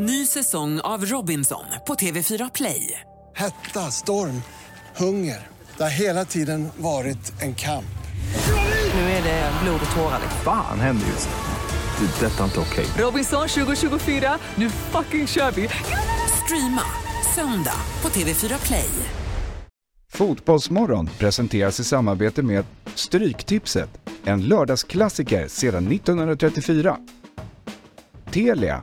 Ny säsong av Robinson på TV4 Play. Hetta, storm, hunger. Det har hela tiden varit en kamp. Nu är det blod och tårar. Fan händer just nu. Det. är Detta är inte okej. Robinson 2024, nu fucking kör vi! Streama söndag på TV4 Play. Fotbollsmorgon presenteras i samarbete med Stryktipset, en lördagsklassiker sedan 1934. Telia,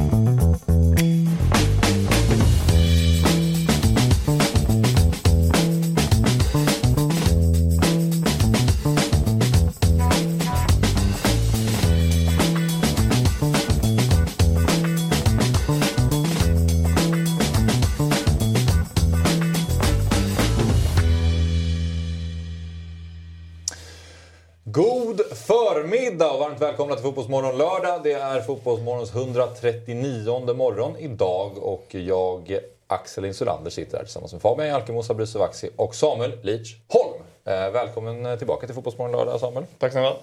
Till Fotbollsmorgon lördag. Det är Fotbollsmorgons 139 morgon idag och jag, Axel Insulander, sitter här tillsammans med Fabian Jalkemo, Sabri Sovaksi och Samuel Leach Holm. Eh, välkommen tillbaka till Fotbollsmorgon lördag Samuel. Tack snälla.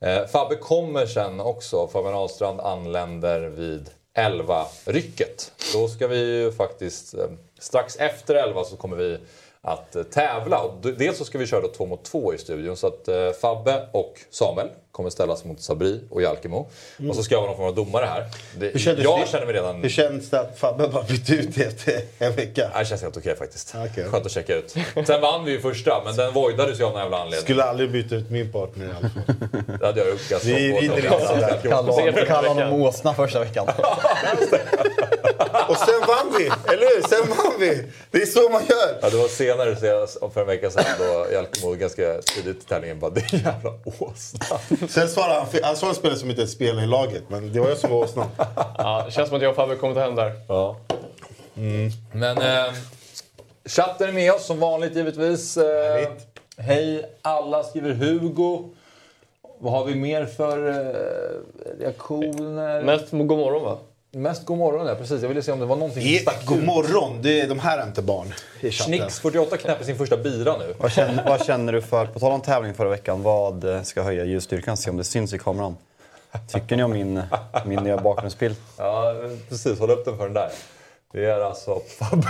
Eh, Fabbe kommer sen också. Fabian Ahlstrand anländer vid 11-rycket. Då ska vi ju faktiskt, eh, strax efter 11 så kommer vi att eh, tävla. Dels så ska vi köra två mot två i studion. Så att eh, Fabbe och Samuel kommer ställas mot Sabri och Jalkemo. Och så ska jag vara någon form av domare här. Det, jag det? känner mig redan... Hur känns det att Fabbe bara bytte ut det efter en vecka? Det känns helt okej faktiskt. Okej. Skönt att checka ut. Sen vann vi ju första, men den voidades ju av någon jävla anledning. Skulle aldrig byta ut min partner i alla fall. Det hade jag gjort ganska Vi vinner inte sådär. Kalla honom åsna första veckan. Och sen vann vi! Eller hur? Sen vann vi! Det är så man gör! Ja, det var senare för en vecka sedan då Jalkemo ganska tidigt i tävlingen bara “det är jävla åsna”. Sen svarade han, han sa en spelare som inte spelar i laget, men det var jag som var åsnan. Ja, det känns som att jag och Fabbe kommer ta hem där. Ja. Men eh, chatten är med oss som vanligt givetvis. Eh, hej alla skriver Hugo. Vad har vi mer för eh, reaktioner? Mest god morgon va? Mest god morgon, ja precis. Jag ville se om det var någonting som stack God ut. morgon! Det är, de här är inte barn i chatten. Schnix48 knäpper sin första bira nu. Vad känner, vad känner du för, på tal om tävling förra veckan, vad eh, ska höja ljusstyrkan? Se om det syns i kameran. Tycker ni om min, min nya bakgrundsbild? Ja, precis. Håll upp den för den där. Det är alltså Fabbe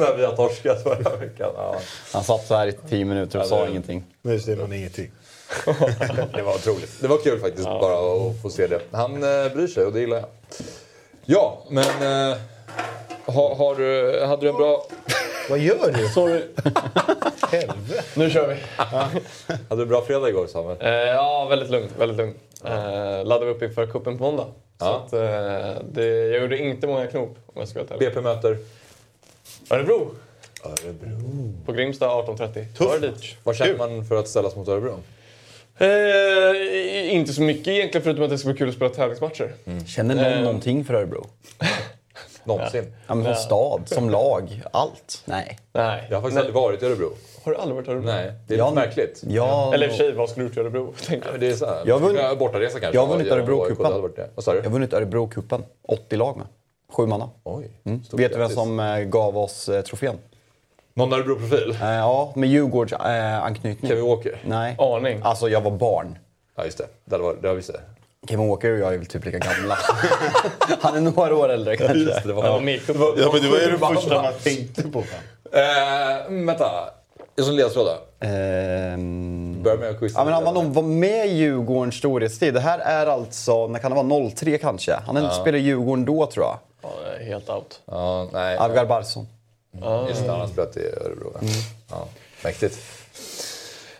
när vi har torskat förra veckan. Ja, Han satt så här i tio minuter och Ja, sa det- ingenting. Nu ser man ingenting. det var otroligt. Det var kul faktiskt bara att få se det. Han eh, bryr sig och det gillar jag. Ja, men... Eh, har, har du, hade du en bra... Vad gör du? Sorry. Helvete! Nu kör vi. Hade du en bra fredag igår Samuel? Eh, ja, väldigt lugnt. Väldigt lugnt. Eh, laddade upp inför cupen på måndag. Så Ja. att, eh, det, jag gjorde inte många knop om jag ska vara. BP möter? Örebro. Örebro. På Grimsta 18.30. Tufft. Var? Vad känner man för att ställas mot Örebro? Eh, inte så mycket egentligen förutom att det ska bli kul att spela tävlingsmatcher. Känner någon Eh. någonting för Örebro? Någonsin. Ja, men som stad, som lag, allt? Nej. Nej. Jag har faktiskt Nej. aldrig varit i Örebro. Har du aldrig varit i Örebro? Nej, det är Ja, lite märkligt. Ja, Eller i och för sig, vad skulle du gjort i Örebro? tänker Ja, jag. Det är så här. Jag har vunnit- Bortaresa kanske. jag har vunnit Ja, Örebro-cupen. Jag har vunnit Örebro-cupen. 80 lag med. Sju manna. Oj. Mm. Vet du vem som eh, gav oss eh, trofén? Någon Örebro-profil? Eh, ja, med Djurgårds eh, anknytning. Kevin Walker? Nej. Aning. Alltså, jag var barn. Ja, just det. Det varit, det har vi sett. Kevin Walker och jag är väl typ lika gamla. Han är några år äldre kanske. Just det, det var Ja. Ja, men det var ju det första man. tänkte på. Eh, vänta. Jag som ledtråd Ehm... Börja med att quizza. Ja, men han var nog var med i Djurgårdens storhetstid. Det här är alltså, när kan det vara, 03 kanske? Han ja. spelade i Djurgården då tror jag. Ja, det är helt out. Ja, nej. Avgar Barsson. Just det, han har spelat i Örebro. ja. Ja, mäktigt.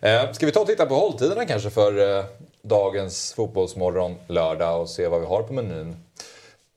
Eh, ska vi ta och titta på hålltiderna kanske för eh, dagens fotbollsmorgon lördag och se vad vi har på menyn.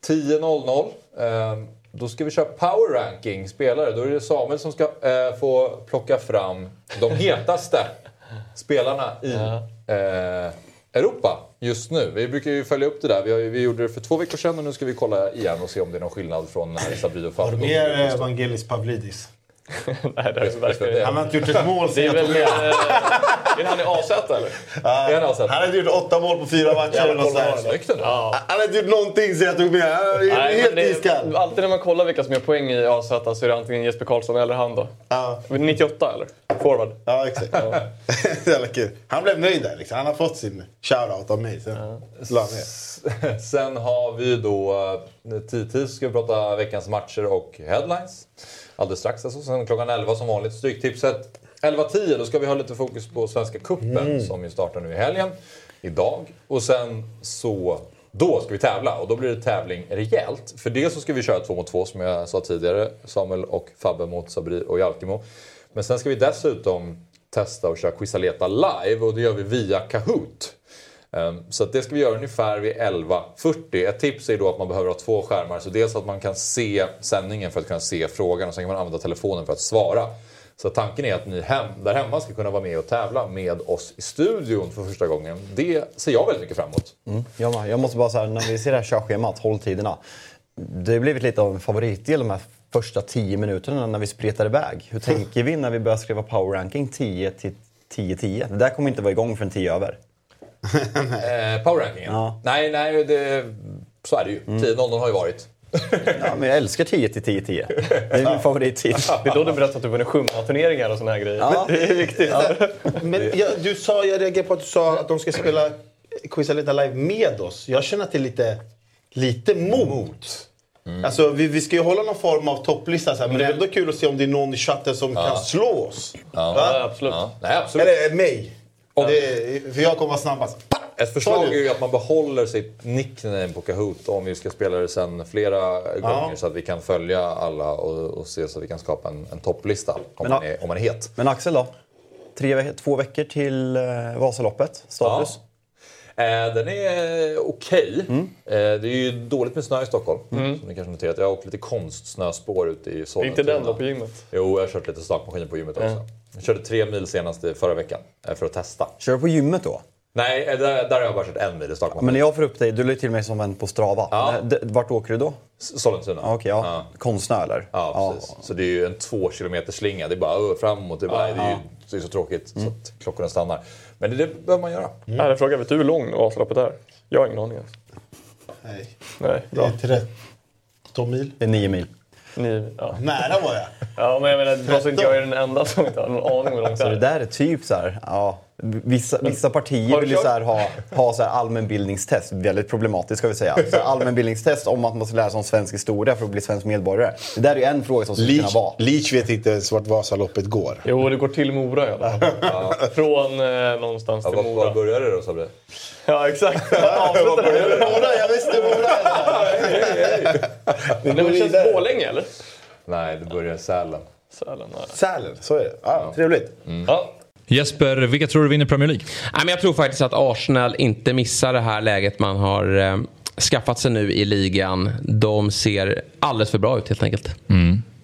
10.00. Eh, då ska vi köra power ranking spelare. Då är det Samuel som ska eh, få plocka fram de hetaste spelarna i eh, Europa just nu. Vi brukar ju följa upp det där. Vi, har, vi gjorde det för två veckor sedan och nu ska vi kolla igen och se om det är någon skillnad från när Sabri och Fabio Mer Evangelis Pavlidis. Nej, det är det verkligen inte. Han har inte gjort ett mål Det sen är jag tog med. är det han i AZ eller? Är han Han har inte gjort åtta mål på fyra matcher. eller något sånt. Ja. Han har inte gjort någonting sen jag tog med. Han är Nej, helt det iskall. alltid när man kollar vilka som gör poäng i AZ så är det antingen Jesper Karlsson eller han då. Ja. 98 eller? Forward. Ja, exakt. Jävla kul. Han blev nöjd där. Liksom. Han har fått sin shoutout av mig. Sen ner. Sen har vi då eh, 10 ska vi prata veckans matcher och headlines. Alldeles strax alltså. Sen klockan 11 som vanligt Stryktipset. 11.10 då ska vi ha lite fokus på Svenska Cupen som ju startar nu i helgen. Idag. Och sen så då ska vi tävla och då blir det tävling rejält. För det så ska vi köra två mot två som jag sa tidigare. Samuel och Fabbe mot Sabri och Jalkimo. Men sen ska vi dessutom testa och köra Quizaleta live och det gör vi via Kahoot. Ehm, så att det ska vi göra ungefär vid 11.40. Ett tips är då att man behöver ha två skärmar. Så dels att man kan se sändningen för att kunna se frågan och sen kan man använda telefonen för att svara. Så tanken är att ni hem, där hemma ska kunna vara med och tävla med oss i studion för första gången. Det ser jag väldigt mycket fram emot. Mm, jag, med. jag måste bara säga, när vi ser det här körschemat, hålltiderna. Det har blivit lite av en favoritdel de här första tio minuterna när vi spretar iväg. Hur tänker vi när vi börjar skriva power ranking 10 till 10-10? Det där kommer inte vara igång förrän 10 över. Eh, Powerrankingen? Ja. Nej, nej, det, så är det ju. 10.00 har ju varit. Ja, men jag älskar 10 till 10-10. Det är min favorittid. Det är då du berättar att du vunnit sjömansturneringar och såna här grejer. Ja. Det är viktigt. Men jag, du sa, jag reagerade på att du sa att de ska spela Quizaleta live med oss. Jag känner att det är lite, lite mot. Alltså, vi, vi ska ju hålla någon form av topplista, så här, men det är ändå kul att se om det är någon i chatten som kan slå oss. Ja, Va? absolut. Ja. Nej, absolut. Eller mig. Det, för jag kommer vara snabbast. Ett förslag är ju att man behåller sitt nickname på Kahoot om vi ska spela det sen flera gånger så att vi kan följa alla och, och se så att vi kan skapa en, en topplista om, Men, man ja. är, om man är het. Men Axel då? Tre, två veckor till eh, Vasaloppet. Status? Eh, den är okej. Mm. Eh, det är ju dåligt med snö i Stockholm, som ni kanske noterat. Jag har åkt lite konstsnöspår ute i Sollentuna. Inte den då på gymmet. Jo, jag har kört lite stakmaskiner på gymmet också. Jag körde tre mil senast förra veckan eh, för att testa. Kör du på gymmet då? Nej, eh, där, där har jag bara kört en mil i stakmaskin. Men när jag får upp dig, du la till mig som en på Strava. Ja. Vart åker du då? Sollentuna. Ja, Okej, ja. Konstsnö eller? Ja, precis. Så det är ju en två kilometer slinga. Det är bara framåt. Det är, bara, det är, ju, det är så tråkigt Mm. så att klockorna stannar. Men det, det behöver man göra. Mm. Här, fråga, vet du hur lång Vasaloppet är? Jag har ingen aning ens. Nej. Nej, Det är 13 mil. Det är nio mil. Ni, ja. Nära var jag. ja, men jag menar, så inte jag är den enda som inte har någon aning om hur långt Så det det är. där är typ så här, ja, vissa, vissa partier vill ju så här ha, ha så här allmänbildningstest. Väldigt problematiskt ska vi säga. Så här allmänbildningstest om att man ska lära sig om svensk historia för att bli svensk medborgare. Det där är ju en fråga som skulle kunna vara. Leach vet inte ens vart Vasaloppet går. Jo, det går till Mora i alla fall. Från eh, någonstans Ja, till var, Mora. var började det då Sabri? Ja, exakt. Avsluta det. Mora, jag visste Mora! Nej, men känns det Borlänge eller? Nej, det började i Sälen. Sälen, nej. Sälen, så är det. Ja, trevligt. Ja. Jesper, vilka tror du vinner Premier League? Nej, men jag tror faktiskt att Arsenal inte missar det här läget man har eh, skaffat sig nu i ligan. De ser alldeles för bra ut helt enkelt.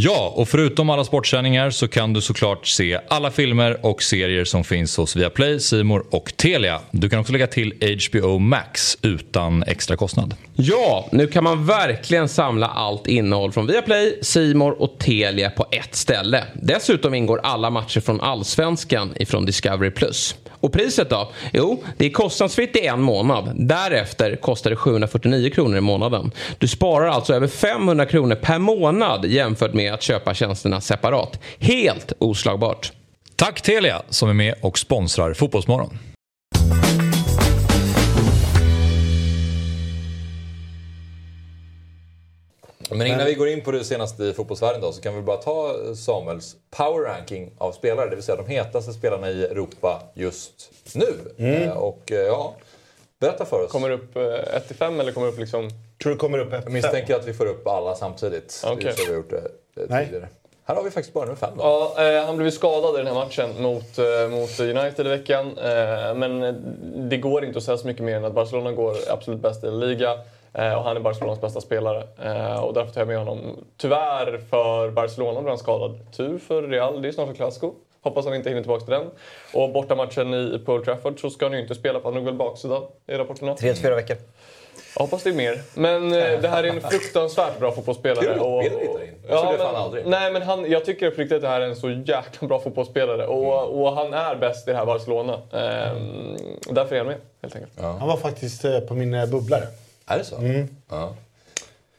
Ja, och förutom alla sportsändningar så kan du såklart se alla filmer och serier som finns hos Viaplay, Simor och Telia. Du kan också lägga till HBO Max utan extra kostnad. Ja, nu kan man verkligen samla allt innehåll från Viaplay, Simor och Telia på ett ställe. Dessutom ingår alla matcher från Allsvenskan ifrån Discovery+. Och priset då? Jo, det är kostnadsfritt i en månad. Därefter kostar det 749 kronor i månaden. Du sparar alltså över 500 kronor per månad jämfört med att köpa tjänsterna separat. Helt oslagbart. Tack Telia som är med och sponsrar Fotbollsmorgon. Men innan vi går in på det senaste i fotbollsvärlden då, så kan vi bara ta Samuels power ranking av spelare. Det vill säga de hetaste spelarna i Europa just nu. Eh, Och eh, ja, berätta för oss. Kommer upp 1 till 5 eller kommer upp liksom... Tror du kommer upp Jag misstänker att vi får upp alla samtidigt. Det är Okej. så vi har gjort det eh, Nej. tidigare. Här har vi faktiskt bara nummer fem då. Ja, eh, han blev skadad i den här matchen mot, eh, mot United i veckan. Eh, men eh, det går inte att säga så mycket mer än att Barcelona går absolut bäst i La Liga. Eh, och han är Barcelonas bästa spelare. Eh, och därför tar jag med honom. Tyvärr för Barcelona blev han skadad. Tur för Real, det är snart en Clasico. Hoppas han inte hinner tillbaka till den. Och bortamatchen i på Old Trafford så ska han ju inte spela, för han är väl baksida i rapporterna. Tre till fyra veckor. Jag hoppas det är mer. Men eh, det här är en fruktansvärt bra fotbollsspelare. Kul att Pedro hittar in. Jag trodde fan men, aldrig. Nej, men han, jag tycker på riktigt att det här är en så jäkla bra fotbollsspelare. Och, och han är bäst i det här Barcelona. Ehm, därför är han med, helt enkelt. Han var faktiskt eh, på min eh, bubblare. Är det så? Ja.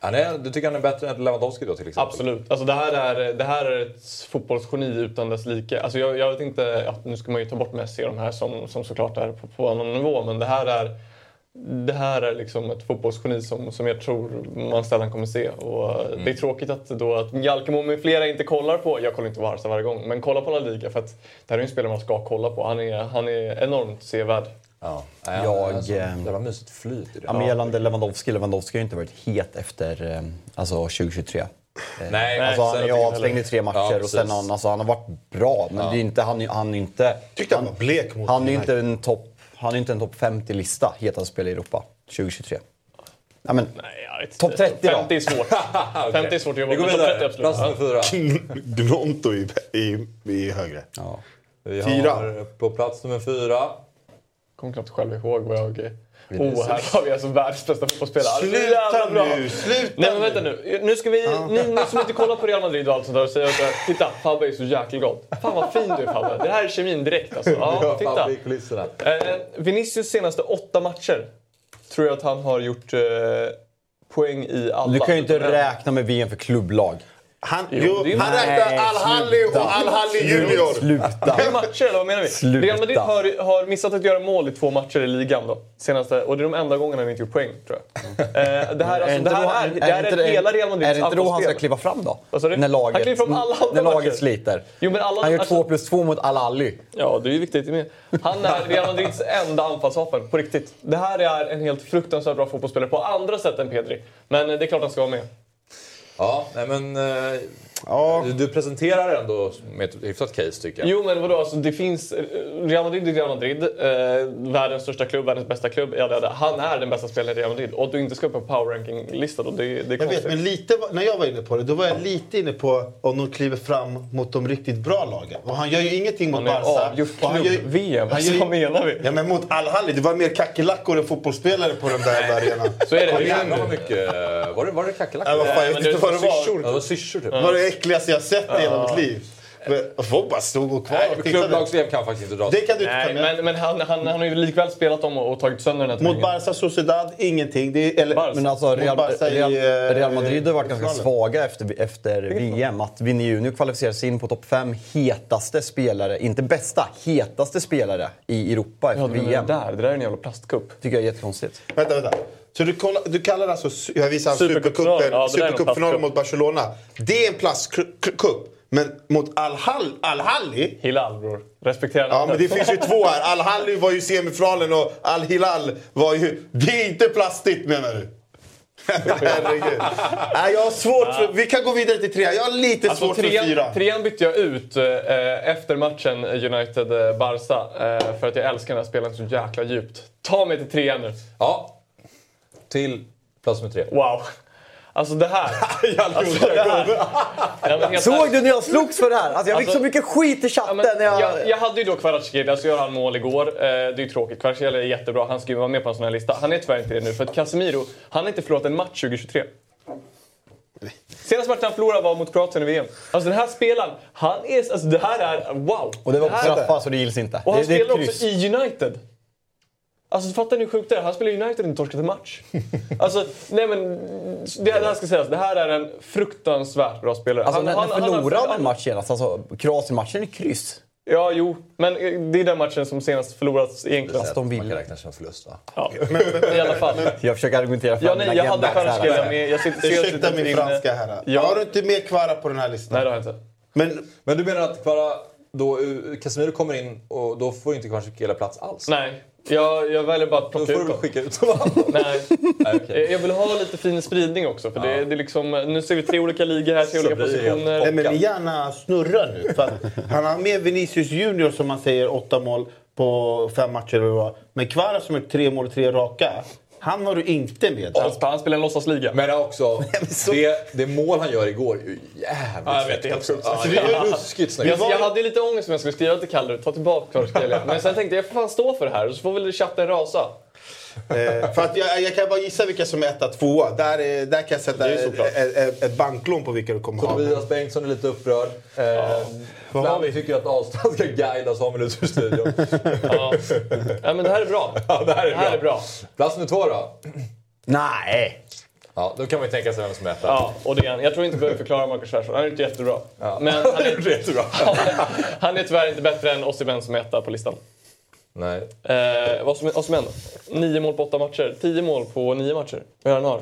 Han är, du tycker han är bättre än Lewandowski då till exempel? Absolut. Alltså, det, här är, det här är ett fotbollsgeni utan dess like. Alltså, jag, jag vet inte, ja, nu ska man ju ta bort Messi och de här som, som såklart är på, på annan nivå. Men det här är, det här är liksom ett fotbollsgeni som, som jag tror man sällan kommer se. Och Mm. Det är tråkigt att, då, att Jalkemo med flera inte kollar på, jag kollar inte på Barca varje gång, men kolla på La Liga för att det här är ju en spelare man ska kolla på. Han är, han är enormt sevärd. Ja. Jag, han- alltså, ehm, Jävla mysigt flyt i det. Ja, men gällande Lewandowski, Lewandowski har ju inte varit het efter eh, alltså 2023. Nej, Alltså, han sen- är ju avstängd i tre matcher Ja, och sen han, alltså, han har varit bra. Men det är inte, han, är- han är inte... Tyckte han var blek mot Han är ju inte en topp han är inte en topp 50-lista hetast spelare i Europa 2023. Ja, men, Nej. Topp 30 då? 50 är svårt. 50 är svårt att jobba Vi går med. Topp 30 vidare. absolut. Plats nummer Ja. fyra. Gnonto i, i, i högre. ja. Vi Fyra. har på plats nummer fyra. kommer knappt själv ihåg vad jag... Oh, här har vi alltså världens bästa fotbollsspelare. Alltså, Sluta nu, sluta Nej men vänta nu. Nu ska vi, ni, ni som inte kollar på Real Madrid och allt sånt där och säger att titta, Fabbe är så jäkla glad. Fan vad fin du är Fabbe. Det här är kemin direkt alltså. Ja, titta. Eh, Vinicius senaste åtta matcher tror jag att han har gjort eh, poäng i alla. Du kan ju inte räkna med VM för klubblag. Han, Jo, jo, han räknar Al-Halli och Al-Halli Junior. Sluta! Tre matcher eller vad menar vi? Sluta. Real Madrid har, har missat att göra mål i två matcher i ligan då. Senaste, och det är de enda gångerna han inte gjort poäng tror jag. Eh, det här, alltså, det här är, det här är, inte hela Real Madrids Är det inte då han ska kliva fram då? När laget, Han kliver fram alla andra när laget sliter. Jo, men alla- han gör alltså- två plus två mot Al-Ali. Ja, det är ju viktigt med. Han är Real Madrids enda anfallsvapen, på riktigt. Det här är en helt fruktansvärt bra fotbollsspelare på andra sätt än Pedri. Men eh, det är klart han ska vara med. Ja, nej men... Eh, Ja. Du, du presenterar ändå med ett hyfsat case tycker jag. Jo, men vadå? Alltså, det finns... eh, Real Madrid är Real Madrid. Eh, världens största klubb, världens bästa klubb. Ja, det, det. Han är den bästa spelaren i Real Madrid. Och att du inte ska upp på power ranking-lista då, det, det är Jag konstigt. vet, men lite, var- när jag var inne på det, då var jag lite inne på om de kliver fram mot de riktigt bra lagen. Och han gör ju ingenting mot är Barca. han gör ju- klubb-VM. han Alltså, gör ju- vad menar vi? Ja, men mot Al-Halli, det var mer kackerlackor än fotbollsspelare på den där arenan. Så är det. Vad det är vad mycket... Var det, var det kackerlackor? Ja, vad fan, jag vet inte vad det är var. Ja, det var syrsor typ. Var det äckligaste jag sett i hela mitt liv. Men Folk bara stod och kvar Nej, och tittade. klubblags-VM kan faktiskt inte dras. Det kan du inte ta Nej, med. men, men han, han, han har ju likväl spelat dem och, och tagit sönder den här Mot. Barca Sociedad, ingenting. Det är, eller, Barca. Men alltså Real, Barca i, Real, eh, Real Madrid har varit ganska finalen. svaga efter, efter VM. Att Vinny Junior kvalificerar sig in på topp fem hetaste spelare, inte bästa, hetaste spelare i Europa efter Ja, VM. där, det där är en jävla plastkupp. tycker jag är jättekonstigt. Vänta, vänta. Så du, du kallar alltså, jag visar Supercupfinalen. Ja, plastcup. mot Barcelona. Det är en plastcup. Men mot Al-Hall- Al-Halli, Hilal bror. Respektera ja men det finns ju två här. Al-Halli var ju semifinalen och Al-Hilal var ju... Det är inte plastigt menar du? Herregud. Nej, jag har svårt för... Vi kan gå vidare till tre. Jag har lite Alltså, svårt för trean, fyra. trean bytte jag ut eh, efter matchen United-Barca eh, för att jag älskar den här spelaren så jäkla djupt. Ta mig till trean nu. Ja. Till plats nummer tre. Wow. Alltså det här. alltså, det här. Ja, Såg du när jag slogs för det här? Alltså, jag fick Alltså- så mycket skit i Ja, chatten men, när jag... jag, jag hade ju då Kvaratskhelia, så gör han mål igår. Eh, det är ju tråkigt. Kvaratskhelia är jättebra, han ska ju vara med på en sån här lista. Han är tyvärr inte det nu, för att Casemiro, han har inte förlorat en match 2023. Senaste matchen han förlorade var mot Kroatien i VM. Alltså den här spelaren, han är... Alltså det här är... Wow! Och det var på straffar så det gills inte. Och han det, det spelar också i United. Alltså fattar ni hur sjukt det är? Han spelar United och inte torskat en match. Alltså, nej men... Det, det här ska sägas, det här är en fruktansvärt bra spelare. Alltså, Han- när, han- när förlorade han han- en match senast? Alltså, Kroatien-matchen är kryss. Ja, jo. Men eh, det är den matchen som senast förlorats egentligen. Aston Man kan Villa. räkna som förlust va? Ja, I alla fall. Jag försöker argumentera för Ja, mina nej, jag hade. Kvaratskhelia med. Jag sitter, Ursäkta sitter min franska här. Ja. Har du inte med Kvara på den här listan? Nej, det har jag inte. Men Men du menar att Kvara, då eh, Casemiro kommer in och då får inte Kvaratskhelia plats alls? Nej, jag, jag väljer bara att Då plocka får ut du dem. skicka ut honom. Nej. Okej. Jag vill ha lite fin spridning också. För det, det är liksom, nu ser vi tre olika ligor här, tre Så olika positioner. Nej, men ni gärna snurra nu. För att han har med Vinicius Junior som man säger, åtta mål på fem matcher. Men Kvara som är tre mål, tre raka. Han har du inte med. Han, han spelar en låtsasliga. Men också, det, det mål han gör igår är ju jävligt Ja, jag vet, det är helt fräckt sjukt. också. Ja, det är ruskigt snyggt. Jag, jag hade lite ångest om jag skulle skriva till Kalle, ta tillbaka Kvaratskhelia. Men sen tänkte jag, jag får fan stå för det här. Så får väl chatten rasa. Eh, för att jag, jag kan bara gissa vilka som är etta, tvåa. Där, är- där kan jag sätta är ett, ett, ett banklån på vilka du kommer ha. Tobias Bengtsson är lite upprörd. Eh, Vad har men vi? tycker att Ahlstrand ska guida Samuel ut ur studion. Ja. ja, men det här är bra. ja, det här är Det här bra. är bra. Plats nummer två då? Nej! Ja, då kan man ju tänka sig vem som är etta. Ja, och det är han. Jag tror inte vi behöver förklara Marcus Rashford. Han är inte jättebra. Ja. Men han är, Jättebra. han är tyvärr inte bättre än Osimhen som är etta på listan. Nej. Eh, vad som, Osimhen då? Nio mål på åtta matcher. Tio mål på nio matcher. Vad han har.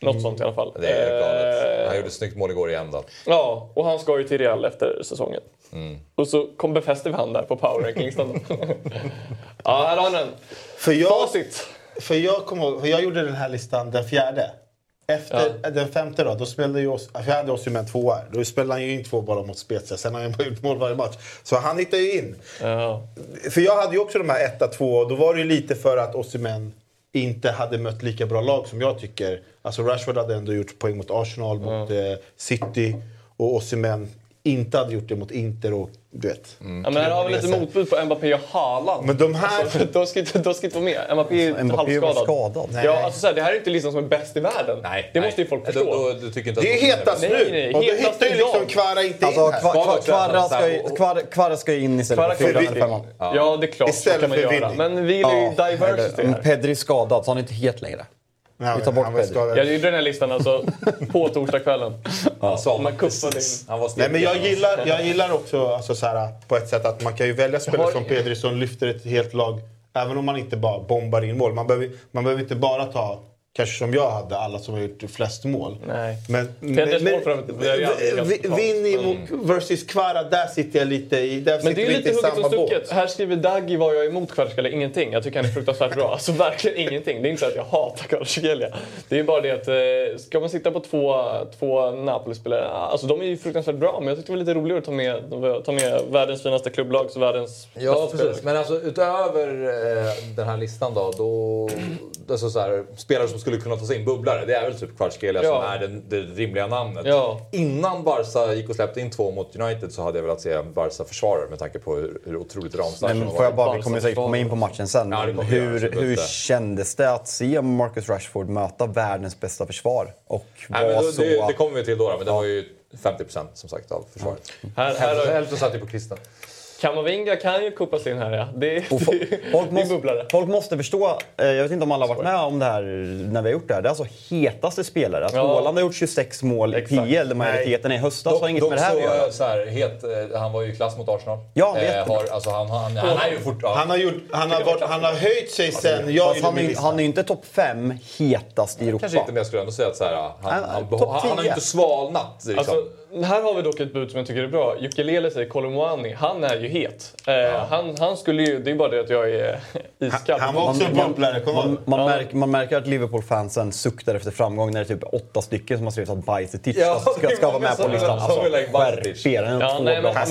Något sånt i alla fall. Det är galet. Eh, Han gjorde ett snyggt mål igår igen då. Ja, och han ska ju till Real efter säsongen. Mm. Och så kom befäster vi han där på power rankinglistan. ja, här har han den. För jag, Facit. för, jag kom ihåg, för jag gjorde den här listan den fjärde. Efter den femte då, då spelade ju oss, för jag hade Osimhen tvåa. Då spelade han ju in två bollar mot Spezia. Sen har han bara gjort mål varje match. Så han hittade ju in. Ja. För jag hade ju också de här etta, två och då var det ju lite för att Osimhen inte hade mött lika bra lag som jag tycker. Alltså Rashford hade ändå gjort poäng mot Arsenal, mot eh, City och Osimhen inte hade gjort det mot Inter och du vet. Ja, men här har vi lite motbud på Mbappé och Haaland. Men de här... Alltså, de, ska inte, de ska inte vara med. Mbappé är Mbappé är väl halvskadad. skadad? Nej. Ja, alltså, så här, det här är inte listan som är bäst i världen. Nej, det nej. måste ju folk Då- förstå. Då, du tycker inte att Det är hetast Nej, nu! nej, och då hetast hittar ju liksom. Kvara inte Alltså, in här. Kva- Kva- också Kvara ska, ju, Kvara, Kvara ska ju in istället Kvara för fyran kan eller femman. Ja, det är klart. Istället så kan man för göra. Vinny. Men vi vill ju diversity Men här. Pedri är skadad så han är inte helt längre. Nej, vi tar bort Pedri. Jag gjorde den här listan alltså på torsdagskvällen. Man kuppade in. Nej, men jag gillar, jag gillar också alltså, så här, på ett sätt att man kan ju välja spelare som Pedri som lyfter ett helt lag. Även om man inte bara bombar in mål. Man behöver, man behöver inte bara ta, kanske som jag hade, alla som har gjort flest mål. Nej. Men, mål totalt. Vinny mot- versus Kvara, där sitter jag lite i. Där Men det är ju lite hugget och stucket. båt. Här skriver Daggy vad jag är emot Kvaratskhelia, ingenting. Jag tycker han är fruktansvärt bra. Alltså verkligen ingenting. Det är inte så att jag hatar Kvaratskhelia. Det är bara det att eh, ska man sitta på två, två Napoli-spelare, alltså de är ju fruktansvärt bra. Men jag tyckte det var lite roligare att ta med, ta med världens finaste klubblag, så världens Ja, bästa spelare. precis. Men alltså utöver eh, den här listan då, då alltså så här, spelare som skulle kunna ta sig in, bubblare, det är väl typ Kvaratskhelia Ja. som är den, det rimliga namnet. Ja. Innan Barca gick och släppte in två mot United så hade jag velat se en Barca-försvarare med tanke på hur, hur otroligt ramstark de får jag bara, vi kommer säkert komma in på matchen sen. Ja, hur, hur kändes det att se Marcus Rashford möta världens bästa försvar? Och Nej, men då, så... det, det kommer vi till då, då men det var ju 50% som sagt av försvaret. Här, här Hälften, satt ju på kvisten. Kamavinga kan ju kuppas in här ja. Det, det, folk, är måste, folk måste förstå, eh, jag vet inte om alla har varit med om det här när vi har gjort det här. Det är alltså hetaste spelare. Att Ja. Haaland har gjort 26 mål i. PL, majoriteten i höstas, har inget dock med det här så, att göra. eh, så här, het, eh, han var ju i klass mot Arsenal. Ja, det. har, alltså, han, han, han är ju fort... Ja. Han har, gjort, han, har varit, han har höjt sig sen jag han, är, han är ju inte topp 5 hetast i Europa. Kanske inte, men jag skulle ändå säga att så här, han, Han- han, han, han har ju 10. inte svalnat. Liksom. Alltså, här har vi dock ett bud som jag tycker är bra. Ukulele säger Kolomwani. Han är ju het. Eh, han, han skulle ju... Det är bara det att jag är iskall. Han var också en bubblare, kom Man, man, märker, man märker att Liverpool-fansen suktar efter framgång när det är typ åtta stycken som har skrivit att Bajsetic Ja, ska, ska, det ska var vara med på listan. Alltså, som vill lägga Bajsetic. skärp er. Han har Ja, två nej, men,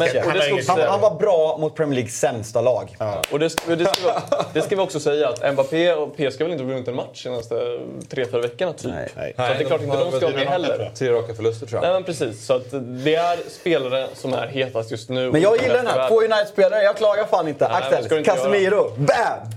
det ska han, han var bra mot Premier Leagues sämsta lag. och det, det, ska vi, det ska vi också säga att Mbappé och PSG väl inte vunnit en match de senaste tre, fyra veckorna typ. Nej. Så att det är klart inte de ska vara med heller. Tre raka förluster tror Nej jag. men precis. Så att det är spelare som är hetast just nu. Men jag gillar den här. Två United-spelare, jag klagar fan inte. Nej, Axel, inte Casemiro, BAM!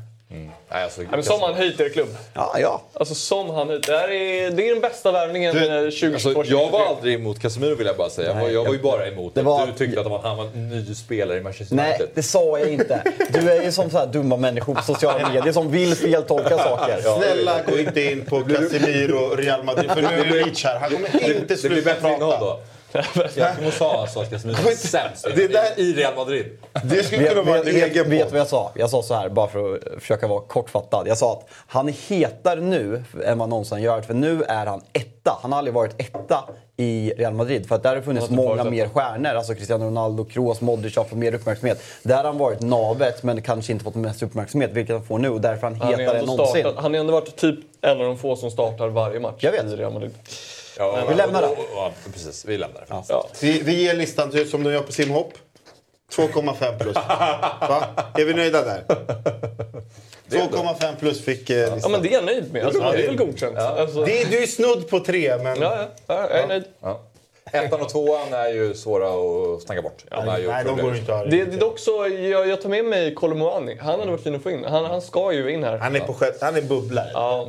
Nej, alltså, Nej, men som han höjt er klubb. Ja, ja. Alltså som han höjt. Det, här är, det är den bästa värvningen Du, eh, 2022 Alltså, jag var aldrig emot Casemiro vill jag bara säga. Jag var, Nej, jag var ju bara emot det att var- du tyckte att han var, en ny spelare i Manchester Nej, United. det sa jag inte. Du är ju som så här dumma människor på sociala medier som vill feltolka saker. Snälla gå inte in på Casemiro, Real Madrid. För nu är det reach här. Han kommer inte Det blir sluta prata. Då. Casemiro sa alltså att Casemiro var sämst i, Det där- i Real Madrid. Det skulle kunna vara en egen vet podd. vad jag sa? Jag sa så här, bara för att försöka vara kortfattad. Jag sa att han är hetare nu än vad någonsin gör. För nu är han etta. Han har aldrig varit etta i Real Madrid. För att där har det funnits många mer stjärnor. Alltså Cristiano Ronaldo, Kroos, Modric har fått mer uppmärksamhet. Där har han varit navet men kanske inte fått mest uppmärksamhet. Vilket han får nu. Och därför är han Han är hetare än någonsin. startat, han har ändå varit typ en av de få som startar varje match Jag vet. i Real Madrid. Ja, Vi lämnar det. Ja, precis. Vi lämnar det. Ja. Vi, vi ger listan till, som de gör på simhopp. 2,5 plus. Va? Är vi nöjda där? 2,5 plus fick eh, ja, listan. men det är jag nöjd med. Alltså, det är väl godkänt. Alltså, Det är, du är snudd på tre, men... ja, ja, ja, jag är nöjd. Ja. Ettan och tvåan är ju svåra att snacka bort. Är ju Nej, de går inte att Det, det är dock så, jag, jag tar med mig Kolomoani. Han hade varit fin att få in. Han, han ska ju in här. Han är, på sjätte, han är bubblare. Ja.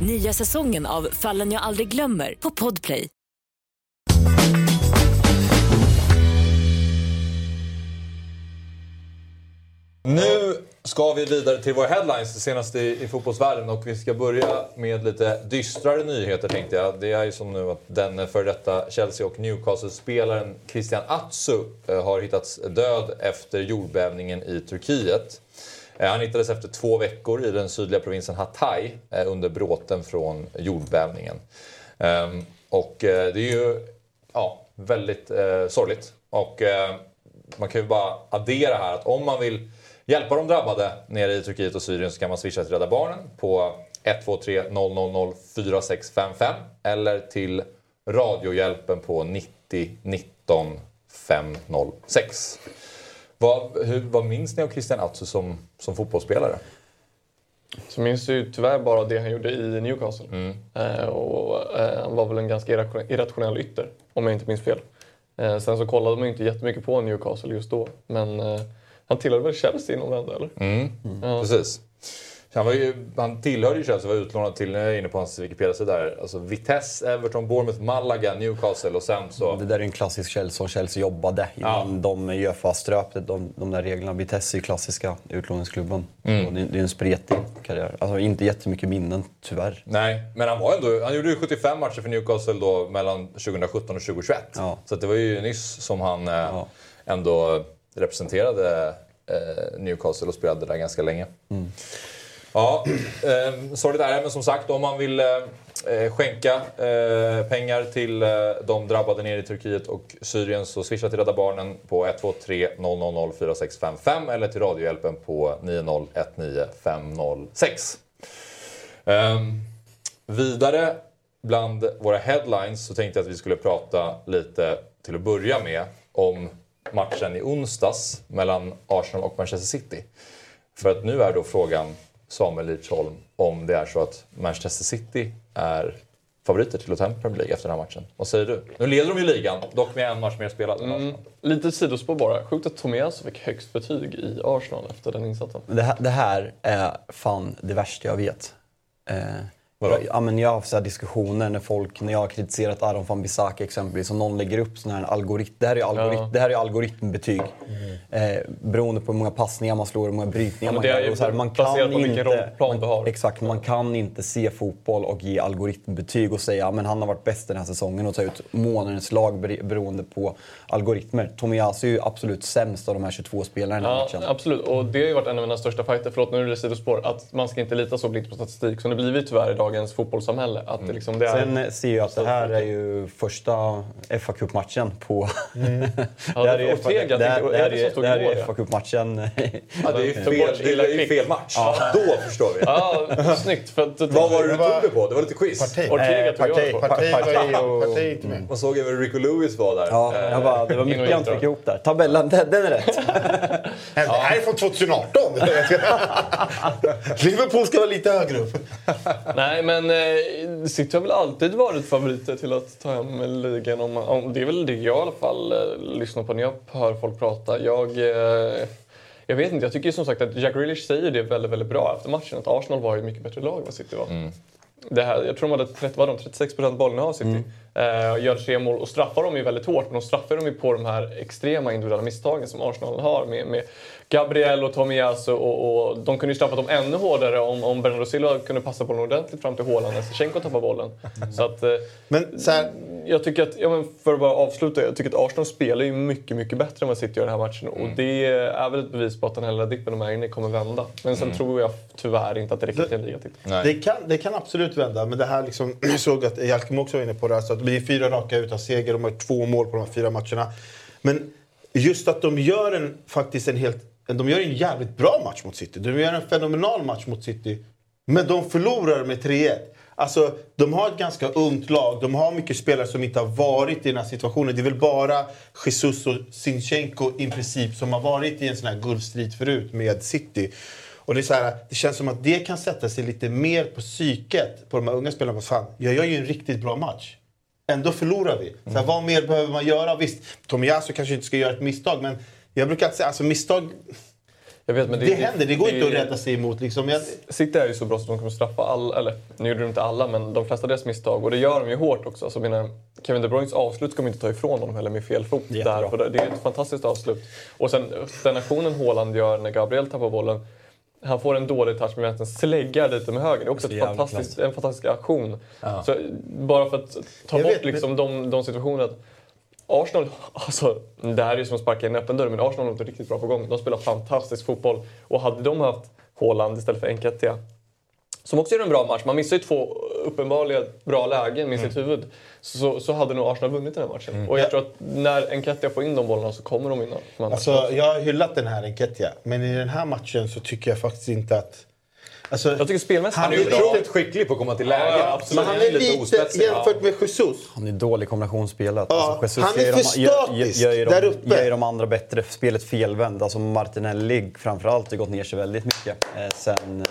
Nya säsongen av Fallen jag aldrig glömmer på Podplay. Nu ska vi vidare till våra headlines, det senaste i, i fotbollsvärlden. Och vi ska börja med lite dystrare nyheter tänkte jag. Det är ju som nu att den före detta Chelsea och Newcastle-spelaren Christian Atsu eh, har hittats död efter jordbävningen i Turkiet. Eh, han hittades efter två veckor i den sydliga provinsen Hatay eh, under bråten från jordbävningen. Ehm, och eh, det är ju ja, väldigt sorgligt. Och man kan ju bara addera här att om man vill hjälpa de drabbade nere i Turkiet och Syrien så kan man swisha till Rädda Barnen på 123 000 4655 eller till Radiohjälpen på 90 19 506. Vad, hur, vad minns ni av Christian Atsu som, som fotbollsspelare? Så minns ju tyvärr bara det han gjorde i Newcastle. Eh, och, eh, han var väl en ganska irrationell, ytter, om jag inte minns fel. Eh, sen så kollade man ju inte jättemycket på Newcastle just då. Men eh, han tillhörde väl Chelsea innan det eller? Ja. Precis. Han, var ju, han tillhörde ju Chelsea och var utlånad till, nu är inne på hans Wikipedia-sida där, alltså Vitesse, Everton, Bournemouth, Malaga, Newcastle och sen så... Det där är en klassisk Chelsea som Chelsea jobbade innan de Uefa-ströp de, de där reglerna. Vitesse är ju klassiska utlåningsklubben. Mm. Det, det är en spretig karriär. Alltså inte jättemycket minnen, tyvärr. Nej, men han var ändå, han gjorde ju 75 matcher för Newcastle då mellan 2017 och 2021. Ja. Så det var ju nyss som han eh, ändå representerade eh, Newcastle och spelade där ganska länge. Ja, eh, sorgligt är det, men som sagt om man vill eh, eh, skänka eh, pengar till eh, de drabbade nere i Turkiet och Syrien så swisha till Rädda Barnen på 123 000 4655 eller till Radiohjälpen på 9019506. Eh, vidare bland våra headlines så tänkte jag att vi skulle prata lite till att börja med om matchen i onsdags mellan Arsenal och Manchester City. För att nu är då frågan, Samuel Lidsholm, om det är så att Manchester City är favoriter till att ta hem Premier League efter den här matchen. Vad säger du? Nu leder de ju ligan, dock med en match mer spelad än Arsenal. Lite sidospår bara. Sjukt att Tomiasso fick högst betyg i Arsenal efter den insatsen. Det här, det här är fan det värsta jag vet. Eh, Vadå? ja, men jag har haft så diskussioner när folk, när jag har kritiserat Aron van Bissaka exempelvis, och någon lägger upp sån här algoritm. Det här är, algoritm, Ja. det här är algoritmbetyg. Eh, beroende på hur många passningar man slår och hur många brytningar Ja, man gör. så här, man kan inte, rollplan du har. Exakt, man kan inte se fotboll och ge algoritmbetyg och säga att han har varit bäst den här säsongen och ta ut månadens lag ber- beroende på algoritmer. Tomiyasu är ju absolut sämst av de här 22 spelarna i den här Ja, matchen. absolut. Och det har ju varit en av mina största fighter, förlåt nu är det sidospår, att man ska inte lita så blint på statistik som det blivit tyvärr i dagens fotbollssamhälle. Att det liksom, det är... Sen eh, ser jag att det här är ju första fa Cup-matchen på... Ja, det det är är Ortega, det här- det här är det som är stod det här igår, är ja? fa Cup-matchen. Ja, det är ju fel, är ju fel match. Då förstår vi. Ja, snyggt. För att, Vad var det du tog det på? Det var lite quiz. Parti. Ortega tog jag på. Parti var ju. Man såg även Rico Lewis var där. Ja, Eh, jag bara, det var mycket jag inte fick ihop där. Tabellen, den den är rätt. Det här är från 2018. Liverpool ska vara lite högre upp. Nej, Nej, men eh, City har väl alltid varit favoriter till att ta hem ligan. Om, om, det är väl det jag i alla fall eh, lyssnar på när jag hör folk prata. Jag, eh, jag vet inte, jag tycker som sagt att Jack Grealish säger det väldigt, väldigt bra efter matchen. Att Arsenal var ju mycket bättre lag än vad City var. Det här, jag tror de hade 30, vad de, 36% bollinnehav City. Eh, gör tre mål och straffar dem ju väldigt hårt. Men de straffar dem ju på de här extrema individuella misstagen som Arsenal har. Med, med Gabriel och Tomiyasu och, och de kunde ju straffa dem ännu hårdare om, om Bernardo Silva kunde passa bollen ordentligt fram till Haaland när Shevchenko tappar bollen. Så att, eh, Men så här, jag tycker att, ja, men för att bara avsluta, jag tycker att Arsenal spelar ju mycket, mycket bättre än vad City gör den här matchen. Och det är väl ett bevis på att den här lilla dippen de är inne kommer vända. Men sen tror jag tyvärr inte att det räcker till en ligatitel. Det kan, det kan absolut vända, men det här liksom, jag såg att Jalkemo också var inne på det, alltså att det blir fyra raka utan seger, de har två mål på de här fyra matcherna. Men just att de gör en, faktiskt en helt, de gör en jävligt bra match mot City. De gör en fenomenal match mot City. Men de förlorar med 3-1. Alltså, de har ett ganska ungt lag. De har mycket spelare som inte har varit i den här situationen. Det är väl bara Jesus och Sinchenko i princip som har varit i en sån här guldstrid förut med City. Och det, är så här, det känns som att det kan sätta sig lite mer på psyket på de här unga spelarna. Fan, jag gör ju en riktigt bra match. Ändå förlorar vi. Så här, vad mer behöver man göra? Visst, Tomiyasu kanske inte ska göra ett misstag, men jag brukar säga alltså misstag... Vet, men det, händer, det går inte att rädda sig emot. Liksom. Jag, City är ju så bra så att de kommer straffa alla, eller nu gjorde de inte alla, men de flesta deras misstag. Och det gör de ju hårt också. Alltså, menar, Kevin De Bruynes avslut man inte ta ifrån honom heller med fel fot. Där, för det det är ett fantastiskt avslut. Och sen den aktionen Haaland gör när Gabriel tappar bollen. Han får en dålig touch med vänstern, släggar lite med höger. Det är också jävla fantastiskt, en fantastisk aktion. Så bara för att ta Jag bort vet, men- liksom de, de situationerna. Arsenal, alltså, det här är ju som att sparka in en öppen dörr, men Arsenal har inte riktigt bra på gång. De spelar fantastisk fotboll. Och hade de haft Haaland istället för Enketia, som också gör en bra match, man missar ju två uppenbarligen bra lägen med sitt huvud, så, så hade nog Arsenal vunnit den här matchen. Och jag tror att när Enketia får in de bollarna så kommer de vinna. alltså, jag har hyllat den här Enketia, men i den här matchen så tycker jag faktiskt inte att... Alltså, Jag tycker spelmässigt Han är lite- otroligt skicklig på att komma till lägen. Ja, men han är lite, ospetsig. jämfört med Jesus. Han är dålig kombinationsspelet. Ja, Jesus han är gör för gör- statisk gör ju de- där uppe. Gör ju de andra bättre. Spelet felvänd. Alltså Martinelli framförallt har gått ner sig väldigt mycket. Eh, sen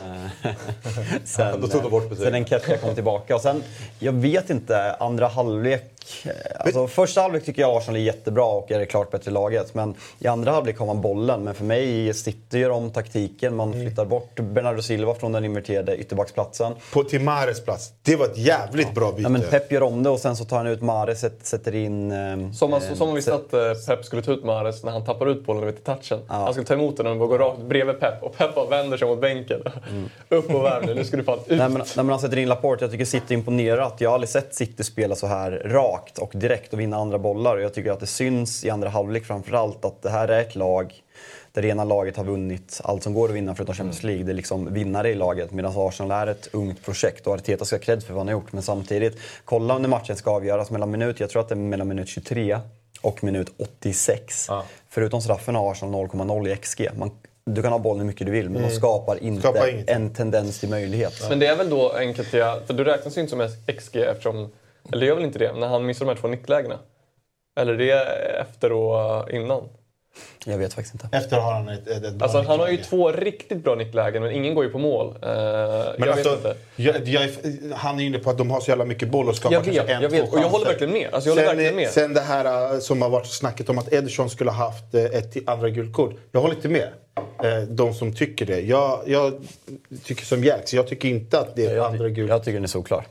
eh, sen, Då tog de bort eh, sen Enketia kom tillbaka. Och sen, jag vet inte, andra halvlek. Eh, Alltså, första halvlek tycker jag Arsenal är jättebra och är det klart bättre laget. Men i andra halvlek har man bollen. Men för mig, City gör om taktiken. Man Mm. flyttar bort Bernardo Silva från den inverterade ytterbacksplatsen. På till Mahrez plats. Det var ett jävligt bra byte. Ja, men Pep gör om det och sen så tar han ut Mahrez, sätt- sätter in... ehm, Som, man, ehm, som om vi sätt- att eh, Pep skulle ta ut Mahrez när han tappar ut bollen vid touchen. Han skulle ta emot den och gå rakt bredvid Pep och Pep bara vänder sig mot bänken. Upp och värmer, nu ska du fan ut. Nej, men, men han sätter in Laporte. Jag tycker City imponerar. Att jag har aldrig sett City spela så här rakt och direkt och vinna andra bollar. Och jag tycker att det syns i andra halvlek framförallt att det här är ett lag där det ena laget har vunnit allt som går att vinna förutom Champions League. Det är liksom vinnare i laget medan Arsenal är ett ungt projekt och Arteta ska ha cred för vad han har gjort. Men samtidigt, kolla när matchen ska avgöras mellan minut, jag tror att det är mellan minut 23 och minut 86. Förutom straffen har Arsenal 0,0 i XG. Man, du kan ha bollen hur mycket du vill men de skapar inte Skapar en tendens till möjlighet. Men det är väl då enkelt, för du räknas ju inte som XG eftersom, eller det gör väl inte det, när han missar de här två nicklägena? Eller det är efter och innan? Jag vet faktiskt inte. Efter har han ett, ett, ett bra Alltså han har ju två riktigt bra nicklägen men ingen går ju på mål. Eh, Men jag alltså, vet inte. jag, jag, han är inne på att de har så jävla mycket boll och skapar Jag vet, kanske en, jag vet. två Och jag håller chanser. verkligen med. Alltså, jag håller sen, verkligen med. sen det här äh, som har varit snacket om att Ederson skulle ha haft äh, ett andra gult kort. Jag håller inte med. De som tycker det. Jag, jag tycker som Jerks. Jag tycker inte att det är andra Jag, gult. jag tycker den är solklar.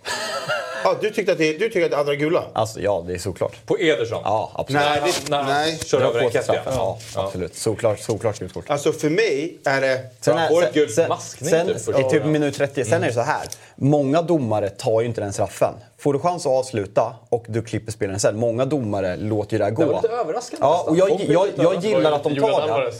Ah, du, tyckte att det, du tycker att det är andra gula? Alltså ja, det är solklart. På Ederson? Ja, absolut. Nej, det, han nej. kör över en straffen. Ja, absolut. Solklart, solklart gult kort. Alltså för mig är det... Sen är, sen, sen, maskning sen, typ i typ minut 30. Sen är det så här. Många domare tar ju inte den straffen. Får du chans att avsluta och du klipper spelaren sen. Många domare låter ju det här gå. Det var lite överraskande Ja, och nästan. jag, jag, jag gillar att de tar den.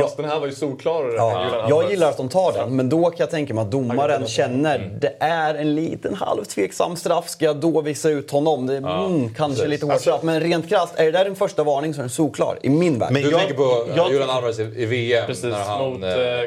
Fast den här var ju solklarare Ja, jag gillar att de tar den, men då kan jag tänka mig att domaren Mm. känner det är en liten halv tveksam straff. Ska jag då visa ut honom? Det är mm, kanske lite hårt straff. Men rent krasst, är det där en första varning så är den solklar. I min värld. Men Du jag- tänker på jag- Julian Alvarez i, i VM Precis, när han, mot eh, eh,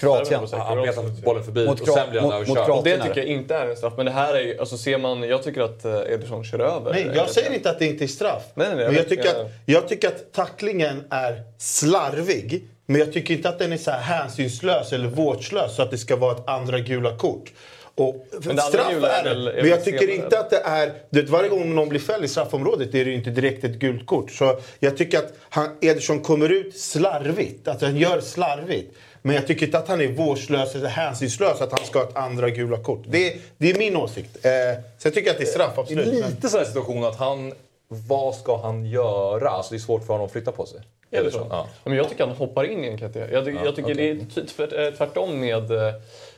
Kroatien. Han petar bollen förbi Mot och sen blir han överkörd. Det tycker jag inte är en straff. Men det här är ju, alltså ser man, jag tycker att eh, Ederson kör över. Nej, jag säger inte att det inte är straff. Nej, nej, nej, men jag tycker, att, jag tycker att tacklingen är slarvig. Men jag tycker inte att den är så hänsynslös eller vårdslös så att det ska vara ett andra gula kort. Och Men det straff är är det. Men jag tycker inte att det är... Du vet, varje gång någon blir fälld i straffområdet är det ju inte direkt ett gult kort. Så jag tycker att han, Ederson kommer ut slarvigt. Att han gör slarvigt. Men jag tycker inte att han är vårdslös eller hänsynslös att han ska ha ett andra gula kort. Det, det är min åsikt. Eh, sen tycker jag att det är straff, absolut. Men- Lite sån här situation att han... Vad ska han göra? Alltså det är svårt för honom att flytta på sig. Är det så? Ja. Men jag tycker han hoppar in i en. Jag, ty- Ja, jag tycker okej. det är eh, tvärtom med eh,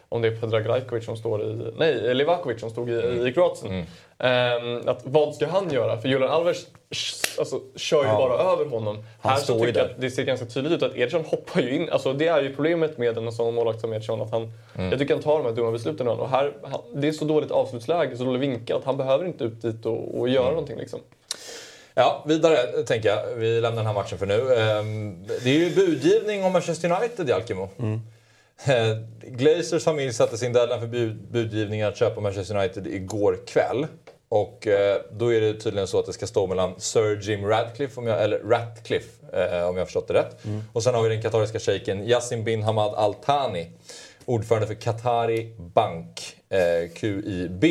om det är Predrag Rajkovic som står i... Nej, Livakovic som stod i, Mm. i Kroatien. Ehm, att, vad ska han göra? För Julian Alves alltså, kör ju Ja. bara över honom. Han Här så tycker jag att det ser ganska tydligt ut att Ederson hoppar ju in. Alltså, det är ju problemet med en sån målvakt som Ederson. Att han, Mm. Jag tycker han tar de här dumma besluten. Och här, han, det är så dåligt avslutsläge, så dålig vinkel att han behöver inte ut dit och, och göra Mm. någonting. Liksom. Ja, vidare tänker jag. Vi lämnar den här matchen för nu. Ehm, Det är ju budgivning om Manchester United, Jalkemo. Eh, Glazers familj satte sin deadline för bud, budgivning att köpa Manchester United igår kväll. Och eh, då är det tydligen så att det ska stå mellan Sir Jim Radcliffe, om jag, eller Ratcliffe, eh, om jag har förstått det rätt. Och sen har vi den katariska shejken Yassin bin Hamad Al Thani. Ordförande för Qatari Bank, eh, QIB.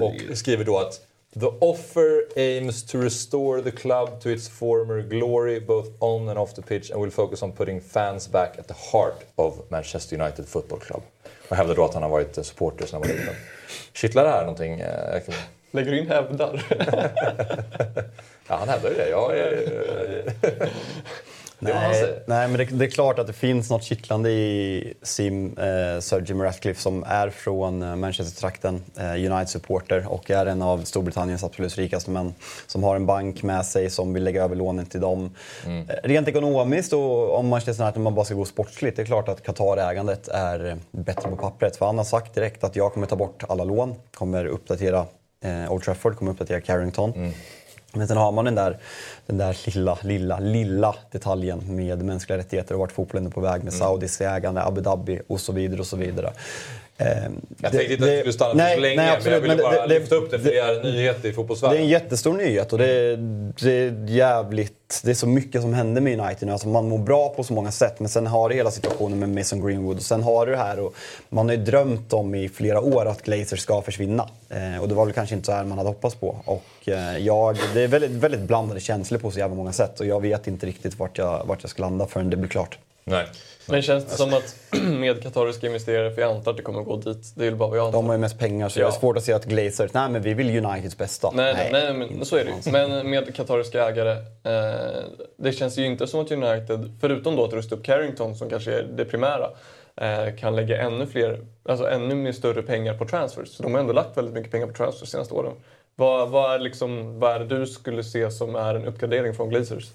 Och skriver då att The offer aims to restore the club to its former glory both on and off the pitch and will focus on putting fans back at the heart of Manchester United Football Club. Och hävdar då att han har varit eh, supporter sedan han var liten. Kittlar det här någonting? eh? Lägger du in hävdar? Ja, han hävdar ju det. Jag är... Nej, säger. nej, men det, det är klart att det finns något kittlande i Sim, eh, Sir Jim Ratcliffe som är från eh, Manchester-trakten, eh, United-supporter och är en av Storbritanniens absolut rikaste män. Som har en bank med sig som vill lägga över lånen till dem. Mm. Eh, rent ekonomiskt och om Manchester United man bara ska gå sportsligt, det är klart att Qatar-ägandet är bättre på pappret. För han har sagt direkt att jag kommer ta bort alla lån, kommer uppdatera eh, Old Trafford, kommer uppdatera Carrington. Mm. Men sen har man den där, den där lilla, lilla, lilla detaljen med mänskliga rättigheter och vart fotbollen är på väg med Saudis ägande, Abu Dhabi och så vidare. och så vidare. Ehm, Jag det- tänkte inte att det- du skulle stanna nej, så länge, nej, men jag absolut, ville bara det- det- lyfta upp det för det är en nyhet i det är fotbollsvärlden. en jättestor nyhet och det är, det är jävligt... Det är så mycket som händer med United nu. Alltså man mår bra på så många sätt men sen har du hela situationen med Mason Greenwood och sen har du det här och man har ju drömt om i flera år att Glazer ska försvinna. Eh, och det var väl kanske inte så här man hade hoppats på. Och eh, jag, det är väldigt, väldigt blandade känslor på så jävla många sätt och jag vet inte riktigt vart jag, vart jag ska landa förrän det blir klart. Nej. Men känns det som att med katariska investerare, för jag antar att det kommer gå dit, det är bara vad jag antar. De har ju mest pengar så Ja. det är svårt att se att Glazer, nej men vi vill Uniteds bästa. Nej, nej, nej, men så är det ju. Men med katariska ägare, eh, det känns ju inte som att United, förutom då att rusta upp Carrington som kanske är det primära, eh, kan lägga ännu fler, alltså ännu mer större pengar på transfers. Så de har ändå lagt väldigt mycket pengar på transfers de senaste åren. Vad, vad, är liksom, vad är det du skulle se som är en uppgradering från Glazers?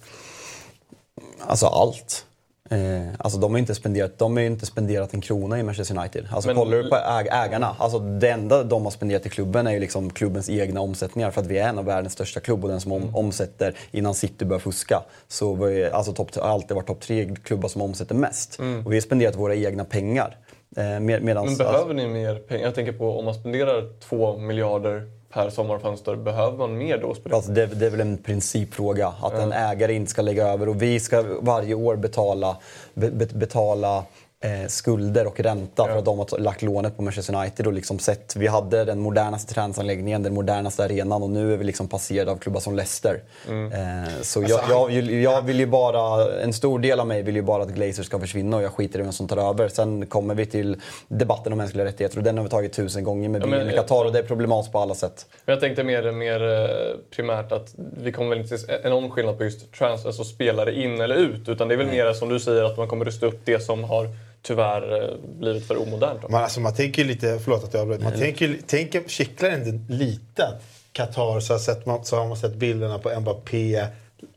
Alltså allt. Eh, alltså de har ju inte spenderat, de har ju inte spenderat en krona i Manchester United. Alltså Men- kollar du på äg, ägarna, alltså det enda de har spenderat i klubben är ju liksom klubbens egna omsättningar. För att vi är en av världens största klubb och den som om, omsätter innan City börjar fuska. Så ju, alltså topp, har alltid varit topp tre klubbar som omsätter mest. Och vi har spenderat våra egna pengar. Eh, med, medans, Men behöver ni mer pengar? Jag tänker på om man spenderar två miljarder per sommarfönster, behöver man mer då? Alltså det, det är väl en principfråga. Att en ägare inte ska lägga över och vi ska varje år betala, be, be, betala eh, skulder och ränta för att de har lagt lånet på Manchester United och liksom sett, vi hade den modernaste träningsanläggningen, den modernaste arenan och nu är vi liksom passerade av klubbar som Leicester. Eh, så jag, jag, vill- jag vill ju bara, en stor del av mig vill ju bara att Glazer ska försvinna och jag skiter i vem som tar över. Sen kommer vi till debatten om mänskliga rättigheter och den har vi tagit tusen gånger med Ja, ja, Qatar och det är problematiskt på alla sätt. Men jag tänkte mer, mer eh, primärt att vi kommer väl inte se enorm skillnad på just trans, alltså spelare in eller ut. Utan det är väl mer som du säger att man kommer rusta upp det som har tyvärr eh, blivit för omodernt. Man, alltså, man tänker ju lite, förlåt att jag avbröt, man tänker, tänker, kittlar inte lite att Qatar så har, sett, man, så har man sett bilderna på Mbappé,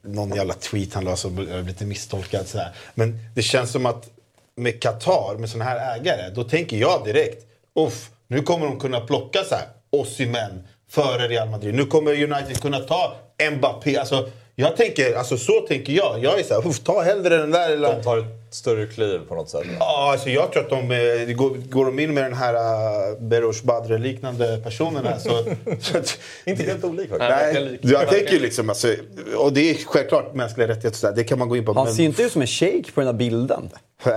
någon jävla tweet han la som blev lite misstolkad sådär. Men det känns som att med Qatar, med sådana här ägare, då tänker jag direkt, uff, nu kommer de kunna plocka så här Osimhen före Real Madrid. Nu kommer United kunna ta Mbappé. Alltså, jag tänker, alltså så tänker jag. Jag är så här, uff, ta hellre den där lilla... De tar större kliv på något sätt. Ja, alltså jag tror att de, eh, går, går de in med den här uh, Berosh Badre-liknande personerna så... så att, Inte helt olik faktiskt. Nej, nej, jag tänker ju liksom alltså, och det är självklart mänskliga rättigheter och sådär, det kan man gå in på. Han men- ser ju inte ut som en shake på den här bilden.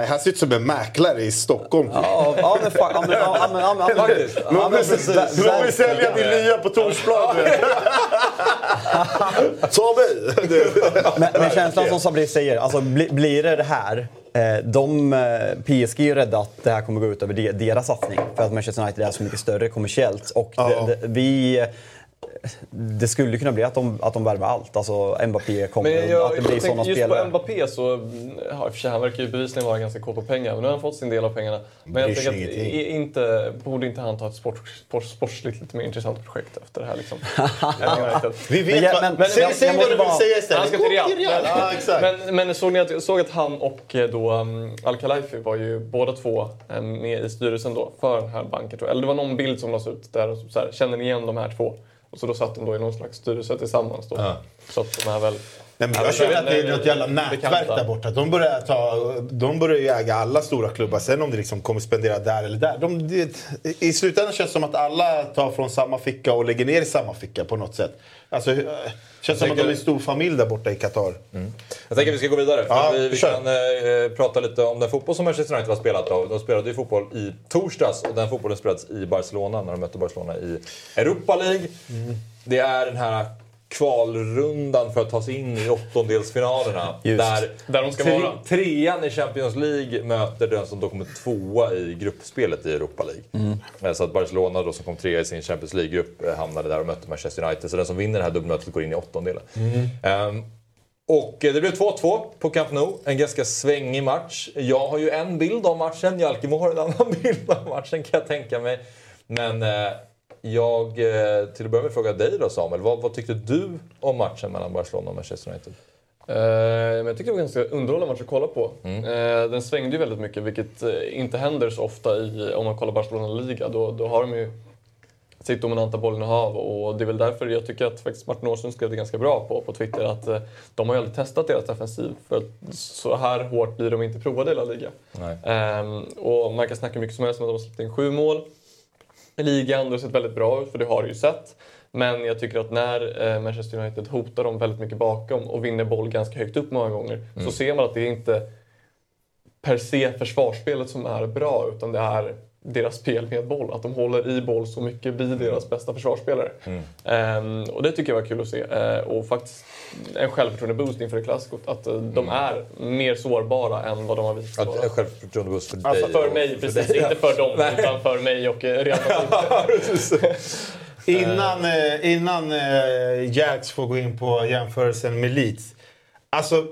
Han ser ut som en mäklare i Stockholm. Ja, ja, men, fa- ja, men, ja, men, ja, men, Faktiskt. ja, men, ver- du vill sälja din nya på Torsplan. Ta mig! Men, men känslan som Sabri säger, alltså, bli, blir det det här eh, de, eh, PSG är ju rädda att det här kommer gå ut över de, deras satsning. För att Manchester United är så mycket större kommersiellt. Och det, det, vi, det skulle kunna bli att de, att de värvar allt. Alltså Mbappé kommer, Men jag, att det blir jag sådana just spelare. på Mbappé så, mm, ja, för sig, han verkar ju bevisligen vara ganska kåt på pengar. Men nu har han fått sin del av pengarna. Men jag tänker att inte, borde inte han ta ett sport, sport, sportsligt lite mer intressant projekt efter det här liksom? Vi vet Men men- Men- säg jag- säg jag vad du vill bara- säga istället. Han ska till Real. Ja, exakt. Men, men såg ni att, jag såg att han och eh, då um, Al-Khelaifi var ju båda två eh, med i styrelsen då för den här banken. Eller det var någon bild som lades ut där och så här, känner ni igen de här två? Och så då satt de då i någon slags styrelse tillsammans då. Ja. Så att de är väl... Nej, men jag väl känner att det är något jävla nätverk bekanta. där borta. De börjar, ta, de börjar ju äga alla stora klubbar. Sen om det liksom kommer spendera där eller där. De, det, I slutändan känns det som att alla tar från samma ficka och lägger ner i samma ficka på något sätt. Alltså, det känns som att de är en stor familj där borta i Qatar. Jag tänker att vi ska gå vidare. För Ja, vi, vi kan eh, prata lite om den fotboll som Manchester United har spelat. Då. De spelade ju fotboll i torsdags och den fotbollen spelades i Barcelona när de mötte Barcelona i Europa League. Det är den här kvalrundan för att ta sig in i åttondelsfinalerna. Just. Där, Där de ska tre- vara. trean i Champions League möter den som då kommer tvåa i gruppspelet i Europa League. Eh, Så att Barcelona då som kom trea i sin Champions League-grupp eh, hamnade där och mötte Manchester United. Så den som vinner det här dubbelmötet går in i åttondelen. Ehm, och eh, det blev 2-2 på Camp Nou. En ganska svängig match. Jag har ju en bild av matchen. Jalkemo har en annan bild av matchen kan jag tänka mig. Men eh, jag, eh, till att börja med fråga dig då Samuel. Vad, vad tyckte du om matchen mellan Barcelona och Manchester United? Eh, men jag tycker det var ganska underhållande match att kolla på. Mm. Eh, den svängde ju väldigt mycket, vilket inte händer så ofta i, om man kollar Barcelona-liga. Då, då har de ju sitt dominanta bollinnehav och det är väl därför jag tycker att faktiskt Martin Åslund skrev det ganska bra på, på Twitter att eh, de har ju aldrig testat deras defensiv för så här hårt blir de inte provade i La Liga. Ehm, och man kan snacka mycket som helst om att de har släppt in sju mål ligan. Det har sett väldigt bra ut, för det har det ju sett. Men jag tycker att när eh, Manchester United hotar dem väldigt mycket bakom och vinner boll ganska högt upp många gånger så ser man att det är inte per se försvarsspelet som är bra utan det är deras spel med boll. Att de håller i boll så mycket blir deras bästa försvarsspelare. Ehm, och det tycker jag var kul att se. Eh, och faktiskt en självförtroende-boost inför det klassikot. Att eh, de är mer sårbara än vad de har visat vara. eh, Självförtroende-boost för Alltså dig. för och- mig, precis. dig. Inte för dem, Nej. utan för mig och eh, Real Madrid. Innan, eh, innan Jax får gå in på jämförelsen med Leeds. Alltså,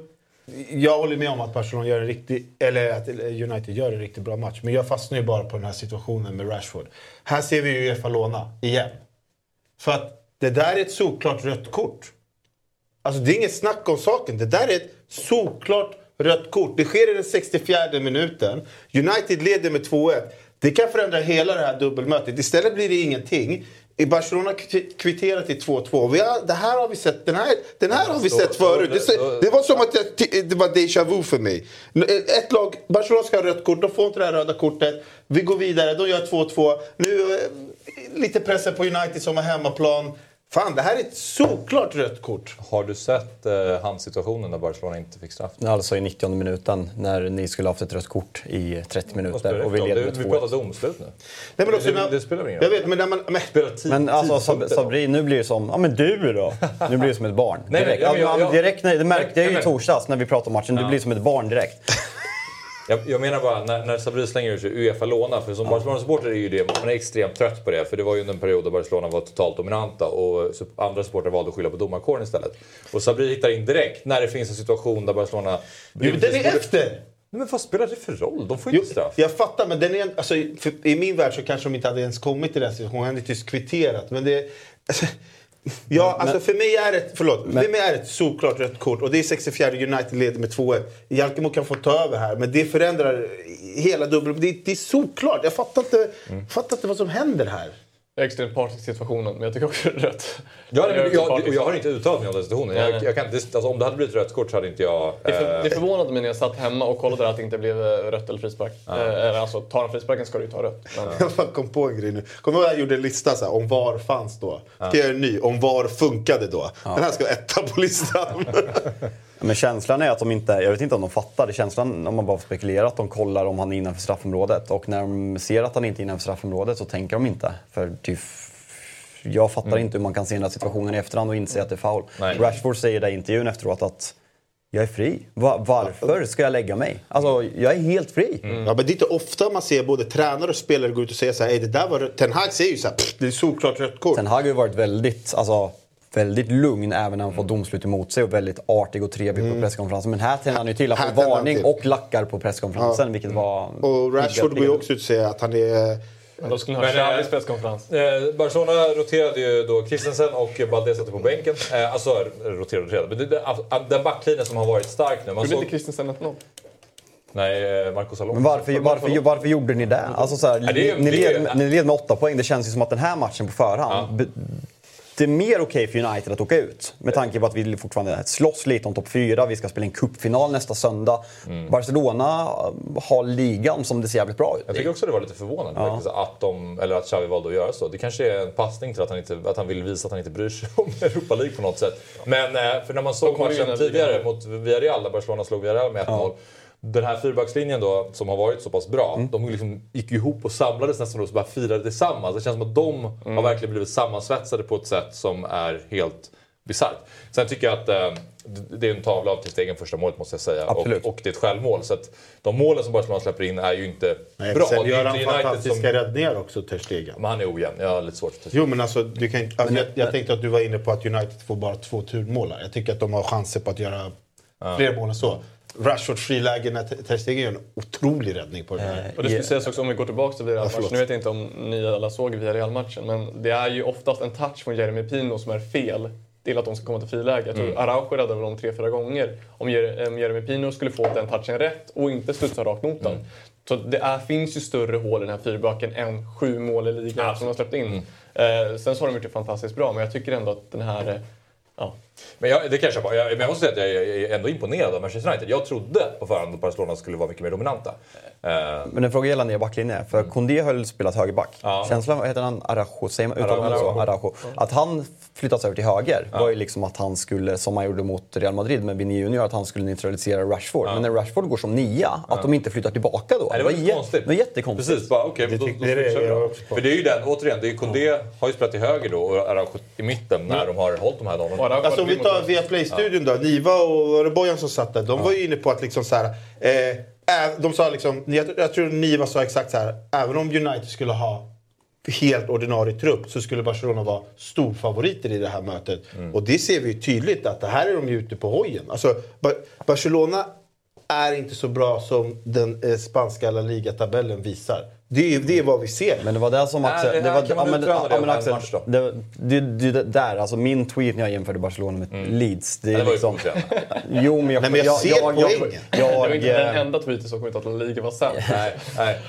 jag håller med om att Barcelona gör en riktig, eller att United gör en riktigt bra match. Men jag fastnar ju bara på den här situationen med Rashford. Här ser vi ju Uefa låna igen. För att det där är ett solklart rött kort. Alltså det är inget snack om saken. Det där är ett solklart rött kort. Det sker i den 64 minuten. United leder med 2-1. Det kan förändra hela det här dubbelmötet. Istället blir det ingenting. I Barcelona kvitt- kvitterar till 2-2. Vi har, det här har vi sett, den här, den här har vi sett förut. Det, det var som att jag, det var déjà vu för mig. Ett lag, Barcelona ska ha rött kort, de får inte det här röda kortet. Vi går vidare, de gör 2-2. Nu eh, lite pressen på United som har hemmaplan. Fan, det här är ett solklart rött kort. Har du sett eh, hans situationen när Barcelona inte fick straff? Alltså i 90 minuten när ni skulle haft ett rött kort i 30 Vad minuter det och vi leder Det- med Vi pratar 2-1. domslut nu. Nej, men också, det, när- det spelar ingen Jag roll? vet, men när man... Men, Spelar tid- Men alltså Sab-? Sabri, nu blir det som, ja men du då? Nu blir det som ett barn. Nej, Direkt. ja, men jag- Ja, jag- direkt när, det märkte jag ju i Nej, torsdags när vi pratade om matchen, du blir som ett barn direkt. Jag, jag menar bara, när, när Sabri slänger ur sig Uefa-låna, för som Barcelona-supporter är ju det, man är extremt trött på det. För det var ju under en period då Barcelona var totalt dominanta och andra supportrar valde att skylla på domarkåren istället. Och Sabri hittar in direkt när det finns en situation där Barcelona... Jo, den är efter! Nej, men vad spelar det för roll? De får ju inte straff. jag fattar, men den är, alltså, i min värld så kanske de inte hade ens kommit till den situationen. De hade inte kvitterat. Men det... Alltså, ja, alltså för mig är det, förlåt, för mig är ett solklart rött kort. Och det är 64 United leder med 2-1. Jalkemo kan få ta över här, men det förändrar hela dubbel... Det, det är solklart. Jag fattar inte, fattar inte vad som händer här. Jag är extremt partisk i situationen, men jag tycker också det är rätt. Ja, nej, men jag, partisk. och jag har inte uttalat mig om den situationen. Jag, jag kan, inte- alltså, om det hade blivit rött kort så hade inte jag... Det, för, eh, det förvånade mig när jag satt hemma och kollade att det inte blev eh, rött eller frispark. Eh, eller alltså, tar han frisparken ska du ju ta rött. Men, Jag bara kom på en grej nu. Kommer du ihåg att jag gjorde en lista så här, om VAR fanns då? Ska jag göra en ny? Om VAR funkade då? Den här ska vara etta på listan. Men känslan är att de inte, jag vet inte om de fattar, känslan om man bara spekulerar att de kollar om han är innanför straffområdet. Och när de ser att han inte är innanför straffområdet så tänker de inte. För typ, jag fattar Mm. inte hur man kan se den här situationen i efterhand och inse att det är foul. Nej. Rashford säger det i intervjun efteråt att jag är fri. Va- varför ska jag lägga mig? Alltså, jag är helt fri. Mm. Ja, men det är inte ofta man ser både tränare och spelare gå ut och säga så här, "Ey, det där var rött." Ten Hag säger ju så här, "Pff, det är solklart rött kort. Ten Hag har ju varit väldigt, alltså, väldigt lugn även när han fått domslut emot sig och väldigt artig och trevlig på presskonferensen. Men här tänder han ju till han varning till. och lackar på presskonferensen, vilket var... Och Rashford går ju också ut och säger att han är... Men då skulle ni ha Men, Xavis eh, presskonferens. Eh, Barcelona roterade ju då Christensen och Balde satte på bänken. Eh, alltså roterade och roterade. Men det, att- den backlinjen som har varit stark nu. Man Gjorde såg, inte Christensen 1-0? nej, eh, Marcos Alonso. Men varför, varför, varför gjorde ni det? Alltså så här, Ja, det är ju- ni, ni, det är ju- led, ni led med åtta poäng. Det känns ju som att den här matchen på förhand... be- Det är mer okej för United att åka ut. Med tanke på att vi fortfarande slåss lite om topp fyra. Vi ska spela en cupfinal nästa söndag. Barcelona har ligan som det ser jävligt bra ut Jag tycker också det var lite förvånande faktiskt, att, de, eller att Xavi valde att göra så. Det kanske är en passning till att han, inte, att han vill visa att han inte bryr sig om Europa League på något sätt. Men eh, för när man såg matchen tidigare mot Villarreal, där Barcelona slog Villarreal med 1-0. Den här fyrbackslinjen då, som har varit så pass bra, Mm. de liksom gick ihop och samlades nästan och bara firade tillsammans. Det känns som att de Mm. har verkligen blivit sammansvetsade på ett sätt som är helt bisarrt. Sen tycker jag att eh, det- är en tavla av till stegen första målet måste jag säga. Och, och det är ett självmål. Så att de målen som Barcelona släpper in är ju inte Nej, bra. Sen gör han fantastiska räddningar också, Ter Stegen. Men han är ojämn. Jag har lite svårt att Jo, men alltså, du kan, alltså jag, jag tänkte att du var inne på att United får bara två turmålar. Jag tycker att de har chanser på att göra fler mål än så. Rashford friläge när Ter gör en otrolig räddning på den här. Och det ska sägas också om vi går tillbaka till Villarreal-matchen. förlåt. nu vet jag inte om ni alla såg Villarreal-matchen, men det är ju oftast en touch från Jeremy Pino som är fel till att de ska komma till friläge. Jag tror Mm. Araujo räddade väl dem tre, fyra gånger. Om om Jeremy Pino skulle få den touchen rätt och inte studsa rakt mot den. Så det är, finns ju större hål i den här fyrbacken än sju mål i ligan som de har släppt in. Eh, sen så har de gjort det fantastiskt bra, men jag tycker ändå att den här... eh, Ja, Men jag, det kanske jag bara. Jag, men jag måste säga att jag är ändå imponerad av Manchester United. Jag trodde på förhand att Barcelona skulle vara mycket mer dominanta. Eh, Men en fråga gällande er backlinje. För Koundé höll spelat högerback. Ja. Känslan, vad heter han? Araujo? Säger man så? Araujo. Araujo. Att han flyttas över till höger var ju liksom att han skulle, som han gjorde mot Real Madrid med Vinny Junior, att han skulle neutralisera Rashford. Men när Rashford går som nia, att de inte flyttar tillbaka då. Nej, det var jä- konstigt. Det var jättekonstigt. Precis, bara okej. då, tyckte då, det är då, det då. För det är ju den, återigen, det är Koundé har ju spelat till höger då och Araujo i mitten när de har hållit de här och vi tar via Play-studion då. Niva och var det Bojan som satt där. De var ju inne på att liksom så här, eh, de sa liksom, jag, jag tror Niva sa exakt så här. Även om United skulle ha helt ordinarie trupp så skulle Barcelona vara storfavoriter i det här mötet. Och det ser vi ju tydligt att det här är de ju ute på hojen. Alltså, Ba- Barcelona är inte så bra som den eh, spanska La Liga-tabellen visar. Det är, det är vad vi ser. Men det var det som Axel... Nej, det det här var, kan man ja, men, utröna det ja, av men en Axel, match då. det, det, det, det där, alltså min tweet när jag jämförde Barcelona med Leeds. Det, är det var ju liksom, provocerande. Jo, men jag... Nej, men jag ser jag, jag, poängen. Det var jag, inte den enda tweeten som kom ut att La Liga var sämst. Nej, nej.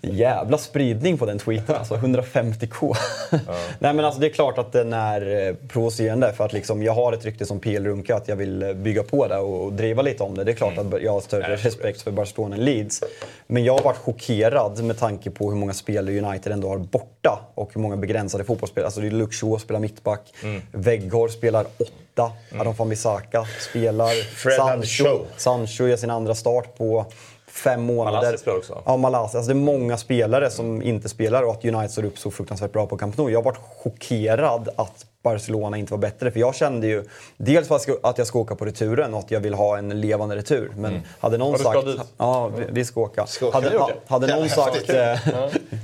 Jävla spridning på den tweeten alltså, 150k. Nej men alltså det är klart att den är eh, provocerande för att liksom, jag har ett rykte som PL Runka att jag vill eh, bygga på det och, och driva lite om det. Det är klart att jag har större respekt för Barcelona än Leeds. Men jag har varit chockerad med tanke på hur många spelare United ändå har borta och hur många begränsade fotbollsspelare. Alltså Shaw spelar mittback, Weghorst spelar åtta, Adam van Bissaka spelar, Sancho. Sancho gör sin andra start på fem månader. Spelar också. Ja, Malasia. Alltså det är många spelare som inte spelar och att United står upp så fruktansvärt bra på Camp Nou. Jag har varit chockerad att Barcelona inte var bättre. För jag kände ju dels att jag ska- att jag ska åka på returen och att jag vill ha en levande retur. Men hade någon Ja, ska sagt... dit. Ja, vi, vi ska åka. åka. Hade, åker? hade någon sagt... eh,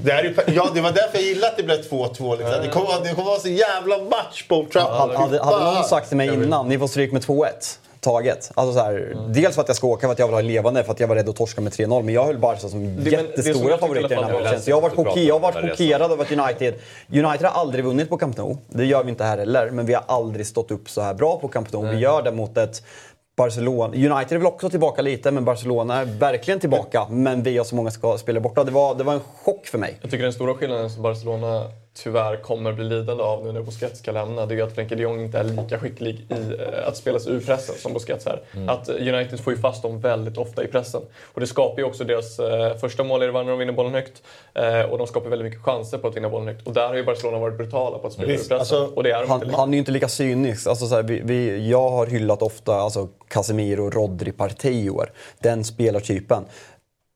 Det, är, ju- ja, det var därför jag gillade att det blev 2-2. Liksom. Det kommer det kommer vara så jävla match på Old Trafford. Hade, hade, hade någon sagt till mig innan, ni får stryk med 2-1 taget. Alltså så här, Dels för att jag ska åka, för att jag vill ha levande, för att jag var rädd att torska med 3-0. Men jag höll Barca som det jättestora favoriter i den här är matchen. Så jag har varit, jag har varit chockerad över att United... United har aldrig vunnit på Camp Nou. Det gör vi inte här heller. Men vi har aldrig stått upp så här bra på Camp Nou. Vi gör det mot ett Barcelona. United är väl också tillbaka lite, men Barcelona är verkligen tillbaka. Men vi har så många spelare borta. Det var, det var en chock för mig. Jag tycker den stora skillnaden som Barcelona tyvärr kommer bli lidande av nu när Busquets ska lämna det är ju att Frenkie de Jong inte är lika skicklig i eh, att spela sig ur pressen som Busquets är. Mm. Att United får ju fast dem väldigt ofta i pressen. Och det skapar ju också deras eh, första mål är det när de vinner bollen högt. Eh, och de skapar väldigt mycket chanser på att vinna bollen högt. Och där har ju Barcelona varit brutala på att spela ur Visst, pressen. alltså, och det är de han, inte han är ju inte lika cynisk. Alltså, så här, vi, vi, jag har hyllat ofta alltså, Casemiro, Rodri, Partey i år. Den spelartypen.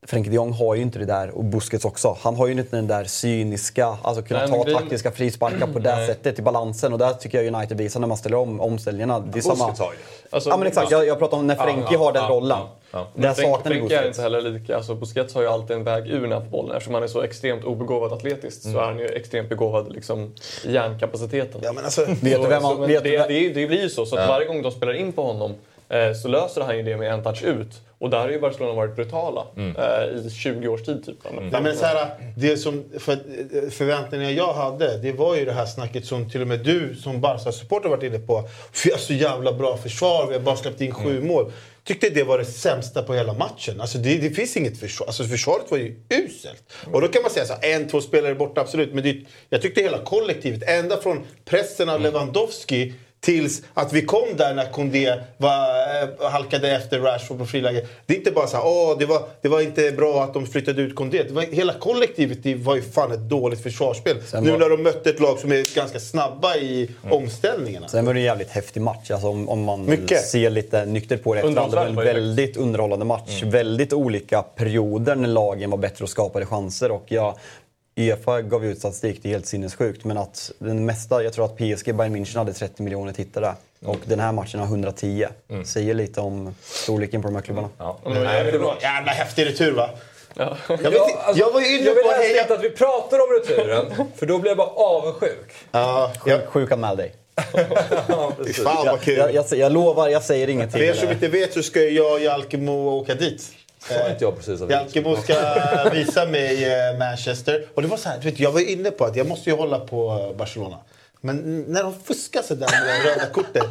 Frenkie de Jong har ju inte det där, och Busquets också. Han har ju inte den där cyniska, alltså kunna Nej, ta taktiska frisparkar på det sättet i balansen. Och där tycker jag United visar när man ställer om omställningarna. Det är samma... har ju det. Alltså, ja men exakt, jag, jag pratar om när Frenkie ja, har den ja, rollen. ja, ja. Där saknar Frenkie är inte heller lika... Alltså Busquets har ju alltid en väg ur han får bollen. Eftersom han är så extremt obegåvad atletiskt Mm. så är han ju extremt begåvad liksom, i hjärnkapaciteten. Ja, men alltså, Vet du vem han- så, men vet det, du vem- det, det blir ju så. Så att varje gång de spelar in på honom så löser han ju det med en touch ut. Och där har ju Barcelona varit brutala eh, i 20 års tid typ. Nej, men så här, det som, för, förväntningarna jag hade, det var ju det här snacket som till och med du som Barca-supporter varit inne på. Vi har så jävla bra försvar, vi har bara släppt in sju mål. Tyckte det var det sämsta på hela matchen. Alltså det, det finns inget försvar. Alltså försvaret var ju uselt. Och då kan man säga så en, två spelare borta, absolut. Men det, jag tyckte hela kollektivet, ända från pressen av Lewandowski Tills att vi kom där när Kondé var, eh, halkade efter Rashford på friläge. Det är inte bara så här, åh, det var, det var inte bra att de flyttade ut Kondé. Det var, hela kollektivet det var ju fan ett dåligt försvarsspel. Sen nu var- när de mötte ett lag som är ganska snabba i omställningarna. Sen var det en jävligt häftig match. Alltså om, om man Mycket. ser lite nyktert på det. Det var en väldigt underhållande match. Väldigt olika perioder när lagen var bättre och skapade chanser. Och ja, Uefa gav ut statistik, det är helt sinnessjukt. Men att den mesta, jag tror att PSG, Bayern München hade 30 miljoner tittare. Och den här matchen har 110. Säger lite om storleken på de här klubbarna. Ja. Nej, men det var jävla häftig retur va? Ja. Jag, vet, Ja, inte- alltså, jag var ju inne jag vill på att helst att vi pratar om returen, för då blir jag bara avundsjuk. Ja, jag, Sjuk anmäl dig. Ja, fan vad kul. Jag, jag, jag lovar, jag säger ingenting. För er som inte vet så ska jag och Jalkemo åka dit. Sa inte jag precis att vi Jalkemo ska visa mig eh, Manchester. Och det var så här, du vet, jag var inne på att jag måste ju hålla på eh, Barcelona. Men när de fuskar så där med det röda kortet.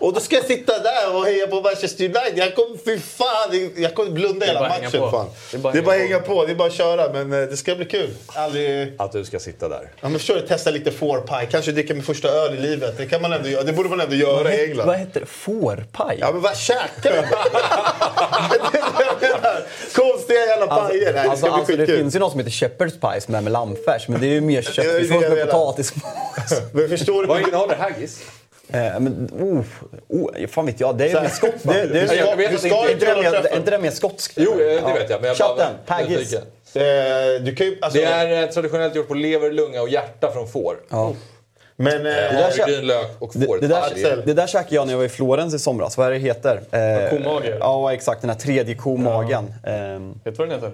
Och då ska jag sitta där och heja på Manchester United. Jag kommer, fy fan, jag kommer blunda hela matchen. på. Fan. Det är bara Det är bara att hänga hänga på, det är bara att köra. Men eh, det ska bli kul. Aldrig... Att du ska sitta där. Ja, men förstår du, testa lite fårpaj. Kanske dricka min första öl i livet. Det, kan man ändå det borde man ändå göra i England. Vad heter det? Fårpaj? Ja men vad käkar du? Konstiga jävla pajer. Nej, det Alltså, alltså, det finns ju något som heter Shepherd's pie som är med lammfärs, men det är ju mer är det köttfärssås med potatismos. Förstår du? Vad innehåller haggis? Eh, men, oh, oh, fan vet jag. Det är mer skott. Det, det, ska- jag vet det inte- inte är, inte det mer, är inte det mer skotskt? Jo, eh, det vet jag. Men jag Chatten, nyfiken. Eh, Du kan ju, alltså, Det är eh, traditionellt gjort på lever, lunga och hjärta från får. Ja. Men... Eh, där kä- Havregryn, lök och Det, får. det, där, Axel. det där käkade jag när jag var i Florens i somras. Vad är det heter? Eh, komage. Ja, exakt. Den här tredje komagen. Ehm, Vet du vad den heter?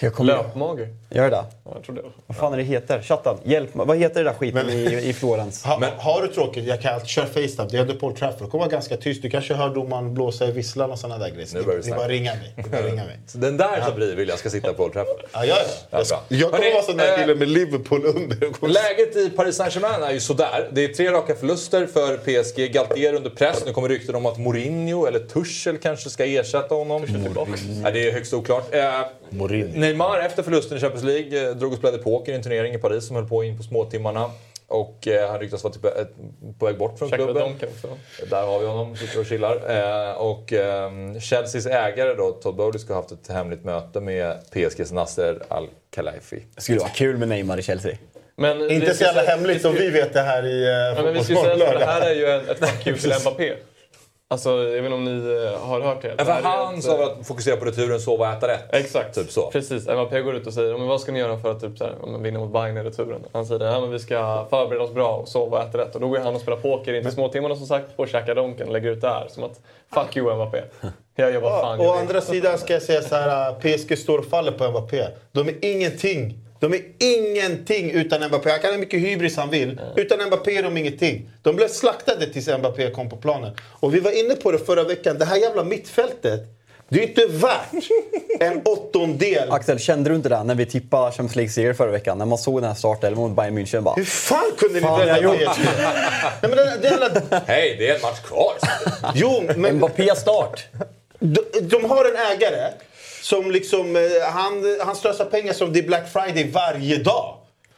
Jag kommer... Löpmage. Gör det? Ja, jag tror det. Vad fan är det heter? Chatten, hjälp mig. Vad heter det där skiten i, i Florens? ha, har du tråkigt, jag kan alltid köra Facetime. Det är ändå Paul Trafford. Kom vara ganska tyst. Du kanske hör domaren blåsa i visslan och sådana där grejer. Nu börjar vi det bara ringa mig. Det bara ringa mig. Så den där som blir vill jag ska sitta på Old Trafford. Ja, ja, ja. Ja, bra. Jag kommer vara sån där eh, kille med Liverpool under. Läget i Paris Saint-Germain är ju sådär. Det är tre raka förluster för PSG. Galtier under press. Nu kommer rykten om att Mourinho eller Tuchel kanske ska ersätta honom. Ja, det är högst oklart. Eh, Neymar efter förlusten i Champions League eh, drog och spelade poker i en turnering i Paris som höll på in på småtimmarna. Och eh, han ryktas vara typ, eh, på väg bort från Käkade klubben. Där har vi honom, sitter och chillar. Eh, och eh, Chelseas ägare då, Todd Bowley, ska ha haft ett hemligt möte med PSGs Nasser Al-Khelaifi. Det skulle vara kul med Neymar i Chelsea. Men Inte så jävla hemligt om vi vet det här i Ja, uh, men vi ska säga att det här är ju en- ett fuck you till Mbappé. Alltså, jag vet inte om ni eh, har hört det. För han sa eh, att fokusera på returen, sova och äta rätt. Exakt. Typ så. Precis. Mbappé går ut och säger men vad ska ni göra för att typ, så här, om man vinner mot Bayern i returen. Han säger ja, men vi ska förbereda oss bra och sova och äta rätt. Och då går han och spelar poker in till småtimmarna som sagt och käkar Donken och lägger ut det här. Som att fuck you Mbappé. Jag vad fan Å andra sidan ska jag säga så här, PSG står och faller på Mbappé. De är ingenting. De är ingenting utan Mbappé. Han kan ha mycket hybris han vill. Utan Mbappé är de ingenting. De blev slaktade tills Mbappé kom på planen. Och vi var inne på det förra veckan. Det här jävla mittfältet. Det är ju inte värt en åttondel. Axel, kände du inte det när vi tippade Champions League-seger förra veckan? När man såg den här startelvan mot Bayern München bara... Hur fan kunde ni Fan, välja jag PSG? Nej, men det, det jävla... Hej, det är en match kvar! Jo, men Mbappé start! De, de har en ägare som liksom... Eh, han, han slösar pengar som det är Black Friday varje dag.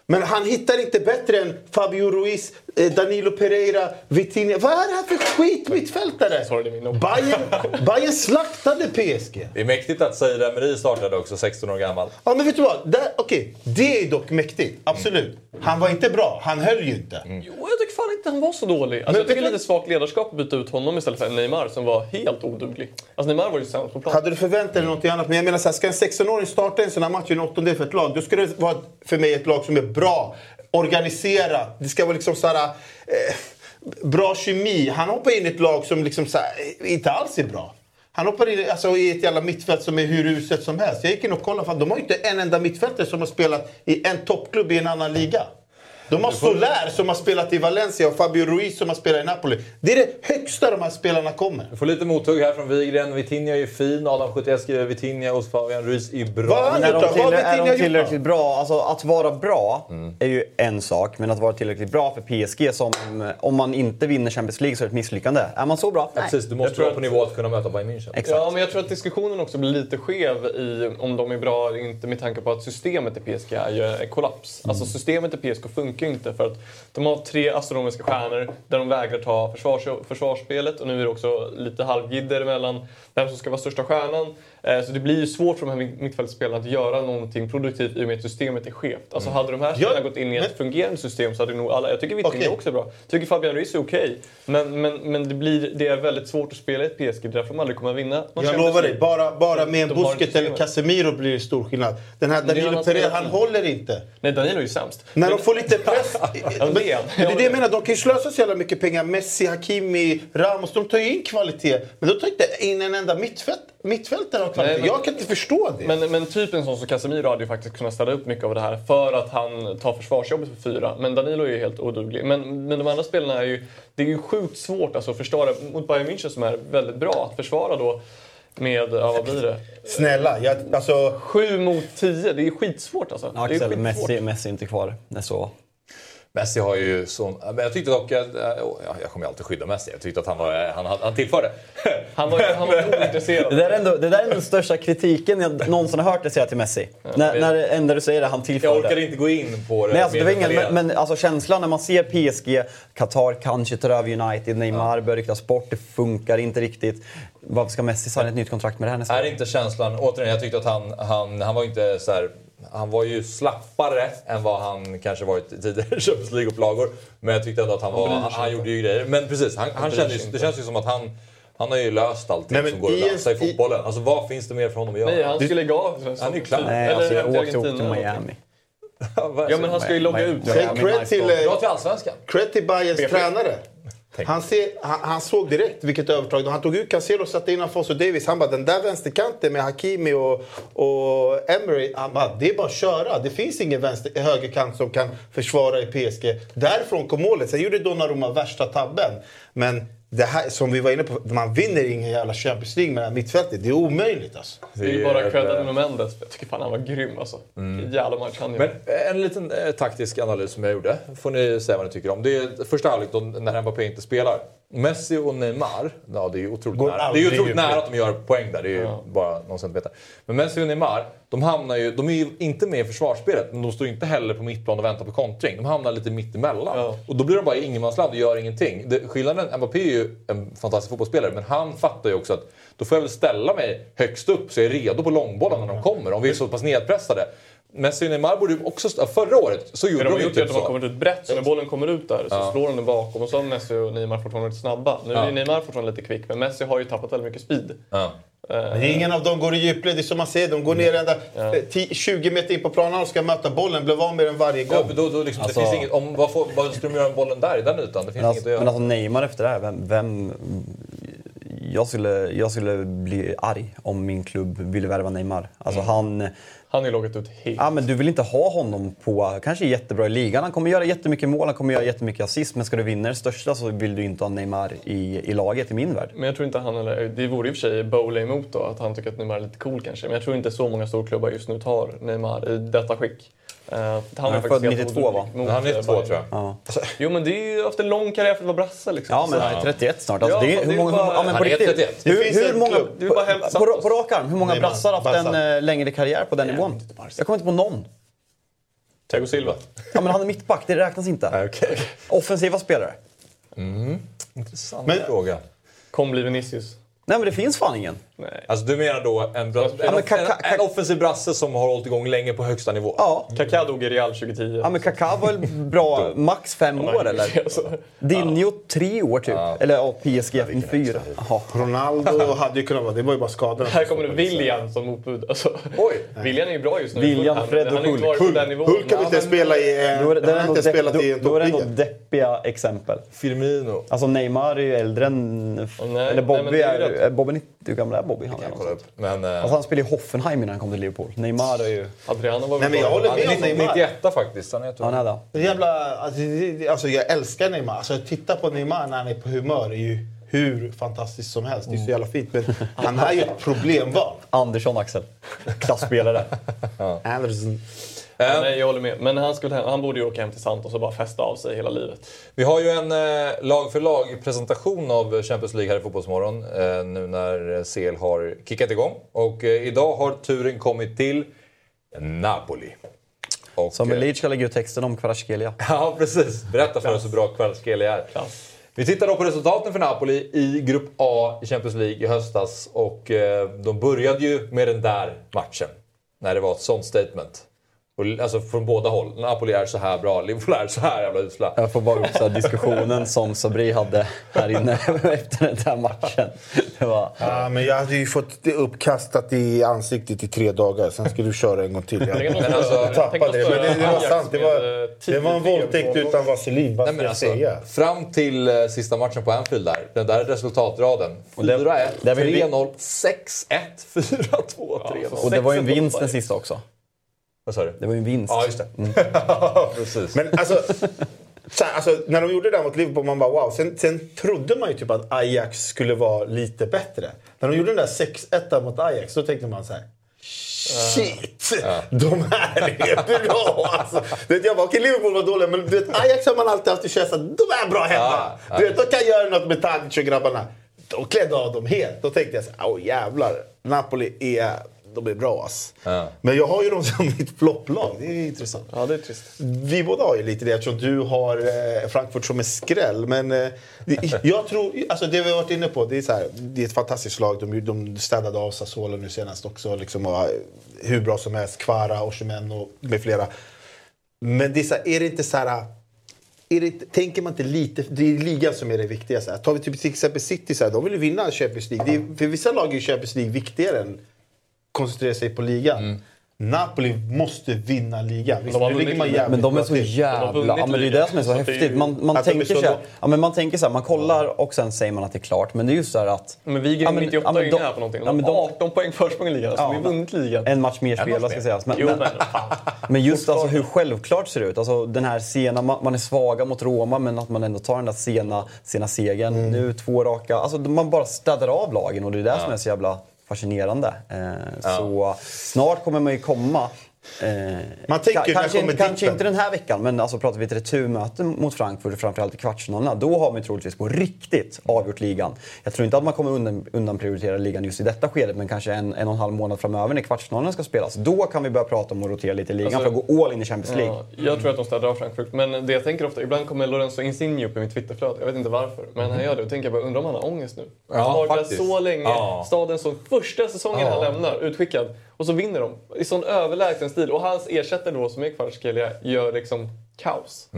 Men han hittar inte bättre än Fabio Ruiz, Danilo Pereira, Vitinha. Vad är det här för skit mittfältare? Bayern, Bayern slaktade PSG. Det är mäktigt att Zaire Emery startade också, 16 år gammal. Ja, men vet du vad? Där- Okej, det är dock mäktigt. Absolut. Han var inte bra. Han höll ju inte. Jo, jag tycker fan inte han var så dålig. Alltså, Men jag tycker vet du- lite svagt ledarskap att byta ut honom istället för Neymar som var helt oduglig. Alltså Neymar var ju sämst på plan. Hade du förväntat dig något annat? Men jag menar, så här, ska en 16-åring starta en sån här match i en åttondel för ett lag, då ska det vara för mig ett lag som är bra, organiserat. Det ska vara liksom så här, eh, bra kemi. Han hoppar in i ett lag som liksom så här, eh, inte alls är bra. Han hoppar in alltså, i ett jävla mittfält som är hur uselt som helst. Jag gick in och kollade, de har ju inte en enda mittfältare som har spelat i en toppklubb i en annan liga. De har Soler som har spelat i Valencia och Fabio Ruiz som har spelat i Napoli. Det är det högsta de här spelarna kommer. Vi får lite mothugg här från Wigren. Vitinha är ju fin. Adam 71 skriver Vitinha och Fabian Ruiz är bra. Vad har han gjort de till, är de tillräckligt bra, alltså att vara bra är ju en sak, men att vara tillräckligt bra för PSG som, om man inte vinner Champions League så är det ett misslyckande. Är man så bra? Ja, precis, du måste vara att- på nivå att kunna möta Bayern München. Exakt. Ja, men jag tror att diskussionen också blir lite skev i om de är bra eller inte med tanke på att systemet i PSG är ju en kollaps. Alltså systemet i PSG funkar ju inte för att de har tre astronomiska stjärnor där de vägrar ta försvars försvarsspelet och nu är det också lite halvjidder mellan vem som ska vara största stjärnan. Eh, Så det blir ju svårt för de här mitt- mittfältsspelarna att göra någonting produktivt i och med att systemet är skevt. Alltså hade de här spelarna Ja, gått in i men- ett fungerande system så hade nog alla... Jag tycker Vitinha Okej. också är bra. Jag tycker Fabian Ruiz är okej. Men, men, men det, blir, det är väldigt svårt att spela i ett PSG. Därför de aldrig kommer att vinna någon Jag lovar dig, bara, bara med en Busquets eller. Casemiro blir det stor skillnad. Den här det är Danilo Pereira, han håller inte. Nej, Danilo är ju sämst. När Men- de får lite press... Men, det är men det är det jag menar, de kan ju slösa så jävla mycket pengar. Messi, Hakimi, Ramos, de tar ju in kvalitet. Men de tar inte in en enda mittfält, mittfältare av kvalitet. Jag kan inte förstå det. Men, men typ en sån som Casemiro hade ju faktiskt kunnat ställa upp mycket av det här för att han tar försvarsjobbet för fyra. Men Danilo är ju helt oduglig. Men, men de andra spelarna är ju... Det är ju sjukt svårt alltså, att försvara mot Bayern München som är väldigt bra. Att försvara då med, ja vad blir det? Snälla, jag, alltså... Sju mot tio. Det är skitsvårt alltså. Det är Axel, skitsvårt. Messi, Messi är inte kvar. Det är så. Messi har ju sån... Men jag tyckte dock... att- äh, ja, Jag kommer ju alltid skydda Messi. Jag tyckte att han, var, han, han tillförde. Han var, han var ointresserad. Det där, är ändå, det där är den största kritiken jag någonsin har hört dig säga till Messi. när, när det enda du säger är han Jag tillförde. orkade inte gå in på det Nej, alltså, det var ingen, men, men alltså, känslan när man ser PSG, Qatar kanske tar över United, Neymar börjar ryktas bort, det funkar inte riktigt. Varför ska Messi signa ett nytt kontrakt med det här nästa Är år? inte känslan... Återigen, jag tyckte att han, han, han var inte så här... Han var ju slappare än vad han kanske varit i tidigare Champions League-upplagor. Men jag tyckte ändå att han, var, han, han gjorde ju grejer. Men precis, han, han kände, det känns ju som att han, han har ju löst allting Nej, men som går att lösa i fotbollen. Alltså vad finns det mer för honom att göra? Nej, han skulle lägga av. Han är ju klar. Nej, alltså, jag åkte ihop till Miami. Ja, men han ska ju logga ut. Cred till, eh, Dra till Allsvenskan. cred till Bayerns tränare. Han, ser, han, han såg direkt vilket övertag Han tog ut Cancelo och satte in Afonso Davis. Han bara, den där vänsterkanten med Hakimi och, och Emery. Han bara, det är bara att köra. Det finns ingen vänster, högerkant som kan försvara i PSG. Därifrån kom målet. Sen gjorde Donnarumma värsta tabben. Men det här, som vi var inne på, man vinner ingen jävla Champions League med det här mittfältet. Det är omöjligt alltså. Det är ju bara credda Nuno Mendes. Jag tycker fan han var grym alltså. Vilken jävla match han Men gjorde. en liten eh, taktisk analys som jag gjorde. får ni säga vad ni tycker om. Det är första halvlek när Mbappé inte spelar. Messi och Neymar, ja det är ju otroligt, Går nära. Det är otroligt nära att de gör poäng där. Det är ju bara någon centimeter. Men Messi och Neymar, de hamnar ju, de är ju inte med i försvarsspelet, men de står inte heller på mittplan och väntar på kontring. De hamnar lite mitt emellan. Ja. Och då blir de bara i ingenmansland och gör ingenting. Det, skillnaden, Mbappé är ju en fantastisk fotbollsspelare, men han fattar ju också att då får jag väl ställa mig högst upp så jag är redo på långbollen när de kommer. Om vi är så pass nedpressade. Messi och Neymar borde ju också... st- Förra året så gjorde de de, ju är typ att de har så. kommit ut brett, så när bollen kommer ut där så slår de den bakom och så har Messi och Neymar fortfarande lite snabba. Nu är Ja. ju Neymar fortfarande lite kvick, men Messi har ju tappat väldigt mycket speed. Ja. Men ingen av dem går i djupled. Det är som man ser, de går ner ända eh, 10 20 meter in på planen och ska möta bollen. Blev av med den varje Ja, gång. men då, då liksom, Alltså- det finns inget, om, vad, får, vad ska de göra med bollen där, i den ytan? Det finns Men inget alltså, att göra. men alltså Neymar efter det här, vem... vem jag, skulle, jag skulle bli arg om min klubb ville värva Neymar. Alltså han... Han har ju loggat ut helt. Ja, men du vill inte ha honom på, kanske jättebra i ligan. Han kommer göra jättemycket mål, han kommer göra jättemycket assist. Men ska du vinna det största så vill du inte ha Neymar i, i laget i min värld. Men jag tror inte han eller, det vore i och för sig Bowley emot då, att han tycker att Neymar är lite cool kanske. Men jag tror inte så många storklubbar just nu tar Neymar i detta skick. Uh, han Han är född 92 va? Han är 92 tror jag. Ja, Jo men det är ju efter en lång karriär för att vara brasse liksom. ja men han är 31 snart. Alltså, Ja, det är, hur många, bara- ja, men Han på är riktigt. 31. Det Hur, finns hur många, på, på, alltså. på rak arm, hur många Neymar, brassar har haft en eh, längre karriär på den nivån? Jag kommer inte på någon. Thiago Silva. Ja, men han är mittback, det räknas inte. Okay. Offensiva spelare. Mm. Intressant Men- fråga. Kom bli Vinicius. Nej, men det finns fan ingen. Nej. Alltså du menar då en, bra, en, en, en offensiv brasse som har hållit igång länge på högsta nivå? Ja. Kaká dog i Real 2010. Ja, men Kaká var väl bra max fem år eller? Alltså, Dinho tre år typ. Eller ja, PSG fyra. Jaha. Ronaldo hade ju kunnat vara, det var ju bara skadorna. här kommer det William som motbud. Alltså, Oj! William är ju bra just nu. William, Fred och Han har inte Hulk. varit på den nivån. Hulk kan inte ens spela i... eh, Då är det, Han då är har inte nog spelat depp- i en då, då är det toppliga. deppiga exempel. Firmino. Alltså Neymar är ju äldre än... eller Bobby är ju Bobby 90, hur gammal är Bobby? Han, Jag någonstans. upp. Men, eh, alltså han spelade i Hoffenheim innan han kom till Liverpool. Neymar är ju... Adriano var Nej väl men jag håller med om Neymar. 91 faktiskt. Han är Han är det. Jävla, alltså, alltså jag älskar Neymar. Alltså titta på Neymar när han är på humör är ju hur fantastiskt som helst. Det är så jävla fint. Men han är ju ett problembarn. Andersson Axel. Klasspelare. Anderson. Ja, nej, jag håller med. Men han, skulle, han borde ju åka hem till Santos och bara festa av sig hela livet. Vi har ju en eh, lag för lag-presentation av Champions League här i Fotbollsmorgon eh, nu när CL har kickat igång. Och eh, idag har turen kommit till Napoli. Och, Som eh, Leach ska lägga ut texten om Kvaratskhelia. Ja, precis. Berätta för oss hur bra Kvaratskhelia är. Vi tittar då på resultaten för Napoli i Grupp A i Champions League i höstas. Och eh, de började ju med den där matchen. När det var ett sånt statement. Och, alltså från båda håll. Napoli är så här bra, Liverpool är så här jävla usla. Jag får bara upp så diskussionen som Sabri hade här inne efter den där matchen. Det var... Ja, men jag hade ju fått det uppkastat i ansiktet i tre dagar. Sen skulle du köra en gång till. Jag, men alltså, jag tappade det. Men det, det var sant. Det var, det var en 10-3 våldtäkt utan vaselin. Vad ska jag alltså, säga? fram till eh, sista matchen på Anfield där. Den där resultatraden. 4-1, det- där vill vi- 3-0, 6-1, 4-2, 3-0. Och det var ju en vinst den sista också. Vad sa du? Det var ju en vinst. Ja, just det. Precis. Men alltså, så här, alltså, när de gjorde det där mot Liverpool, man bara wow. Sen, sen trodde man ju typ att Ajax skulle vara lite bättre. När de gjorde den där 6-1 mot Ajax, då tänkte man så här. Shit! De här är bra! Alltså, du vet, jag bara, okej Liverpool var dåliga, men du vet, Ajax har man alltid haft i känslan att de är bra hemma. Ja, Du vet, de kan göra något med Tadic och grabbarna. Då klädde av dem helt. Då tänkte jag så här, åh jävlar. Napoli är, de är bra ass. Ja. Men jag har ju dem som mitt flopplag. Det är intressant. Ja, det är trist. Vi båda har ju lite det eftersom du har eh, Frankfurt som en skräll. Men eh, det, jag tror, alltså det vi har varit inne på, det är, så här, det är ett fantastiskt lag. De, de städade av Sassuolo nu senast också. Liksom, och, eh, hur bra som helst. Kvara, Oshimen och med flera. Men det är, så här, är det inte så här... Är det, tänker man inte lite... Det är ligan som är det viktiga. Så här. Tar vi typ till exempel City, så här, de vill ju vinna Champions League. Det är, för vissa lag är ju Champions League viktigare än koncentrera sig på ligan. Napoli måste vinna ligan. Visst, De ligger man jävligt Men de är så jävla... Ja, men det är det som är så så det häftigt. Man, man, tänker så så här, ja, men man tänker så här, man kollar och sen säger man att det är klart. Men det är ju så här att... Men vi Ja, är men- 98 ja, men de- här på någonting. ja, men de- 18 poäng försprång i ligan. Så Ja, vi har vunnit ligan. En match mer spelad ska sägas. Men, Jo, men, men just alltså hur självklart det ser ut. Alltså den här sena, man, man är svaga mot Roma men att man ändå tar den där sena, sena segern. Mm. Nu två raka. Alltså man bara städar av lagen och det är det som är så jävla fascinerande. Eh, Så snart kommer man ju komma. Eh, Man tänker, kanske, kommer kanske inte den här veckan, men alltså pratar vi ett returmöte mot Frankfurt, framförallt i kvartsfinalerna, då har man troligtvis på riktigt avgjort ligan. Jag tror inte att man kommer undan, undan prioritera ligan just i detta skedet, men kanske en, en och en halv månad framöver när kvartsfinalerna ska spelas. Då kan vi börja prata om att rotera lite i ligan Alltså, för att gå all in i Champions League. Ja, jag tror att de städar av Frankfurt. Men det jag tänker ofta, ibland kommer Lorenzo Insigne upp i mitt Twitterflöde. Jag vet inte varför. Men han gör det. Och tänker jag bara, undrar om han har ångest nu? Ja, han har varit där faktiskt. så länge. Ja. Staden så första säsongen Ja. han lämnar, utskickad. Och så vinner de. I sån överlägsen stil. Och hans ersättare då, som är Kvaratskhelia, gör liksom kaos.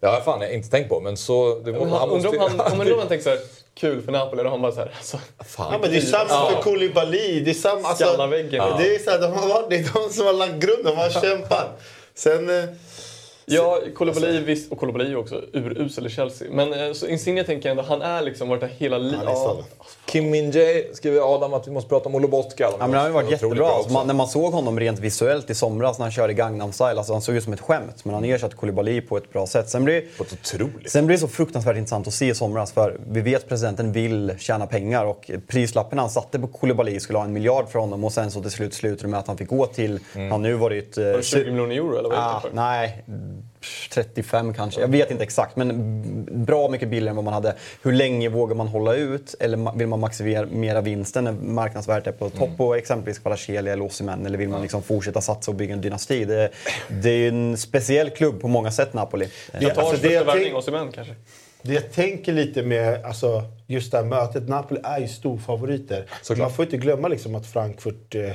Det har jag fan inte tänkt på, men så... Det, Men han, undrar om han, kommer han tänker så här, kul för Napoli, och han bara så här, alltså, Ja, men det är samma för Koulibaly. Det är samma... Alltså, väggen. Det är så här, de har varit, det är de som har lagt grunden, de har kämpat. Sen... eh, Ja, Koulibaly visst, och ju också urusel i Chelsea. Men eh, så Insigne tänker jag ändå, han är liksom varit där hela livet. Han så. Kim Min-Jae skriver Adam att vi måste prata om Olobotka. Ja, men det har ju varit jättebra. bra Alltså, man, när man såg honom rent visuellt i somras när han körde Gangnam style, alltså han såg ut som ett skämt. Men han ersatte Koulibaly på ett bra sätt. Sen blir, På ett otroligt sen blir det så fruktansvärt intressant att se i somras. För vi vet att presidenten vill tjäna pengar och prislappen han satte på Koulibaly skulle ha en miljard för honom. Och sen så till slut slutade det med att han fick gå till, han nu varit... eh, Var det 20 miljoner euro eller vad Ah, nej, 35 kanske. Jag vet inte exakt, men bra mycket billigare än vad man hade. Hur länge vågar man hålla ut? Eller vill man maximera vinsten när marknadsvärdet är på topp på exempelvis Kvaratskhelia eller Osimhen? Eller vill man liksom fortsätta satsa och bygga en dynasti? Det, det är en speciell klubb på många sätt, Napoli. Det- Tar alltså, det värvning Osimhen kanske? Det jag tänker lite med alltså, just det här mötet, Napoli är ju storfavoriter. Såklart. Man får inte glömma liksom att Frankfurt eh,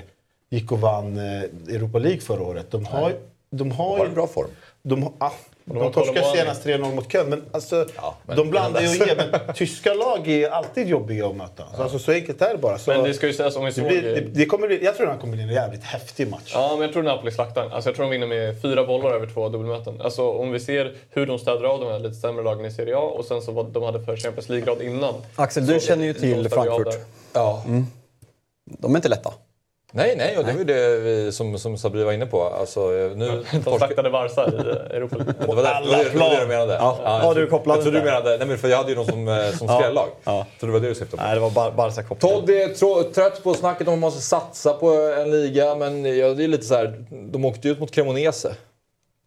gick och vann eh, Europa League förra året. De har, de har Har ju... en bra form. De, har- ah, de torskade Colomani. senast 3-0 mot Köln, men, alltså, men de blandar ju och ger. Tyska lag är alltid jobbiga att möta. Så, alltså, så enkelt är det bara. Så, Men det ska ju sägas om vi det såg... blir, det, det kommer bli, jag tror det kommer bli en jävligt häftig match. Ja, men jag tror Napoli slaktar den. alltså, Jag tror de vinner med fyra bollar över två dubbelmöten. Alltså, om vi ser hur de städar av de här lite sämre lagen i Serie A och sen så vad de hade för Champions League-grad innan. Axel, du känner ju de till Frankfurt. Ja. De är inte lätta. Nej, nej, och det var ju det vi, som, som Sabri var inne på. Alltså, nu, De slaktade Barca i Europa League. Det var det, var det, du menade? Ja. jag Ja, tror- du kopplade Jag trodde du menade... Nej, men för jag hade ju någon som, eh, som Ja. skrällag. Ja. Så det var det du syftade på. Nej, det var Bar- Barca-koppling. Todd är trött på snacket om att man måste satsa på en liga, men ja, det är lite så här. De åkte ju ut mot Cremonese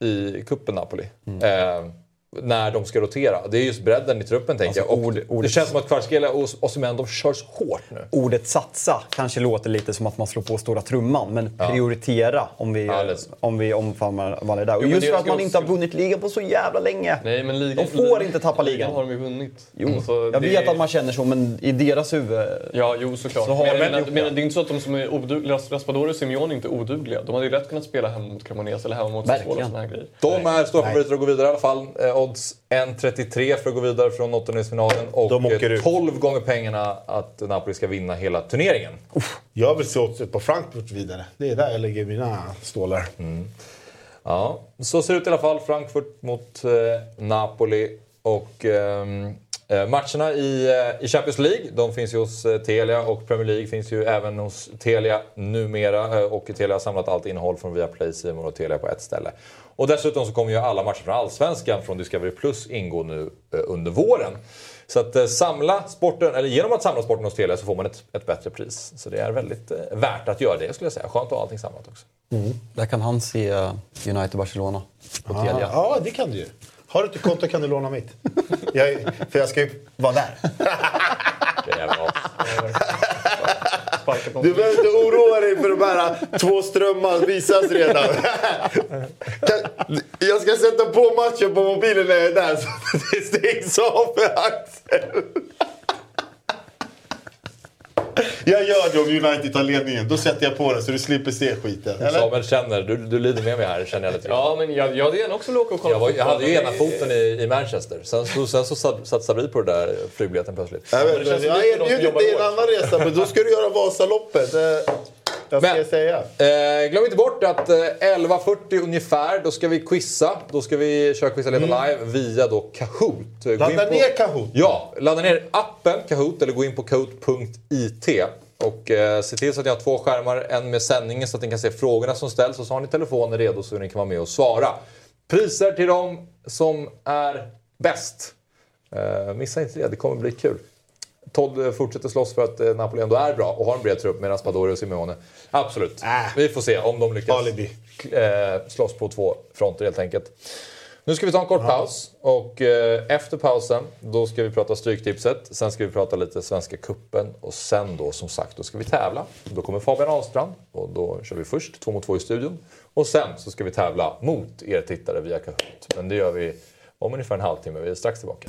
i cupen Napoli. Mm. Eh, när de ska rotera. Det är just bredden i truppen tänker Alltså, jag. Och ord- det känns som att Kvaratskhelia och Osimhen, de kör så hårt nu. Ordet satsa kanske låter lite som att man slår på stora trumman, men prioritera om vi, Ja, om vi omfamnar vad det är där. Och men just för att man också- inte har vunnit ligan på så jävla länge. Nej, men ligan, De får inte tappa ligan. har de ju vunnit. Jo, Alltså, jag det- vet att man känner så, men i deras huvud... Ja, jo såklart. Så har men, de men, gjort men, det. det är inte så att de som är odugliga, Raspadori och Simeone är inte odugliga. De hade ju lätt kunnat spela hemma mot Cremonese eller hemma mot Sassuolo och Verkligen. såna här grejer. De är stora favoriter att gå vidare i alla fall. Odds 1,33 för att gå vidare från åttondelsfinalen. Och De åker eh, ut. 12 gånger pengarna att Napoli ska vinna hela turneringen. Jag vill se oddset på Frankfurt vidare. Det är där jag lägger mina stålar. Ja, så ser det ut i alla fall. Frankfurt mot eh, Napoli. Och ehm, eh, matcherna i, eh, i Champions League, de finns ju hos eh, Telia och Premier League finns ju även hos Telia numera. Eh, och Telia har samlat allt innehåll från Viaplay, Simon och Telia på ett ställe. Och dessutom så kommer ju alla matcher från Allsvenskan från Discovery Plus ingå nu eh, under våren. Så att eh, samla sporten, eller genom att samla sporten hos Telia så får man ett, ett bättre pris. Så det är väldigt eh, värt att göra det skulle jag säga. Skönt att ha allting samlat också. Där kan han se eh, United-Barcelona på Ja, Telia. ja, det kan du ju. Har du inte konto kan du låna mitt. Jag, för jag ska ju vara där. Det är bra. Sparka på Du behöver inte oroa dig för de här två strömmar visas redan. Jag ska sätta på matchen på mobilen när jag är där så att det stängs av för Axel. Jag gör det om United tar ledningen. Då sätter jag på den så du slipper se skiten. Eller? Samuel känner, du, du lider med mig här känner jag lite. Ja, men jag, jag hade gärna också åka och kolla Jag, var, jag hade ju ena foten i, i Manchester. Sen, så, sen så satt, satt Sabri på den där flygbiljetten plötsligt. Jag, jobbar dig en annan resa men då ska du göra Vasaloppet. Jag ska Men- säga. Eh, glöm inte bort att eh, 11.40 ungefär, då ska vi quizza. Då ska vi köra Quizza Leta live via då Kahoot. Eh, gå Ladda på- ner Kahoot. Ja, ladda ner appen Kahoot eller gå in på kahoot.it. Och eh, se till så att ni har två skärmar, en med sändningen så att ni kan se frågorna som ställs och så har ni telefonen redo så ni kan vara med och svara. Priser till dem som är bäst. Eh, missa inte det, det kommer bli kul. Todd eh, fortsätter slåss för att eh, Napoli ändå är bra och har en bred trupp med Raspadori och Simeone. Absolut. Äh. Vi får se om de lyckas Alibi. eh, slåss på två fronter helt enkelt. Nu ska vi ta en kort paus och efter pausen då ska vi prata Stryktipset. Sen ska vi prata lite Svenska Kuppen och sen då som sagt då ska vi tävla. Då kommer Fabian Ahlstrand och då kör vi först två mot två i studion. Och sen så ska vi tävla mot er tittare via Kahoot. Men det gör vi om ungefär en halvtimme. Vi är strax tillbaka.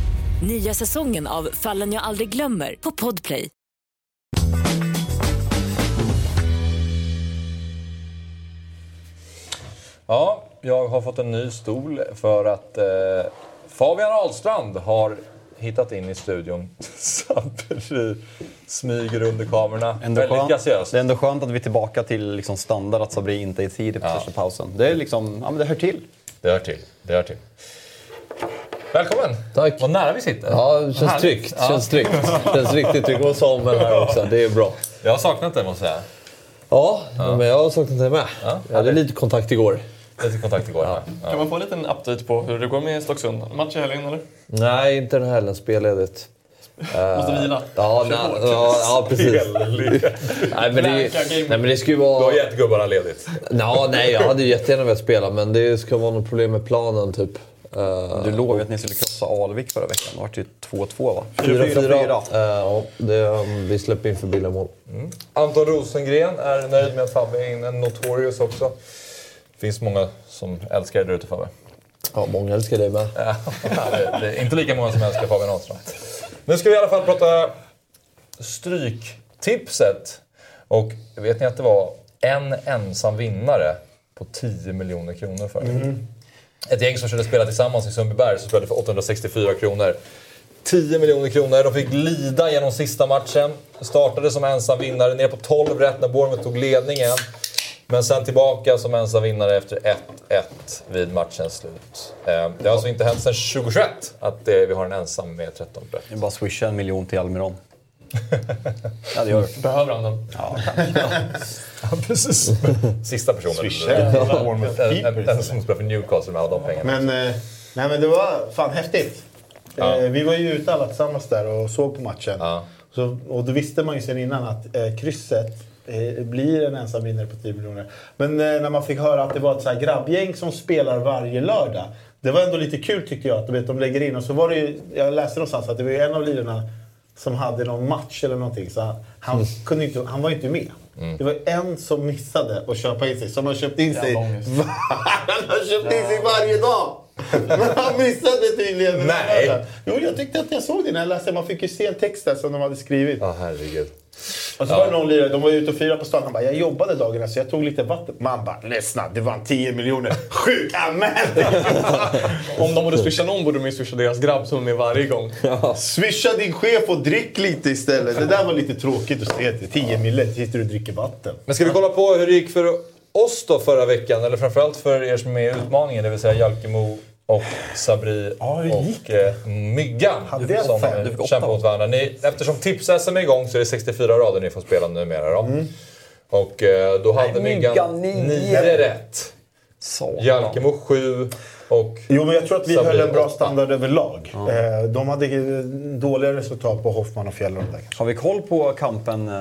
Nya säsongen av Fallen jag aldrig glömmer på Podplay. Ja, jag har fått en ny stol för att eh, Fabian Ahlstrand har hittat in i studion. Sabri smyger under kamerorna. Ändå Väldigt skönt, graciöst. det är ändå skönt att vi är tillbaka till liksom standard att Sabri inte är tidig på Ja. första pausen. Det, är liksom, ja, men det hör till. Det hör till. Det hör till. Välkommen! Tack. Vad nära vi sitter. Ja, det känns Härligt. tryggt. Ja. Känns tryggt. Känns riktigt tryggt. Och Samuel här också. Det är bra. Jag har saknat dig måste jag säga. Ja, men jag har saknat dig med. Jag hade lite kontakt igår. Lite kontakt igår. Ja. Kan man få en liten update på hur det går med Stocksund? Match i helgen eller? Nej, inte den här helgen. Spelledigt. Måste vila. Ja, nej, ja, ja precis. nej, men det, nej, men det ska ju Du har vara... gett gubbarna ledigt. Ja, nej, jag hade jättegärna velat spela, men det ska vara något problem med planen typ. Du lovade ju att ni skulle krossa Alvik förra veckan. Det vart ju 2-2 va? 4-4. Eh, Ja, det, um, vi släpper in för billiga mål. Anton Rosengren är nöjd med att Fabbe är in. En Notorious också. Det finns många som älskar dig där ute Fabbe. Ja, många älskar dig med. Det- det är inte lika många som älskar Fabian Ahlström. Nu ska vi i alla fall prata Stryktipset. Och vet ni att det var en ensam vinnare på 10 miljoner kronor för det? Ett gäng som körde spela tillsammans i Sundbyberg som spelade för 864 kronor. 10 miljoner kronor. De fick lida genom sista matchen. Startade som ensam vinnare, ner på 12 rätt när Bournemouth tog ledningen. Men sen tillbaka som ensam vinnare efter 1-1 vid matchens slut. Ehm, det har alltså inte hänt sedan 2021 att eh, vi har en ensam med 13 rätt. Det är bara att swisha en miljon till Almiron ja, det gör det. Behöver han den? Ja, Ja, precis. Sista personen. Swisha. En- en- En som spelar för Newcastle med alla de pengarna. Men, eh, nej, men det var fan häftigt. Ja. Eh, vi var ju ute alla tillsammans där och såg på matchen. Ja. Så, och då visste man ju sedan innan att eh, krysset eh, blir en ensam vinnare på 10 miljoner. Men eh, när man fick höra att det var ett så här grabbgäng som spelar varje lördag. Det var ändå lite kul tyckte jag att vet, de lägger in. Och så var det ju, jag läste någonstans att det var en av lirarna som hade någon match eller någonting. Så han, han, kunde inte, han var inte med. Det var en som missade att köpa in sig. Som har köpt in sig. Han har köpt in sig varje dag! Men han missade tydligen. Nej. Jo, jag tyckte att jag såg det när jag läste. Man fick ju se en text där som de hade skrivit. Ja, herregud. Och så var det någon lirare, de var ute och firade på stan. Han bara, jag jobbade dagen så jag tog lite vatten. Man bara, ledsna, det var 10 miljoner. Sjuk! Om de borde swisha någon borde de ju swisha deras grabb som är med varje gång. Swisha din chef och drick lite istället. Det där var lite tråkigt att se. 10 mille, sitter du och dricker vatten. Men ska vi kolla på hur det gick för oss då förra veckan? Eller framförallt för er som är med i utmaningen, det vill säga Jalkemo och Sabri Ja, och eh, Myggan som fem? eh, kämpar va? mot varandra. Ni, eftersom tips-SM är igång så är det 64 rader ni får spela numera. Då. Och eh, då hade Myggan Myggan, nio. 9 rätt. Jalkemo 7 och... Jo, men jag tror att vi Sabri höll en bra standard överlag. Eh, De hade eh, dåliga resultat på Hoffman och kanske. Har vi koll på kampen?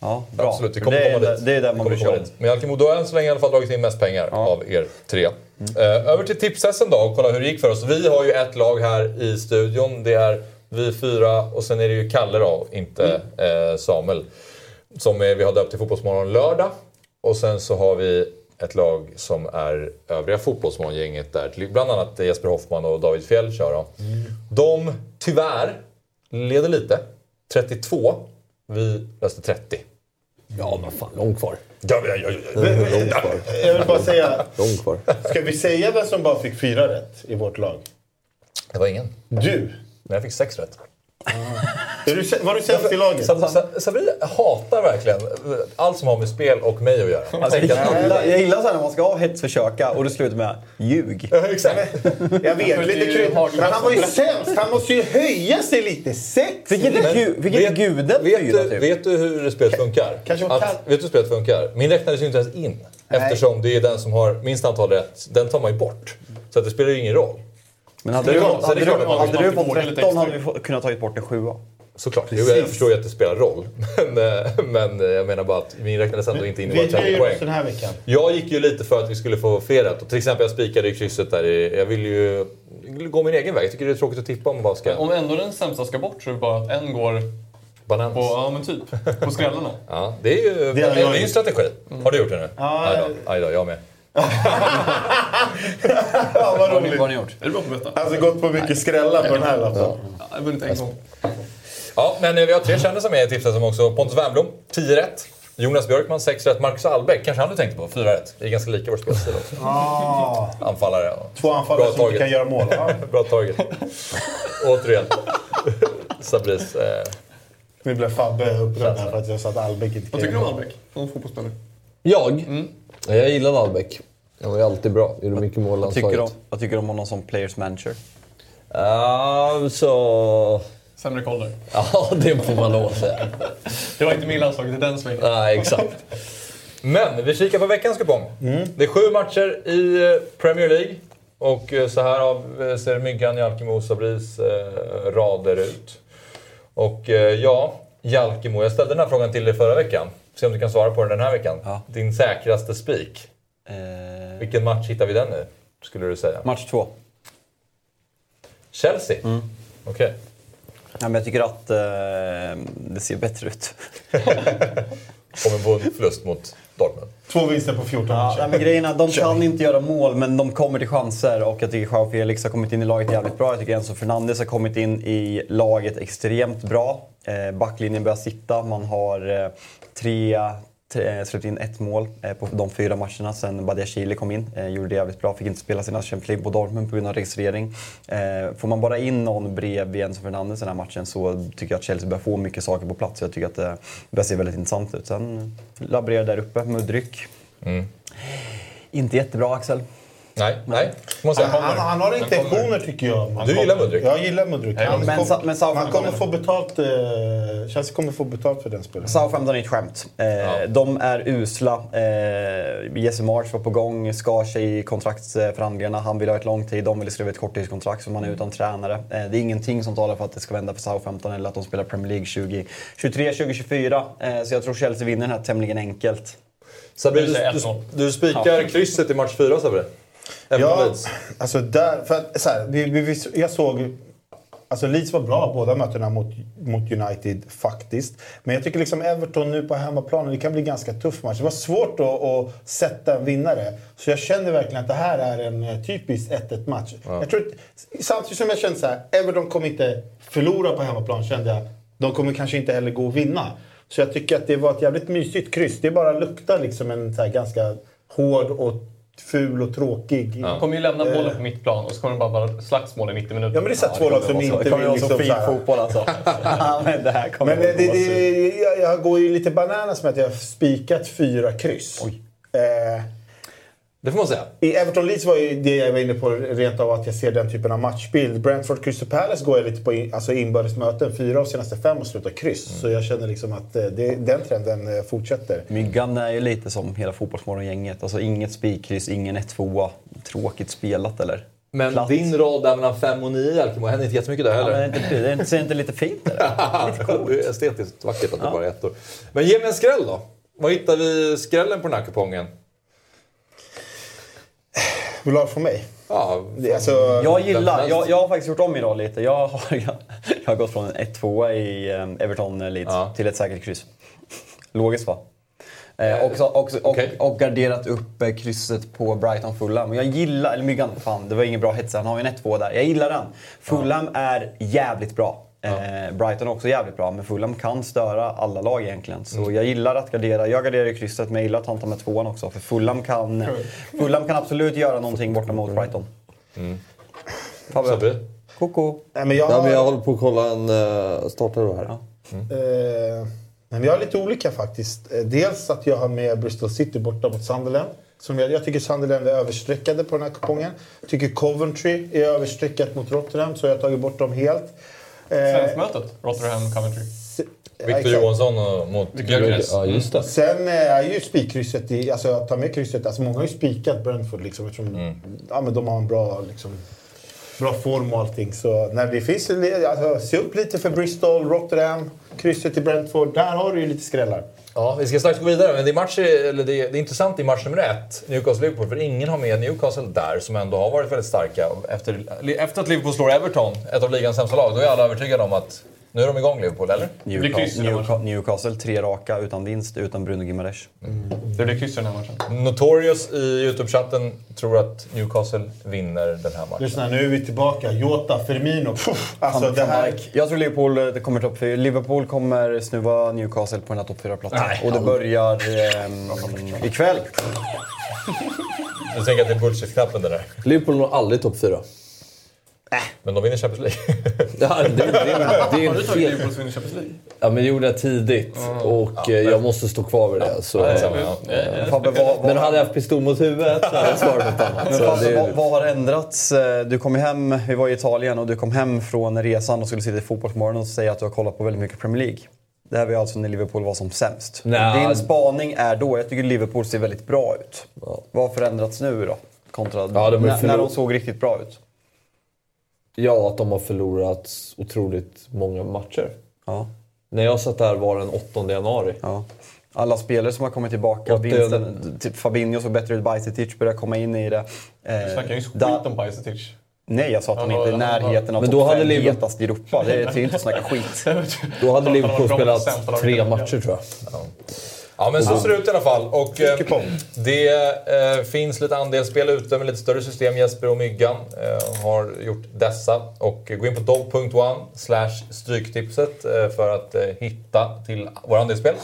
Ja, bra. Absolut, vi kommer det, är, komma dit. det är där man vara. dit. Men Jalkemo, du har än så länge i alla fall dragit in mest pengar av er tre. Eh, över till tipsessen då och kolla hur det gick för oss. Vi har ju ett lag här i studion. Det är vi fyra och sen är det ju Kalle då, inte eh, Samuel. Som vi har döpt till Fotbollsmorgon lördag. Och sen så har vi ett lag som är övriga Fotbollsmorgongänget där. Bland annat Jesper Hoffman och David Fjell kör då. De, tyvärr, leder lite. 32. Vi löste 30. Ja, men fan. Långt kvar. Ja, ja, ja, ja. Långt kvar. Jag vill bara säga, Långt kvar. ska vi säga vem som bara fick fyra rätt i vårt lag? Det var ingen. Du! Men jag fick sex rätt. Är du, var du sämst i laget? Sa- Sa- Sabri hatar verkligen allt som har med spel och mig att göra. Jag Alltså, jag, att- gillar, jag gillar så här när man ska ha hetsförsöka och det slutar med ljug. Ja, Exakt. Jag vet, lite krydd. Men han var ju sämst. Han måste ju höja sig lite. Sex! Inte, Men gu, inte vet- guden Vet fyra du, typ? vet du hur spelet funkar? kanske Att, vet du hur spelet funkar? Min räknades ju inte ens in. Eftersom det är den som har minst antal rätt, den tar man ju bort. Så att det spelar ju ingen roll. Men hade Det du, hade, du, hade fått vågar lite 13 extra. hade vi kunnat tagit bort en sjua. Såklart. Jo, jag förstår ju att det spelar roll. Men, eh, men eh, jag menar bara att min räknades ändå inte in i Vi bara 30 höjer poäng. den här veckan. Jag gick ju lite för att vi skulle få fler rätt. Till exempel jag spikade i krysset där. Jag vill ju gå min egen väg. Jag tycker det är tråkigt att tippa om man bara ska... Om ändå den sämsta ska bort så är det bara att en går Bananas. på, ja men typ, på skrällarna. Ja, det är ju det är, det är ju en strategi. Har du gjort det nu? Ja, aj då, jag med. Ja, vad roligt. vad har ni gjort? Är du bra på att? Alltså gått på mycket skrällar på den här lappen. Ja, jag har vunnit en gång. Ja, men eh, vi har tre kändisar med i tipset som också. Pontus Wernbloom, 10 rätt. Jonas Björkman 6 rätt. Marcus Albeck, kanske han du tänkte på? 4 rätt. Det är ganska lika vår spelstil också. Ah, Anfallare. två anfallare Bra som inte taget. kan göra mål. Ja. Bra taget. Återigen. Sabris. Eh, Nu blev Fabbe upprörd här för att jag sa att Albeck inte kan Vad tycker du om. Albeck som fotbollsspelare? Jag? Jag gillade Albeck. Han var ju alltid bra. Gjorde mycket mål i Vad tycker, du om, landslaget. vad tycker du om honom som players manager? Ja, så... Sämre koll där. Ja, det får man lov att säga. Det var inte min landslaget i den svängen. Nej, exakt. Men vi kikar på veckans kupong. Det är sju matcher i eh, Premier League. Och eh, så här av eh, ser Myggan, Jalkemo och Sabris eh, rader ut. Och eh, ja, Jalkemo, jag ställde den här frågan till dig förra veckan. Se om du kan svara på den den här veckan. Ja. Din säkraste spik. Eh, Vilken match hittar vi den i, skulle du säga? match två. Chelsea? Okej. Ja, men jag tycker att eh, det ser bättre ut. Kommer på en förlust mot Dortmund. Två vinster på 14 Ja, matcher. nej, men grejen är, de kan inte göra mål, men de kommer till chanser. Och jag tycker Joao Felix har kommit in i laget jävligt bra. Jag tycker Enzo Fernandes har kommit in i laget extremt bra. Eh, backlinjen börjar sitta. Man har eh, tre, tre, släppt in ett mål eh, på de fyra matcherna sen Badiashile kom in. Eh, gjorde det jävligt bra. Fick inte spela sina Champions League på Dortmund på grund av registrering. Eh, får man bara in någon bredvid Enzo Fernandes i den här matchen så tycker jag att Chelsea börjar få mycket saker på plats. Jag tycker att det börjar se väldigt intressant ut. Sen laborerar där uppe, Mudryk. Inte jättebra Axel. Nej, nej. Måste Han, han, han har intentioner tycker jag. Han Du gillar Mudryk? Jag gillar Mudryk. Han, men kom, men han kommer få betalt. Eh, Chelsea kommer få betalt för den spelaren. Southampton är ett skämt. Eh, De är usla. Eh, Jesse March var på gång, skar sig i kontraktsförhandlingarna. Han vill ha ett lång tid, de vill skriva ett korttidskontrakt så man är utan tränare. Eh, det är ingenting som talar för att det ska vända för Southampton eller att de spelar Premier League 2023-2024. Eh, så jag tror Chelsea vinner den här tämligen enkelt. Sabri, Du du, 1-0. du, spikar krysset i match fyra, Sabri. Ja, Leeds. alltså där, för att, så här, vi, vi, jag såg... Alltså Leeds var bra båda mötena mot, mot United faktiskt. Men jag tycker liksom Everton nu på hemmaplan, det kan bli ganska tuff match. Det var svårt att, sätta en vinnare. Så jag känner verkligen att det här är en eh, typisk 1-1 match. Jag tror, att- samtidigt som jag kände så här, Everton kommer inte förlora på hemmaplan kände jag. De kommer kanske inte heller gå och vinna. Så jag tycker att det var ett jävligt mysigt kryss. Det bara luktar liksom en så ganska hård och ful och tråkig. De kommer ju lämna bollen på mitt plan och så kommer det bara vara slagsmål i 90 minuter. Ja men det är så här två lag som inte Det kommer vill vara så liksom fin så här- fotboll alltså. men det här kommer Men det, det, jag, jag går ju lite bananas med att jag har spikat fyra kryss. Eh, Det får man säga. I Everton Leeds var ju det jag var inne på rent av att jag ser den typen av matchbild. Brentford Crystal Palace går jag lite på in, alltså inbördes möten. Fyra av senaste fem och slutar kryss. Så jag känner liksom att eh, det, den trenden eh, fortsätter. Myggan är ju lite som hela Fotbollsmorgon-gänget. Alltså inget spikkryss, ingen 1-2. Tråkigt spelat eller? Men Platt. din rad där mellan 5 och 9 Jalkemo händer inte jättemycket där Ja, men heller. är inte, det ser inte lite fint eller? Lite coolt. det är estetiskt vackert att det bara är ettor. Men ge mig en skräll då. Var hittar vi skrällen på den här kupongen? Vill du ha från mig? Ja, Det, alltså, Jag gillar, jag, jag har faktiskt gjort om idag lite. Jag har, jag, har gått från en 1-2 i eh, Everton Leeds Ja. till ett säkert kryss. Logiskt va? Eh, också, också, och, Okej. och garderat upp eh, krysset på Brighton Fulham. Men Jag gillar, eller Myggan, fan det var ingen bra hets. Han har ju en 1-2 där. Jag gillar den. Fulham är jävligt bra. Eh, Brighton är också jävligt bra, men Fulham kan störa alla lag egentligen. Så jag gillar att gardera. Jag garderar i krysset, men jag gillar att han tar med tvåan också. För Fulham kan, Fulham kan absolut göra någonting borta mot Brighton. Fabbe. Sabri? Koko. nej, men jag, Ja, har, men jag håller på att kolla en uh, startare här. Ja. eh, men vi har lite olika faktiskt. Eh, Dels att jag har med Bristol City borta mot Sunderland. Som jag, jag tycker Sunderland är överstreckade på den här kupongen. Jag tycker Coventry är överstreckat mot Rotterdam, så jag har tagit bort dem helt. Eh, Svenskmötet, Rotherham Coventry. Victor exakt. Johansson och- mot Gyökeres. Ja, just det. Sen eh, är ju spikkrysset, i, alltså jag tar med krysset, alltså många har ju spikat Brentford liksom eftersom ja, men de har en bra, liksom, bra form och allting. Så när det finns, alltså, se upp lite för Bristol, Rotterdam, krysset i Brentford. Där har du ju lite skrällar. Ja, vi ska strax gå vidare, men det är, match, eller det är, det är intressant i match nummer ett, Newcastle-Liverpool, för ingen har med Newcastle där, som ändå har varit väldigt starka. Efter, efter att Liverpool slår Everton, ett av ligans sämsta lag, då är alla övertygade om att nu är de igång Liverpool, eller? Newcastle, matchen. Newcastle, tre raka utan vinst, utan Bruno Gimares. Det blir kryss i den här matchen. Notorious i Youtube-chatten tror att Newcastle vinner den här matchen. Lyssna, nu är vi tillbaka. Jota, Firmino. Puff, alltså det här... Jag tror Liverpool eh, det kommer topp fyra. Liverpool kommer snuva Newcastle på den här topp fyra platsen Nej, Och det börjar ehm, ikväll. Du tänker att det är bullshit-knappen det där? Liverpool når aldrig topp fyra. Men de vinner Champions League. Ja, det, det, det, det är Har du tagit helt... Liverpool som vinner Champions League? Ja, men det gjorde jag tidigt och eh, jag måste stå kvar vid det. Så, Ja, ja. Fabbe, vad, vad, men hade jag haft pistol mot huvudet så hade jag svarat något annat. men Fabbe, det, vad, vad har ändrats? Eh, Du kom hem, vi var i Italien och du kom hem från resan och skulle sitta i Fotbollsmorgon och säga att du har kollat på väldigt mycket Premier League. Det här var alltså när Liverpool var som sämst. Nej. Din spaning är då, jag tycker Liverpool ser väldigt bra ut. Vad har förändrats nu då? Kontra Ja, när, när de såg riktigt bra ut. Ja, att de har förlorat otroligt många matcher. Ja. När jag satt där var den 8 januari. Ja. Alla spelare som har kommit tillbaka, Och vinsten, typ Fabinho såg bättre ut, Bajsetic börjar komma in i det. Du Eh, snackar ju skit da- om Bajsetic. Nej, jag sa att han inte är i närheten av Men topp då hade fem Liverpool- hetast i Europa. Det är ju inte att snacka skit. Då hade Liverpool spelat tre matcher tror jag. Ja, men så ser det ut i alla fall. Och, eh, det eh, finns lite andelsspel ute med lite större system. Jesper och Myggan eh, har gjort dessa. Och gå in på dog.one slash stryktipset eh, för att eh, hitta till våra andelsspel.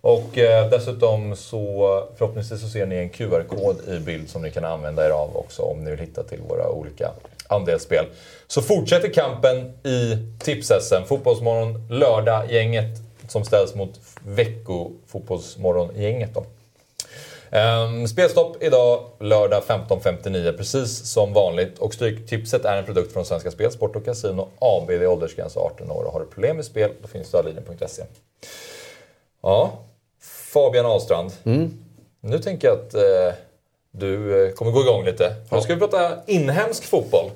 Och eh, dessutom så förhoppningsvis så ser ni en QR-kod i bild som ni kan använda er av också om ni vill hitta till våra olika andelsspel. Så fortsätter kampen i tips-SM. Fotbollsmorgon lördag-gänget som ställs mot vecko-fotbollsmorgon-gänget. Då. Um, spelstopp idag lördag 15.59 precis som vanligt. Och Stryktipset är en produkt från Svenska Spel, Sport och Casino AB. Det är åldersgräns 18 år och har du problem med spel då finns stödlinjen.se. Ja, Fabian Ahlstrand. Nu tänker jag att eh, du eh, kommer gå igång lite. Nu ska vi prata inhemsk fotboll.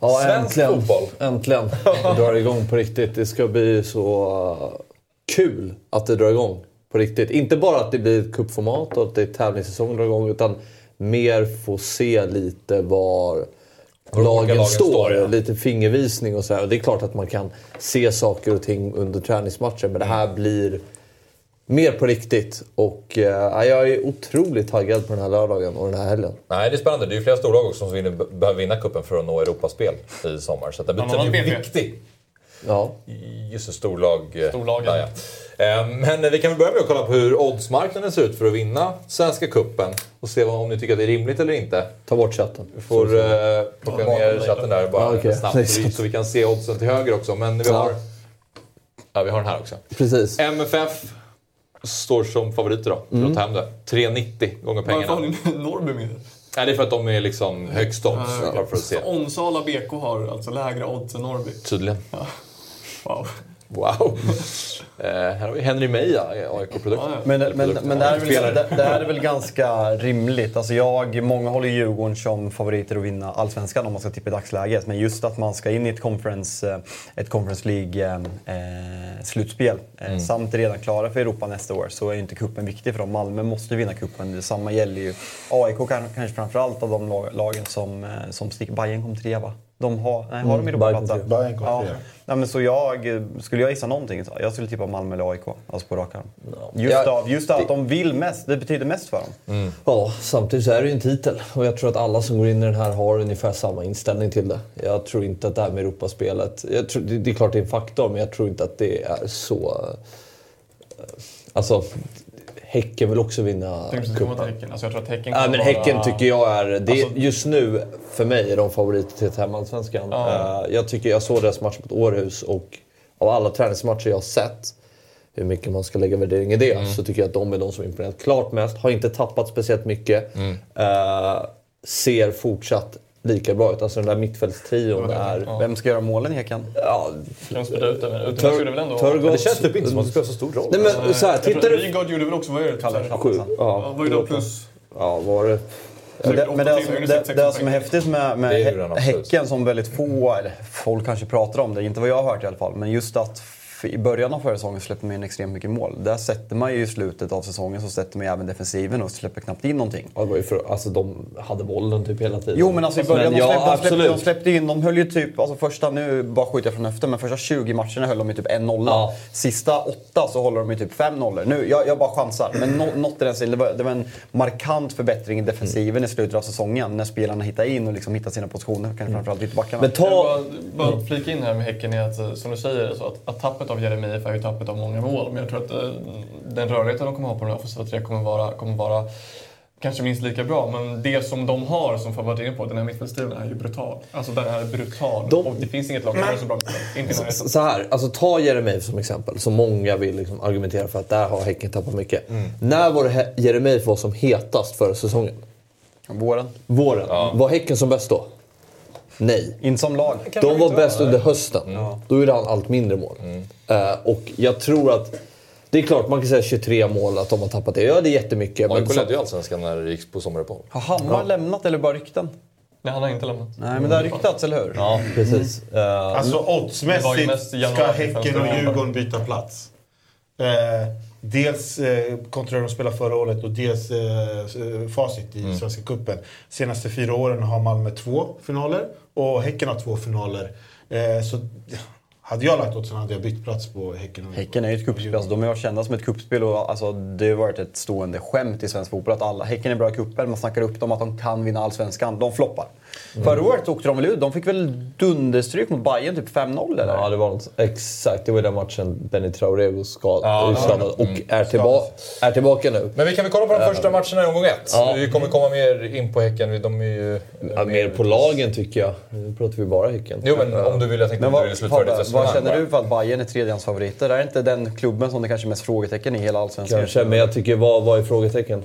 Ja, Svensk äntligen. fotboll. Äntligen. Det drar igång på riktigt. Det ska bli så kul att det drar igång på riktigt. Inte bara att det blir ett cupformat och att det är tävlingssäsong drar igång utan mer få se lite var lagen, lagen står. står, ja. Lite fingervisning och så här. Och det är klart att man kan se saker och ting under träningsmatcher men det här Mm. blir mer på riktigt. Och eh, jag är otroligt taggad på den här lördagen och den här helgen. Nej, det är spännande. Det är ju flera storlag också som vinner, behöver vinna kuppen för att nå Europaspel i sommar. Så Bland blir BP. viktig. Ja. Just det, storlag. eh, Storlagen. Där, ja. Eh, Men vi kan väl börja med att kolla på hur oddsmarknaden ser ut för att vinna Svenska Cupen. Och se om ni tycker att det är rimligt eller inte. Ta bort chatten. Vi får eh, plocka ner chatten där bara Ja, okej. snabbt så vi, så vi kan se oddsen till höger också. Men vi har, ja, vi har den här också. Precis. MFF står som favorit idag för att ta hem det. 3,90 gånger Varför har pengarna. ni Norrby med? Nej, det är för att de är liksom högst odds. Så Onsala BK har alltså lägre odds än Norrby. Tydligen. Wow. Wow. eh, här har vi Henry Meja, AIK-produkt. Ja, ja. Men, men, men det, här är väl, Spelare. det, det här är väl ganska rimligt. Alltså jag, många håller Djurgården som favoriter att vinna Allsvenskan om man ska tippa i dagsläget. Men just att man ska in i ett Conference, eh, ett conference League-slutspel eh, samt är redan klara för Europa nästa år så är ju inte kuppen viktig för dem. Malmö måste vinna kuppen. Detsamma gäller ju AIK kan- kanske framförallt av de lag- lagen som, som sticker. Bayern kom trea va? De har, nej, har de Mm, Bayern kom ja. Nej, men så jag, skulle jag gissa någonting, så jag skulle tippa Malmö eller AIK. Alltså på rak arm. Just, Ja, av, just av att de vill mest. Det betyder mest för dem. Ja, samtidigt så är det ju en titel. Och jag tror att alla som går in i den här har ungefär samma inställning till det. Jag tror inte att det här med Europaspelet... Jag tror, det det är klart det är en faktor, men jag tror inte att det är så... eh, Alltså, Häcken vill också vinna cupen. Häcken. Alltså jag tror att Häcken kommer men vara- Häcken tycker jag är... Det, Alltså- just nu, för mig, är de favoriter till hemmaallsvenskan. Ja. Eh, Jag tycker jag såg deras match mot Århus och av alla träningsmatcher jag har sett, hur mycket man ska lägga värdering i det, Mm. så tycker jag att de är de som imponerat klart mest. Har inte tappat speciellt mycket. Mm. Eh, ser fortsatt lika bra ut. Alltså den där mittfältstrion är... Vem ska göra målen i Häcken? Ja, Kan de spela ut. Törgård- Men det känns typ inte som att det spelar så stor roll. Nej men så här, tittar du... Rygaard gjorde väl också, vad är det? Typ Sju. Ja, Ja, är det plus? ja, var det... Men det, men det, timmar, det, det som är häftigt med, med ju den. Häcken som väldigt få, eller folk kanske pratar om det, inte vad jag har hört i alla fall, men just att För I början av förra säsongen släppte man in extremt mycket mål. Där sätter man ju i slutet av säsongen så sätter man ju även defensiven och släpper knappt in någonting. Ja, det var ju för, alltså, de hade bollen typ hela tiden. Jo men alltså i början, Men de, ja, släppte, de, släppte, de släppte in, de höll ju typ, alltså första, nu bara skjuter jag från höften, men första 20 matcherna höll de ju typ 1-0. Ja. Sista åtta så håller de ju typ 5-0. Nu, jag, jag bara chansar, men no, något i den stilen. Det var, en markant förbättring i defensiven i slutet av säsongen när spelarna hittar in och liksom hittar sina positioner, kanske framförallt ytterbackarna. Men Jag ta... vill bara, bara flika in här med Häcken är att, eh, som du säger, så att, att tappet av Jeremejeff är ju tappet av många mål. Men jag tror att eh, den rörligheten de kommer ha på den offensiva tre kommer vara, kommer vara kanske minst lika bra. Men det som de har, som Fabbe varit inne på, den här mittfältstilen är ju brutal. Alltså den är brutal. De- Och det finns inget lag som är så bra mittfält. Inte. Så så här, alltså ta Jeremejeff som exempel, som många vill liksom argumentera för att där har Häcken tappat mycket. När var Jeremejeff var som hetast förra säsongen? Våren. Våren. Var Häcken som bäst då? Nej. In som lag. De var bäst under hösten. Då gjorde han allt mindre mål. Eh, och jag tror att... Det är klart, man kan säga 23 mål, att de har tappat det. Ja, det är jättemycket. Men AIK ledde ju Allsvenskan när det gick på sommaruppehåll. Har Hammar lämnat eller bara rykten? Nej, han har inte lämnat. Nej men det har ryktats, eller hur? ja, precis. Eh, Alltså Det var ju oddsmässigt ska Häcken och Djurgården byta plats. Eh, dels eh, kontra de spelade förra året och dels eh, facit i Svenska Cupen. Senaste fyra åren har Malmö två finaler och Häcken har två finaler. Eh, så hade jag lagt oddsen hade jag bytt plats på Häcken Häcken är ju ett kuppspel, alltså, de är kända som ett kuppspel och alltså, det har varit ett stående skämt i svensk fotboll att alla, Häcken är bra i kuppen, man snackar upp dem att de kan vinna allsvenskan. De floppar. Förra året åkte de väl ut, de fick väl dunderstryk mot Bayern typ 5-0 eller? Ja, det var något, exakt. Det var den matchen Benny Traoré var skad, Ja, skadad och är, tillba är tillbaka nu. Men vi kan väl kolla på de första matcherna i omgång ett. Ja. Vi kommer komma mer in på Häcken. De är ju... Ja, mer på lagen tycker jag. Nu pratar vi bara Häcken. Jo, men om du vill, jag tänkte Men om du vad, ville slutföra ditt vad känner du för att Bayern är tredjehandsfavoriter? Är det inte den klubben som det kanske är mest frågetecken i hela allsvenskan? Kanske, men jag tycker vad, vad är frågetecken?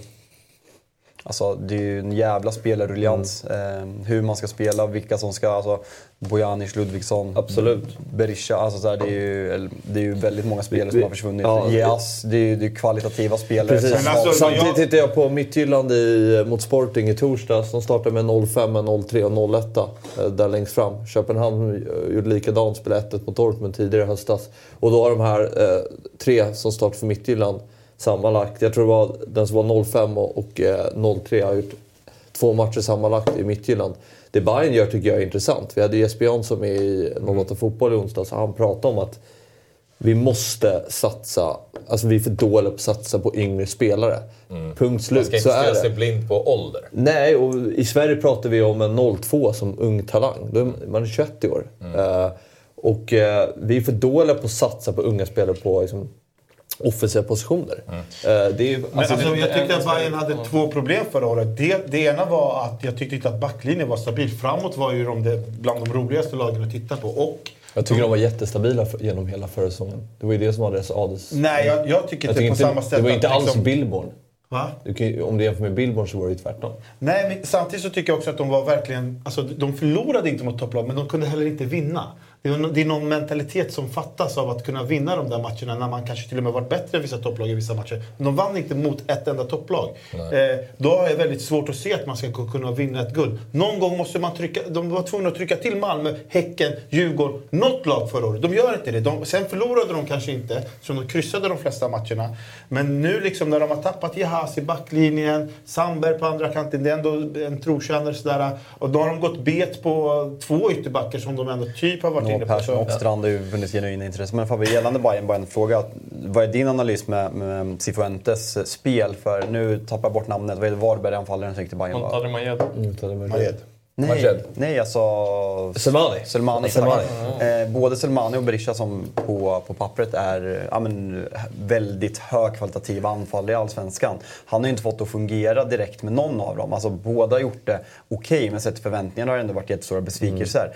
Alltså, det är ju en jävla spelarruljans. Eh, hur man ska spela, vilka som ska... Alltså, Bojanic, Ludvigsson, Absolut. Berisha. Alltså, så här, det, är ju, det är ju väldigt många spelare som har försvunnit. ja, Jas, det är ju det är kvalitativa spelare. Precis. Men alltså, Samtidigt jag- tittade jag på Midtjylland i, mot Sporting i torsdags. De startade med 0-5, 0-3 och 0-1 eh, där längst fram. Köpenhamn eh, gjorde likadant, spelade 1 mot Dortmund tidigare i höstas. Och då har de här eh, tre som startar för Midtjylland sammanlagt, jag tror det var den som var 0-5 och, och eh, 0-3 har gjort två matcher sammanlagt i Midtjylland. Det Bayern gör tycker jag är intressant. Vi hade Jesper Jansson med i 08 Fotboll i onsdags och han pratade om att vi måste satsa, alltså vi är för dåliga på att satsa på yngre spelare. Punkt Man slut, ska så inte stirra sig blind på ålder. Nej, och i Sverige pratar vi om en 02 som ung talang. Då är man är 21 år. Eh, och eh, vi är för dåliga på att satsa på unga spelare på liksom, offensiva positioner. Eh, det är, Men alltså, alltså, jag tyckte att Bayern hade två problem förra året. Det, det ena var att jag tyckte inte att backlinjen var stabil. Framåt var ju de bland de roligaste lagen att titta på. Och, jag tycker de var jättestabila för, genom hela förra säsongen. Det var ju det som var deras adels... nej, jag, jag tycker Jag inte tycker på inte, samma sätt det var inte alls liksom- Billborn. Va? Du kan, om du jämför med Billborn så var det ju tvärtom. Nej, men samtidigt så tycker jag också att de var verkligen... Alltså, de förlorade inte mot topplag, men de kunde heller inte vinna. Det är, det är någon mentalitet som fattas av att kunna vinna de där matcherna när man kanske till och med varit bättre än vissa topplag i vissa matcher. Men de vann inte mot ett enda topplag. Eh, då har jag väldigt svårt att se att man ska ku- kunna vinna ett guld. Någon gång måste man trycka... De var tvungna att trycka till Malmö, Häcken, Djurgården, något lag förra året. De gör inte det. De, sen förlorade de kanske inte, som de kryssade de flesta matcherna. Men nu liksom när de har tappat Jahas i backlinjen, Sandberg på andra kanten, det är ändå en trotjänare sådär. Och då har de gått bet på två ytterbackar som de ändå typ har varit På. Persson och Strand har ju vunnit genuina intresse. Men Fabbe, gällande Bayern, bara en fråga. Vad är din analys med, med Cifuentes spel? För nu tappar jag bort namnet. Vad är det Varberg anfallaren som gick till Bayern? var? Montade Majed. Majed. Nej, Majed. nej alltså... Selmani. Selmani. Selmani. Eh, både Selmani och Berisha som på, på pappret är ja, men, väldigt högkvalitativa anfall i Allsvenskan. Han har ju inte fått att fungera direkt med någon av dem. Alltså, båda har gjort det okej, men sett till förväntningarna har det ändå varit jättestora besvikelser.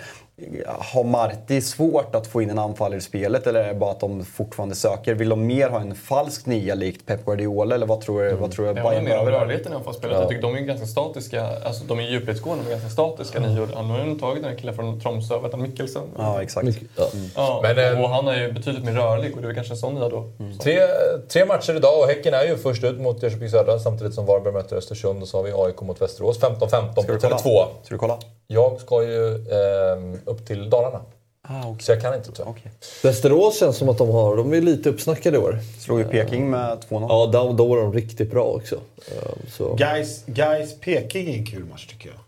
Har Marti svårt att få in en anfallare i spelet eller är det bara att de fortfarande söker? Vill de mer ha en falsk nia likt Pep Guardiola eller vad tror du, vad tror du handlar Bayern mer om rörligheten i anfallsspelet. Jag tycker de är ganska statiska. Alltså de är djupledsgående men ganska statiska nior. Han har ju tagit den här killen från Tromsö, han, Mikkelsen? Ja, exakt. Ja. Ja, Men, eh, och han är ju betydligt mer rörlig och det är kanske en sån nia då. Tre, tre matcher idag och Häcken är ju först ut mot Jönköping Södra samtidigt som Varberg möter Östersund och så har vi AIK mot Västerås 15-15 på Ska du kolla? Tele2. Ska du kolla? Jag ska ju eh, upp till Dalarna. Så jag kan inte ta. Västerås känns som att de har, de är lite uppsnackade i år. Slog ju Peking med 2-0. Ja, då, då var de riktigt bra också. Eh, Så. Guys, guys Peking är en kul match tycker jag.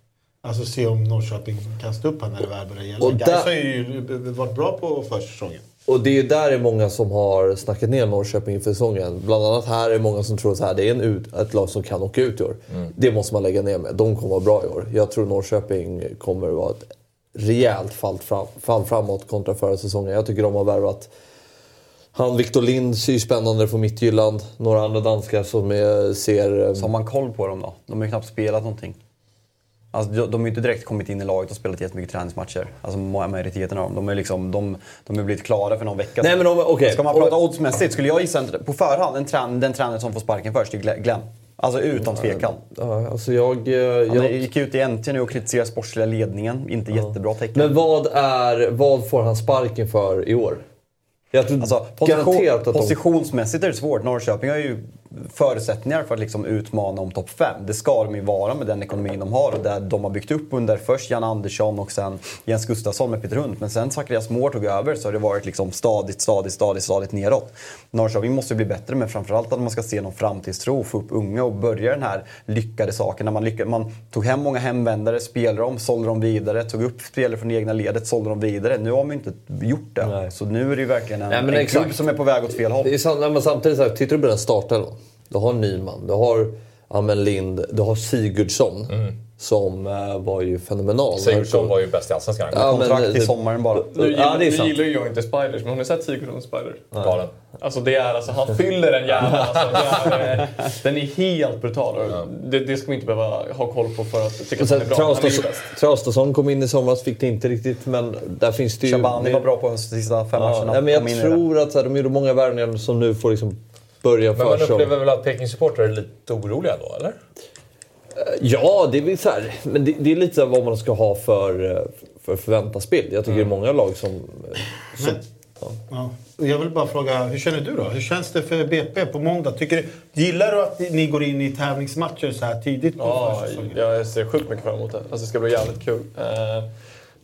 Alltså se om Norrköping kan stå upp här när det väl börjar gälla. Och Guys där- har ju varit bra på försäsongen. Och det är ju där är många som har snackat ner Norrköping inför säsongen. Bland annat här är många som tror att det är en ut, ett lag som kan åka ut i år. Det måste man lägga ner med. De kommer vara bra i år. Jag tror Norrköping kommer vara ett rejält fall, fram, fall framåt kontra förra säsongen. Jag tycker de har värvat han Victor Lind ser ju spännande från Midtjylland. Några andra danskar som är, ser... Så har man koll på dem då? De har ju knappt spelat någonting. Alltså, de, har ju inte direkt kommit in i laget och spelat jättemycket träningsmatcher. Alltså ma- majoriteten av dem. De är liksom, de, de är blivit klara för någon vecka Nej, men de- okej. Ska man prata oddsmässigt skulle jag gissa på förhand en trän, den tränare som får sparken först är Glenn-. Alltså utan tvekan. Ja, alltså jag, eh, Han jag... gick ut i NT nu och kritiserade sportsliga ledningen. Inte jättebra tecken. Men vad, är, vad får han sparken för i år? Jag tror Alltså, position, att de... positionsmässigt är det svårt. Norrköping har ju förutsättningar för att liksom utmana om topp 5. Det ska de ju vara med den ekonomin de har och där de har byggt upp under först Jan Andersson och sen Jens Gustafsson med Peter Hund. Men sen Zacharias Moore tog över så har det varit liksom stadigt, stadigt, stadigt, stadigt neråt. Norrköping måste bli bättre men framförallt att man ska se någon framtidstro, få upp unga och börja den här lyckade saken. När man, lyckade, man tog hem många hemvändare, spelade dem, sålde dem vidare, tog upp spelare från det egna ledet, sålde dem vidare. Nu har man ju inte gjort det. Så nu är det ju verkligen en, Nej, en klubb som är på väg åt fel håll. Det är nej, samtidigt, så här, tittar du på den startelvan. Du har Nyman, du har Amen Lind, du har Sigurdsson. Som eh, var ju fenomenal. Sigurdsson var ju bäst i Allsvenskan. Ja, men, Kontrakt till det- sommaren bara. Nu, Ja, det är nu gillar ju jag inte Spiders, men har ni sett Sigurdsson Spider? Galen. Alltså det är alltså, han fyller en hjärna. Alltså, är, den är helt brutal. och Det, det ska vi inte behöva ha koll på för att tycka Och att han är bra. Traustason- kom in i somras, fick det inte riktigt. Men där finns det ju... Shabani var bra på de sista fem Ja, matcherna. nej, men jag tror att så här, de gjorde många värvningar som nu får liksom börja Men man upplever väl att Peking-supportrar är lite oroliga då, eller? Ja, det är så här, men det, det är lite så här vad man ska ha för, eh, för förväntansbild. Jag tycker det är många lag som... som Ja. Jag vill bara fråga, hur känner du då? Hur känns det för BP på måndag? Tycker du, gillar du att ni går in i tävlingsmatcher så här tidigt på Ja, jag ser sjukt mycket fram emot det. Alltså, det ska bli jävligt kul. Eh,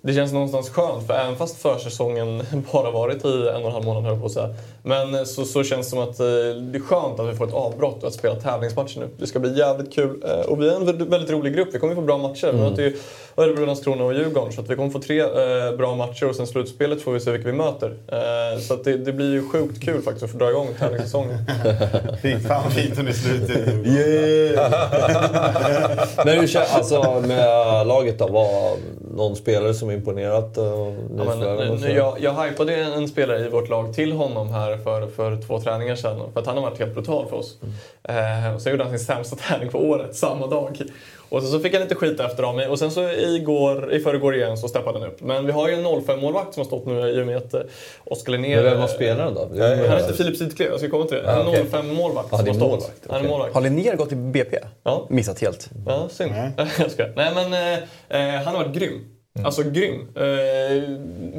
Det känns någonstans skönt, för även fast försäsongen bara varit i en och en halv månad, höll på att säga. Men så, så känns det som att eh, det är skönt att vi får ett avbrott och att spela tävlingsmatcher nu. Det ska bli jävligt kul. Eh, Och vi är en väldigt, rolig grupp. Vi kommer få bra matcher. Vi möter ju Örebro, Landskrona och Djurgården. Så att vi kommer få tre eh, bra matcher och sen slutspelet får vi se vilka vi möter. Eh, Så att det, det blir ju sjukt kul faktiskt att få dra igång tävlingssäsongen. Fy fan vad fint hon är slutet. Men hur känns alltså med laget då? Var någon spelare som imponerat? Och Ja, men, så? nu, jag, jag hypade en, spelare i vårt lag till honom här för, för två träningar sedan. För att han har varit helt brutal för oss. Eh, och sen gjorde han sin sämsta träning på året samma dag. Och så, så fick han lite skit efter av mig. Och sen så igår, i förrgår igen så steppade han upp. Men vi har ju en 05-målvakt som har stått nu i och med att eh, Oskar Linnér... Men vem var spelaren då? Han heter Filip Sidklev, jag ska komma till det. En 05-målvakt Ja, som det har stått. målvakt, Han är okej. målvakt. Har Linnér gått till BP? Ja. Missat helt. Ja, synd. jag skojar. Nej men, eh, eh, han har varit grym. Alltså grym. Eh,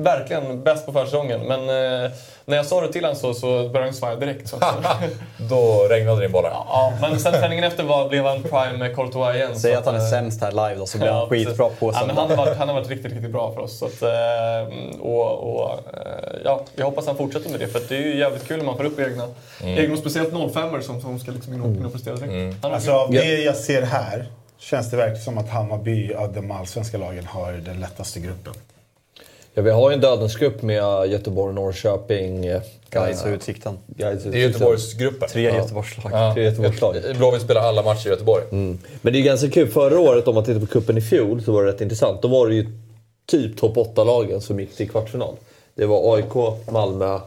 verkligen bäst på försäsongen. Men eh, när jag sa det till honom så, så började han svaja direkt. Så. Då regnade det in bollar. ja, men sen träningen efter var, blev han prime Courtois igen. Säg att han är eh, sämst här live då så blir han Ja, precis. skitbra på ja, sen. men han, har varit, han har varit riktigt, riktigt bra för oss. Så att, eh, och, och, eh, ja, jag hoppas han fortsätter med det. För att det är ju jävligt kul när man får upp egna, egna och speciellt 05 som, som ska liksom in och, och prestera direkt. Han har Alltså av det jag ser här känns det verkligen som att Hammarby av de allsvenska lagen har den lättaste gruppen. Ja, vi har ju en dödens grupp med Göteborg, Norrköping, eh, Gais och Utsikten. Gais Det är Göteborgsgruppen. Tre Göteborgslag. Ja. Tre Göteborgslag. Blåvitt spelar alla matcher i Göteborg. Men det är ganska kul. Förra året, om man tittar på kuppen i fjol, så var det rätt intressant. Då var det ju typ topp 8-lagen som gick till kvartsfinal. Det var AIK, Malmö,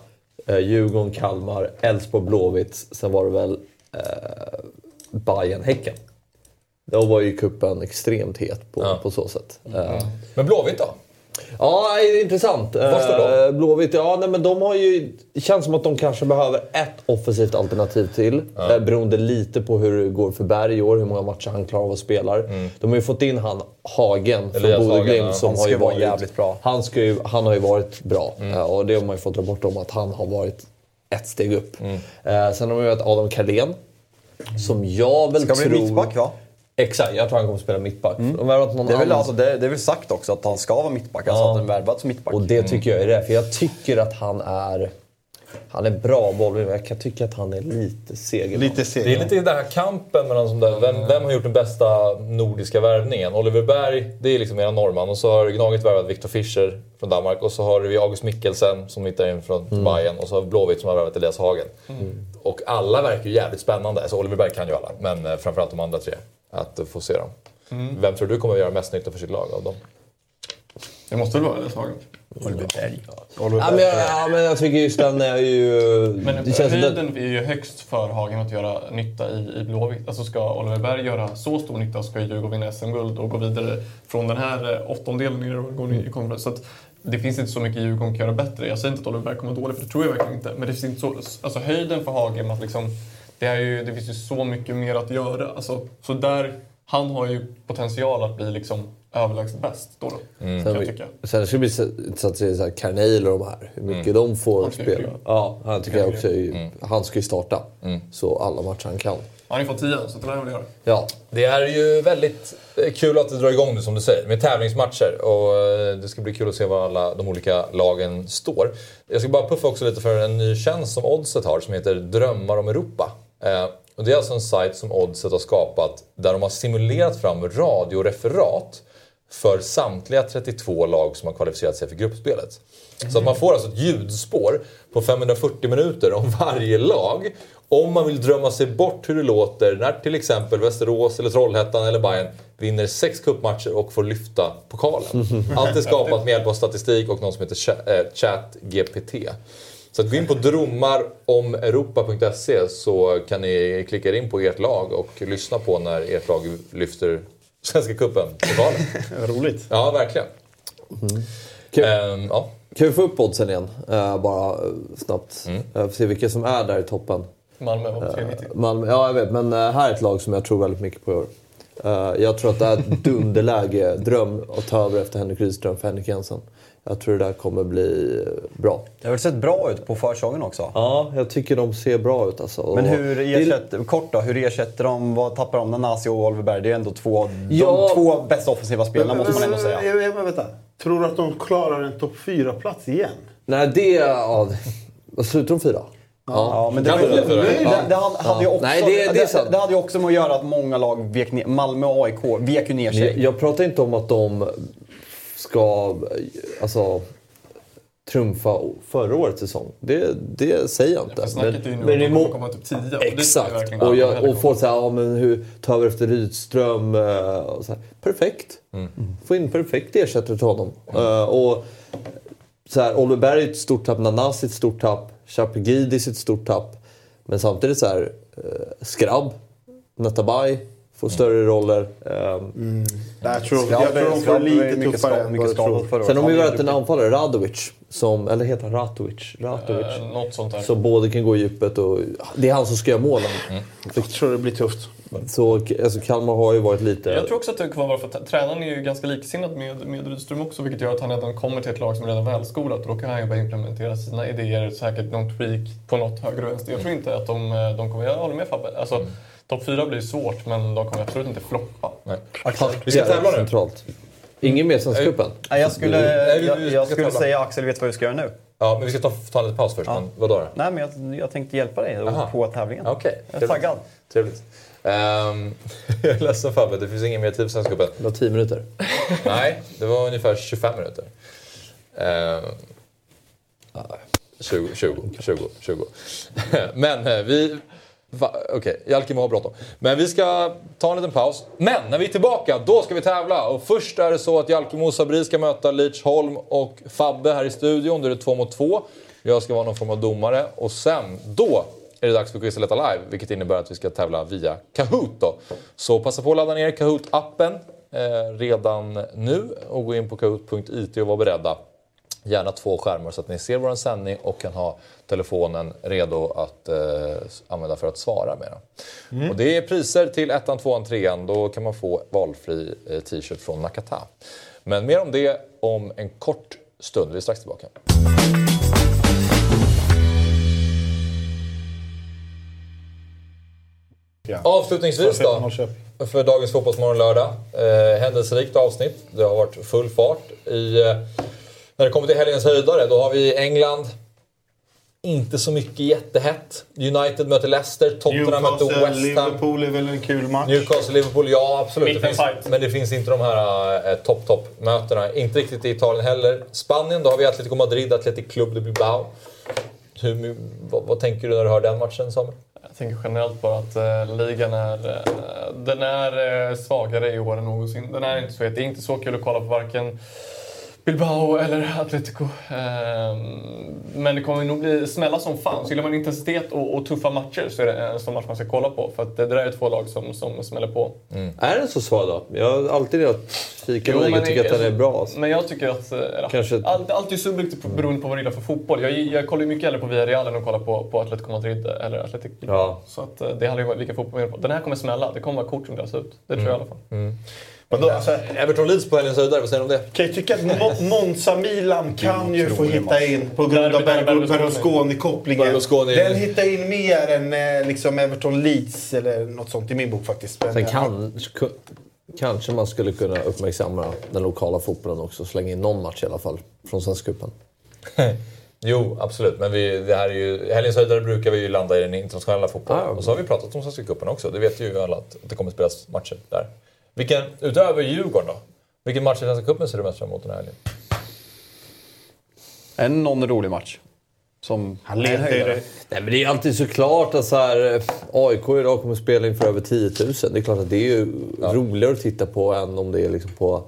eh, Djurgården, Kalmar, Elfsborg, Blåvitt. Sen var det väl eh, Bayern, Häcken. Då var ju kuppen extremt het på, Ja. på så sätt. Eh, Men Blåvitt då? Ja, det är intressant. Var står Eh, Blåvitt, ja nej, men de har ju... Det känns som att de kanske behöver ett offensivt alternativ till. Ja. Beroende lite på hur det går för Berg i år, hur många matcher han klarar av att spela. De har ju fått in han Hagen från Elias Bodø Hagen, Glimt ja. som Han har ska ju varit jävligt bra. Han, ska ju, han har ju varit bra Eh, och det har man ju fått dra bort om att han har varit ett steg upp. Eh, sen har man ju Adam Carlén. Som jag väl Ska tror... bli mittback va? Exakt, jag tror han kommer spela mittback. De någon Det är, väl, alltså, det, det är väl sagt också att han ska vara mittback. Alltså Ja. att han är värvad som mittback. Och det tycker jag är rätt. För jag tycker att han är... Han är bra bollvinnare, men jag kan tycka att han är lite seg. Lite seg. Det är lite den här kampen mellan som där, vem, vem har gjort den bästa nordiska värvningen? Oliver Berg, det är liksom era norrman. Och så har Gnaget värvat Viktor Fischer från Danmark. Och så har vi August Mikkelsen som hittar in från Bayern. Och så har vi Blåvitt som har värvat Elias Hagen. Och alla verkar ju jävligt spännande. Alltså Oliver Berg kan ju alla, men eh, framförallt de andra tre. Att få se dem. Vem tror du kommer att göra mest nytta för sitt lag av dem? Det måste väl vara Elias Hagen? Oliver Berg. Ja, men, jag, ja, men jag tycker just den är ju... Men det känns som den, höjden är ju högst för Hagen att göra nytta i, i Blåvitt. Alltså ska Oliver Berg göra så stor nytta ska ju Djurgården vinna SM-guld och gå vidare från den här eh, åttondelen ner och gå ner i konferens. Så att det finns inte så mycket Djurgården kan göra bättre. Jag säger inte att Oliver Berg kommer vara dålig, för det tror jag verkligen inte. Men det finns inte så, alltså höjden för Hagen, att liksom, det, är ju, det finns ju så mycket mer att göra. Alltså, så där, han har ju potential att bli liksom överlägset bäst då. då Mm. kan jag tycka. Sen ska det bli så- intressant att se Carneil och de här. Hur mycket de får Han spela. Ja, han tycker jag också. är Mm. Han ska ju starta. Så alla matcher han kan. Han har ju fått tio, så det lär han väl göra. Ja. Det är ju väldigt eh, kul att det drar igång nu som du säger med tävlingsmatcher och eh, det ska bli kul att se var alla de olika lagen står. Jag ska bara puffa också lite för en ny tjänst som Oddset har som heter Drömmar om Europa. Och det är alltså en sajt som Oddset har skapat där de har simulerat fram radioreferat för samtliga 32 lag som har kvalificerat sig för gruppspelet. Så att man får alltså ett ljudspår på 540 minuter om varje lag. Om man vill drömma sig bort hur det låter när till exempel Västerås, eller Trollhättan eller Bayern vinner sex cupmatcher och får lyfta pokalen. Allt är skapat med hjälp av statistik och något som heter eh, ChatGPT. Så att gå in på dromaromeuropa.se så kan ni klicka in på ert lag och lyssna på när ert lag lyfter Svenska cupen, pokalen. Roligt. Ja, verkligen. Ehm, ja. Kan vi få upp oddsen igen? Eh, bara snabbt. Mm. Uh, se vilka som är där i toppen. Malmö var på 390. Malmö, ja jag vet. Men eh, här är ett lag som jag tror väldigt mycket på i år. Eh, jag tror att det är ett dunderläge, dröm att ta över efter Henrik Rydström för Henrik Jensen. Jag tror det där kommer bli bra. Det har väl sett bra ut på försäsongen också. Ja, jag tycker de ser bra ut alltså. Men hur det ersätter, kort då, hur ersätter de, vad tappar de Nanasi och Oliver Berg? Det är ändå två, Ja. de två bästa offensiva spelarna måste man ändå säga. Jag, jag, vänta. Tror du att de klarar en topp 4-plats igen? Nej, det... Ja, vad slutar de fyra? Ja, men det, det, det, det hade ju också, Nej, det- det det hade ju också med att göra att många lag vek ner, Malmö och AIK vek ju ner sig. Jag, jag pratar inte om att de ska alltså, trumfa förra årets säsong. Det, det säger jag inte. För snacket är ju nu men att må- kommer komma typ 10. och dit ska vi Exakt. Och, aldrig jag, och folk säger, ja men hur tar vi efter Rydström? eh, Och så här, perfekt. Få in perfekt ersättare till honom. Eh, och så här, Oliver Berg är ett stort tapp, Nanasi är ett stort tapp, Chapegidis är ett stort tapp. Men samtidigt så här, eh, Skrabb, Natabay får större roller. ehm, Jag tror, Skrabb jag tror de får lite mycket tuffare än mycket vad skadad tror. Sen har vi värvat en anfallare, Radovic, som, eller heter han Ratovic? Ratovic. Eh, Något sånt där. Så både kan gå i djupet och... Det är han som ska göra målen. Jag tror det blir tufft. Så alltså, Kalmar har ju varit lite... Jag tror också att det kan vara för att tränaren är ju ganska liksinnad med, med Rydström också, vilket gör att han redan kommer till ett lag som är redan välskolat och då kan han ju börja implementera sina idéer, säkert någon tweak på något högre vänster. Jag tror inte att de, eh, de kommer... Jag håller med Fabbe. Alltså, Topp fyra blir svårt, men de kommer absolut inte floppa. Nej. Taktiskt Vi ska tävla nu. Centralt. Ingen mer Svenskcupen? Nej, jag skulle, Nej, vi- jag, vi jag ska skulle säga Axel vet vad vi ska göra nu. Ja, men vi ska ta, ta en liten paus först. Men vadå då? Nej, men jag, jag tänkte hjälpa dig Aha. på tävlingen. Okej, Jag är taggad. Trevligt. Ehm, jag är ledsen Fabbe, det finns ingen mer tid för Svenskcupen. Det var 10 minuter. Nej, det var ungefär 25 minuter. Ehm, 20, 20, 20, 20. Men eh, vi... Okej, Okej, Jalkemo har bråttom. Men vi ska ta en liten paus. Men när vi är tillbaka, då ska vi tävla. Och först är det så att Jalkemo och Sabri ska möta Leach Holm och Fabbe här i studion. Då är det två mot två. Jag ska vara någon form av domare. Och sen, då är det dags för Quizlet Live, vilket innebär att vi ska tävla via Kahoot. Då. Så passa på att ladda ner Kahoot-appen eh, redan nu och gå in på kahoot.it och var beredda. Gärna två skärmar så att ni ser vår sändning och kan ha telefonen redo att eh, använda för att svara med. den. Och det är priser till ettan, tvåan, trean. Då kan man få valfri eh, t-shirt från Nakata. Men mer om det om en kort stund. Vi är strax tillbaka. Avslutningsvis då, för dagens Fotbollsmorgon lördag. Eh, händelserikt avsnitt. Det har varit full fart. I, eh, när det kommer till helgens höjdare, då har vi England. Inte så mycket jättehett. United möter Leicester, Tottenham möter West Ham. Liverpool är väl en kul match. Newcastle, Liverpool, ja absolut. Det finns, men det finns inte de här eh, topp-topp-mötena. Inte riktigt i Italien heller. Spanien, då har vi Atletico Madrid, Athletic Club de Bilbao. Hur, vad, vad tänker du när du hör den matchen, Samuel? Jag tänker generellt bara att eh, ligan är, eh, den är eh, svagare i år än någonsin. Den är inte så het. Det är inte så kul att kolla på varken Bilbao eller Atletico. Ehm, men det kommer nog bli smälla som fan. Så gillar man intensitet och, och tuffa matcher så är det en sån match man ska kolla på. För det, där är två lag som, som smäller på. Är den så svag då? Jag har alltid velat kika men och tycker att den är bra. Alltså. Men jag tycker att... eh, ja, Kanske- Allt, allt är subjektivt beroende på vad du gillar för fotboll. Jag, jag kollar ju mycket hellre på Villarreal än att kolla på, på Atletico Madrid eller Athletic. Ja. Så att, eh, det handlar ju om vilka fotboll man gillar på. Den här kommer smälla. Det kommer vara kort som delas ut. Det tror jag i alla fall. Vadå, alltså, Everton Leeds på helgens höjdare, vad säger du om det? kan jag tycka att Mo- Monza-Milan kan ju få hitta in på grund av Berlusconi-kopplingen. Berlusconi. Den hittar in mer än eh, liksom Everton Leeds eller något sånt i min bok faktiskt. Men, Sen eh, kan, kanske man skulle kunna uppmärksamma den lokala fotbollen också. Slänga in någon match i alla fall från Svenska cupen. Jo, absolut. Men vi, det här är ju, helgens höjdare brukar vi ju landa i den internationella fotbollen. Ah, och så har vi pratat om Svenska cupen också. Det vet ju alla att det kommer spelas matcher där. Vilken, utöver Djurgården då? Vilken match i Svenska cupen ser du mest fram emot den här helgen? En någon rolig match. Som Han det. Nej, men det är alltid såklart att så här, eh, AIK idag kommer spela inför över 10 000. Det är klart att det är ju roligare att titta på än om det är liksom på...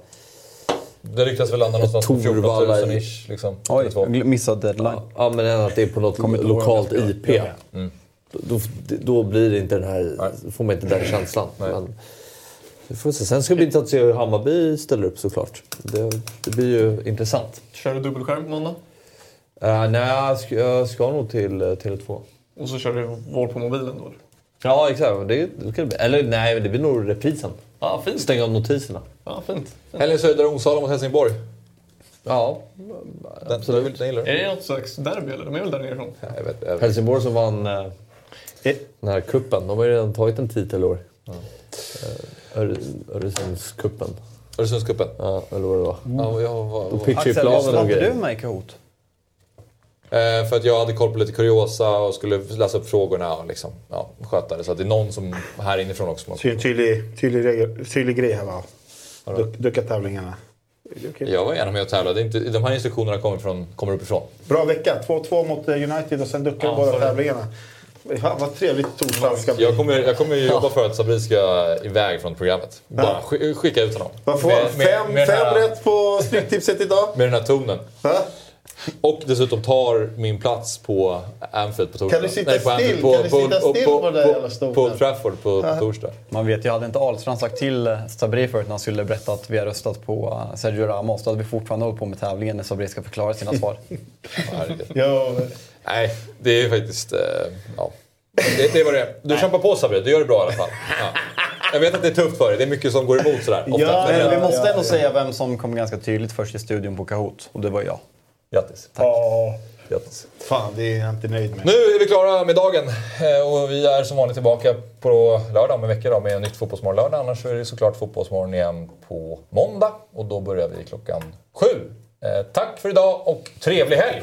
Det ryktas väl landa någonstans på 14 000 Torvalla i- ish. Liksom, Oj, missade deadline. Ja, men än att det är på något Kommer lokalt IP. spelar. Då, då blir det inte den här, får man inte den känslan. Men, vi får se. Sen ska det bli intressant att se hur Hammarby ställer upp såklart. Det, det blir ju intressant. Kör du dubbelskärm på måndag? Uh, nej, jag ska, jag ska nog till uh, Tele2. Och så kör du Vår på mobilen då? Ja, exakt. Det, det ska det bli. Eller nej, men det blir nog reprisen. Ja, fint. Stänga av notiserna. Ja, fint. Helgens höjdare Onsala mot Helsingborg. Ja, Den, absolut. Den gillar du? Är det något slags derby eller? De är väl där nerifrån? Jag vet, jag vet. Helsingborg som vann uh, den här kuppen. De har ju redan tagit en titel i år. Uh, Öre, Öresundscupen. Öresundscupen. Ja, eller vad det var. Ja, jag var, ju Axel, planen var inte du med i Kahoot? Eh, för att jag hade koll på lite kuriosa och skulle läsa upp frågorna och liksom, ja, sköta det. Så att det är någon som här inifrån också. Så en tydlig, tydlig, regel, tydlig grej här va? Duck, ducka tävlingarna. Okej. Jag var gärna med och tävlade. Inte, de här instruktionerna kommer, från, kommer uppifrån. Bra vecka. 2-2 mot United och sen duckar Ja, båda tävlingarna. Fan vad trevligt torsdag ska bli. Jag kommer, jag kommer ju jobba för att Sabri ska iväg från programmet. Bara sk- skicka ut honom. Vad får Med- Fem, med fem här- rätt på Stryktipset idag. Med den här tonen. Va? Och dessutom tar min plats på Anfield på torsdag. Kan du sitta Nej, på still? Anfield, Kan du sitta still på den där jävla stolen? På Trafford på, på torsdag. Man vet ju, hade inte Ahlstrand sagt till Sabri förut när han skulle berätta att vi har röstat på eh, Sergio Ramos, då hade vi fortfarande hållit på med tävlingen när Sabri ska förklara sina svar. Herregud. Nej, det är faktiskt... Eh, ja. det, det var det Du kämpar på Sabri, du gör det bra i alla fall. Ja. Jag vet att det är tufft för dig, det är mycket som går emot sådär. Ofta. Ja, Men, vi eh, måste ja, ändå ja. säga vem som kom ganska tydligt först i studion på Kahoot, och det var jag. Grattis. Ja, Grattis. fan det är jag inte nöjd med. Nu är vi klara med dagen eh, och vi är som vanligt tillbaka på lördag om en vecka då, med en nytt Fotbollsmorgon lördag. Annars så är det såklart Fotbollsmorgon igen på måndag och då börjar vi klockan sju. Tack för idag och trevlig helg!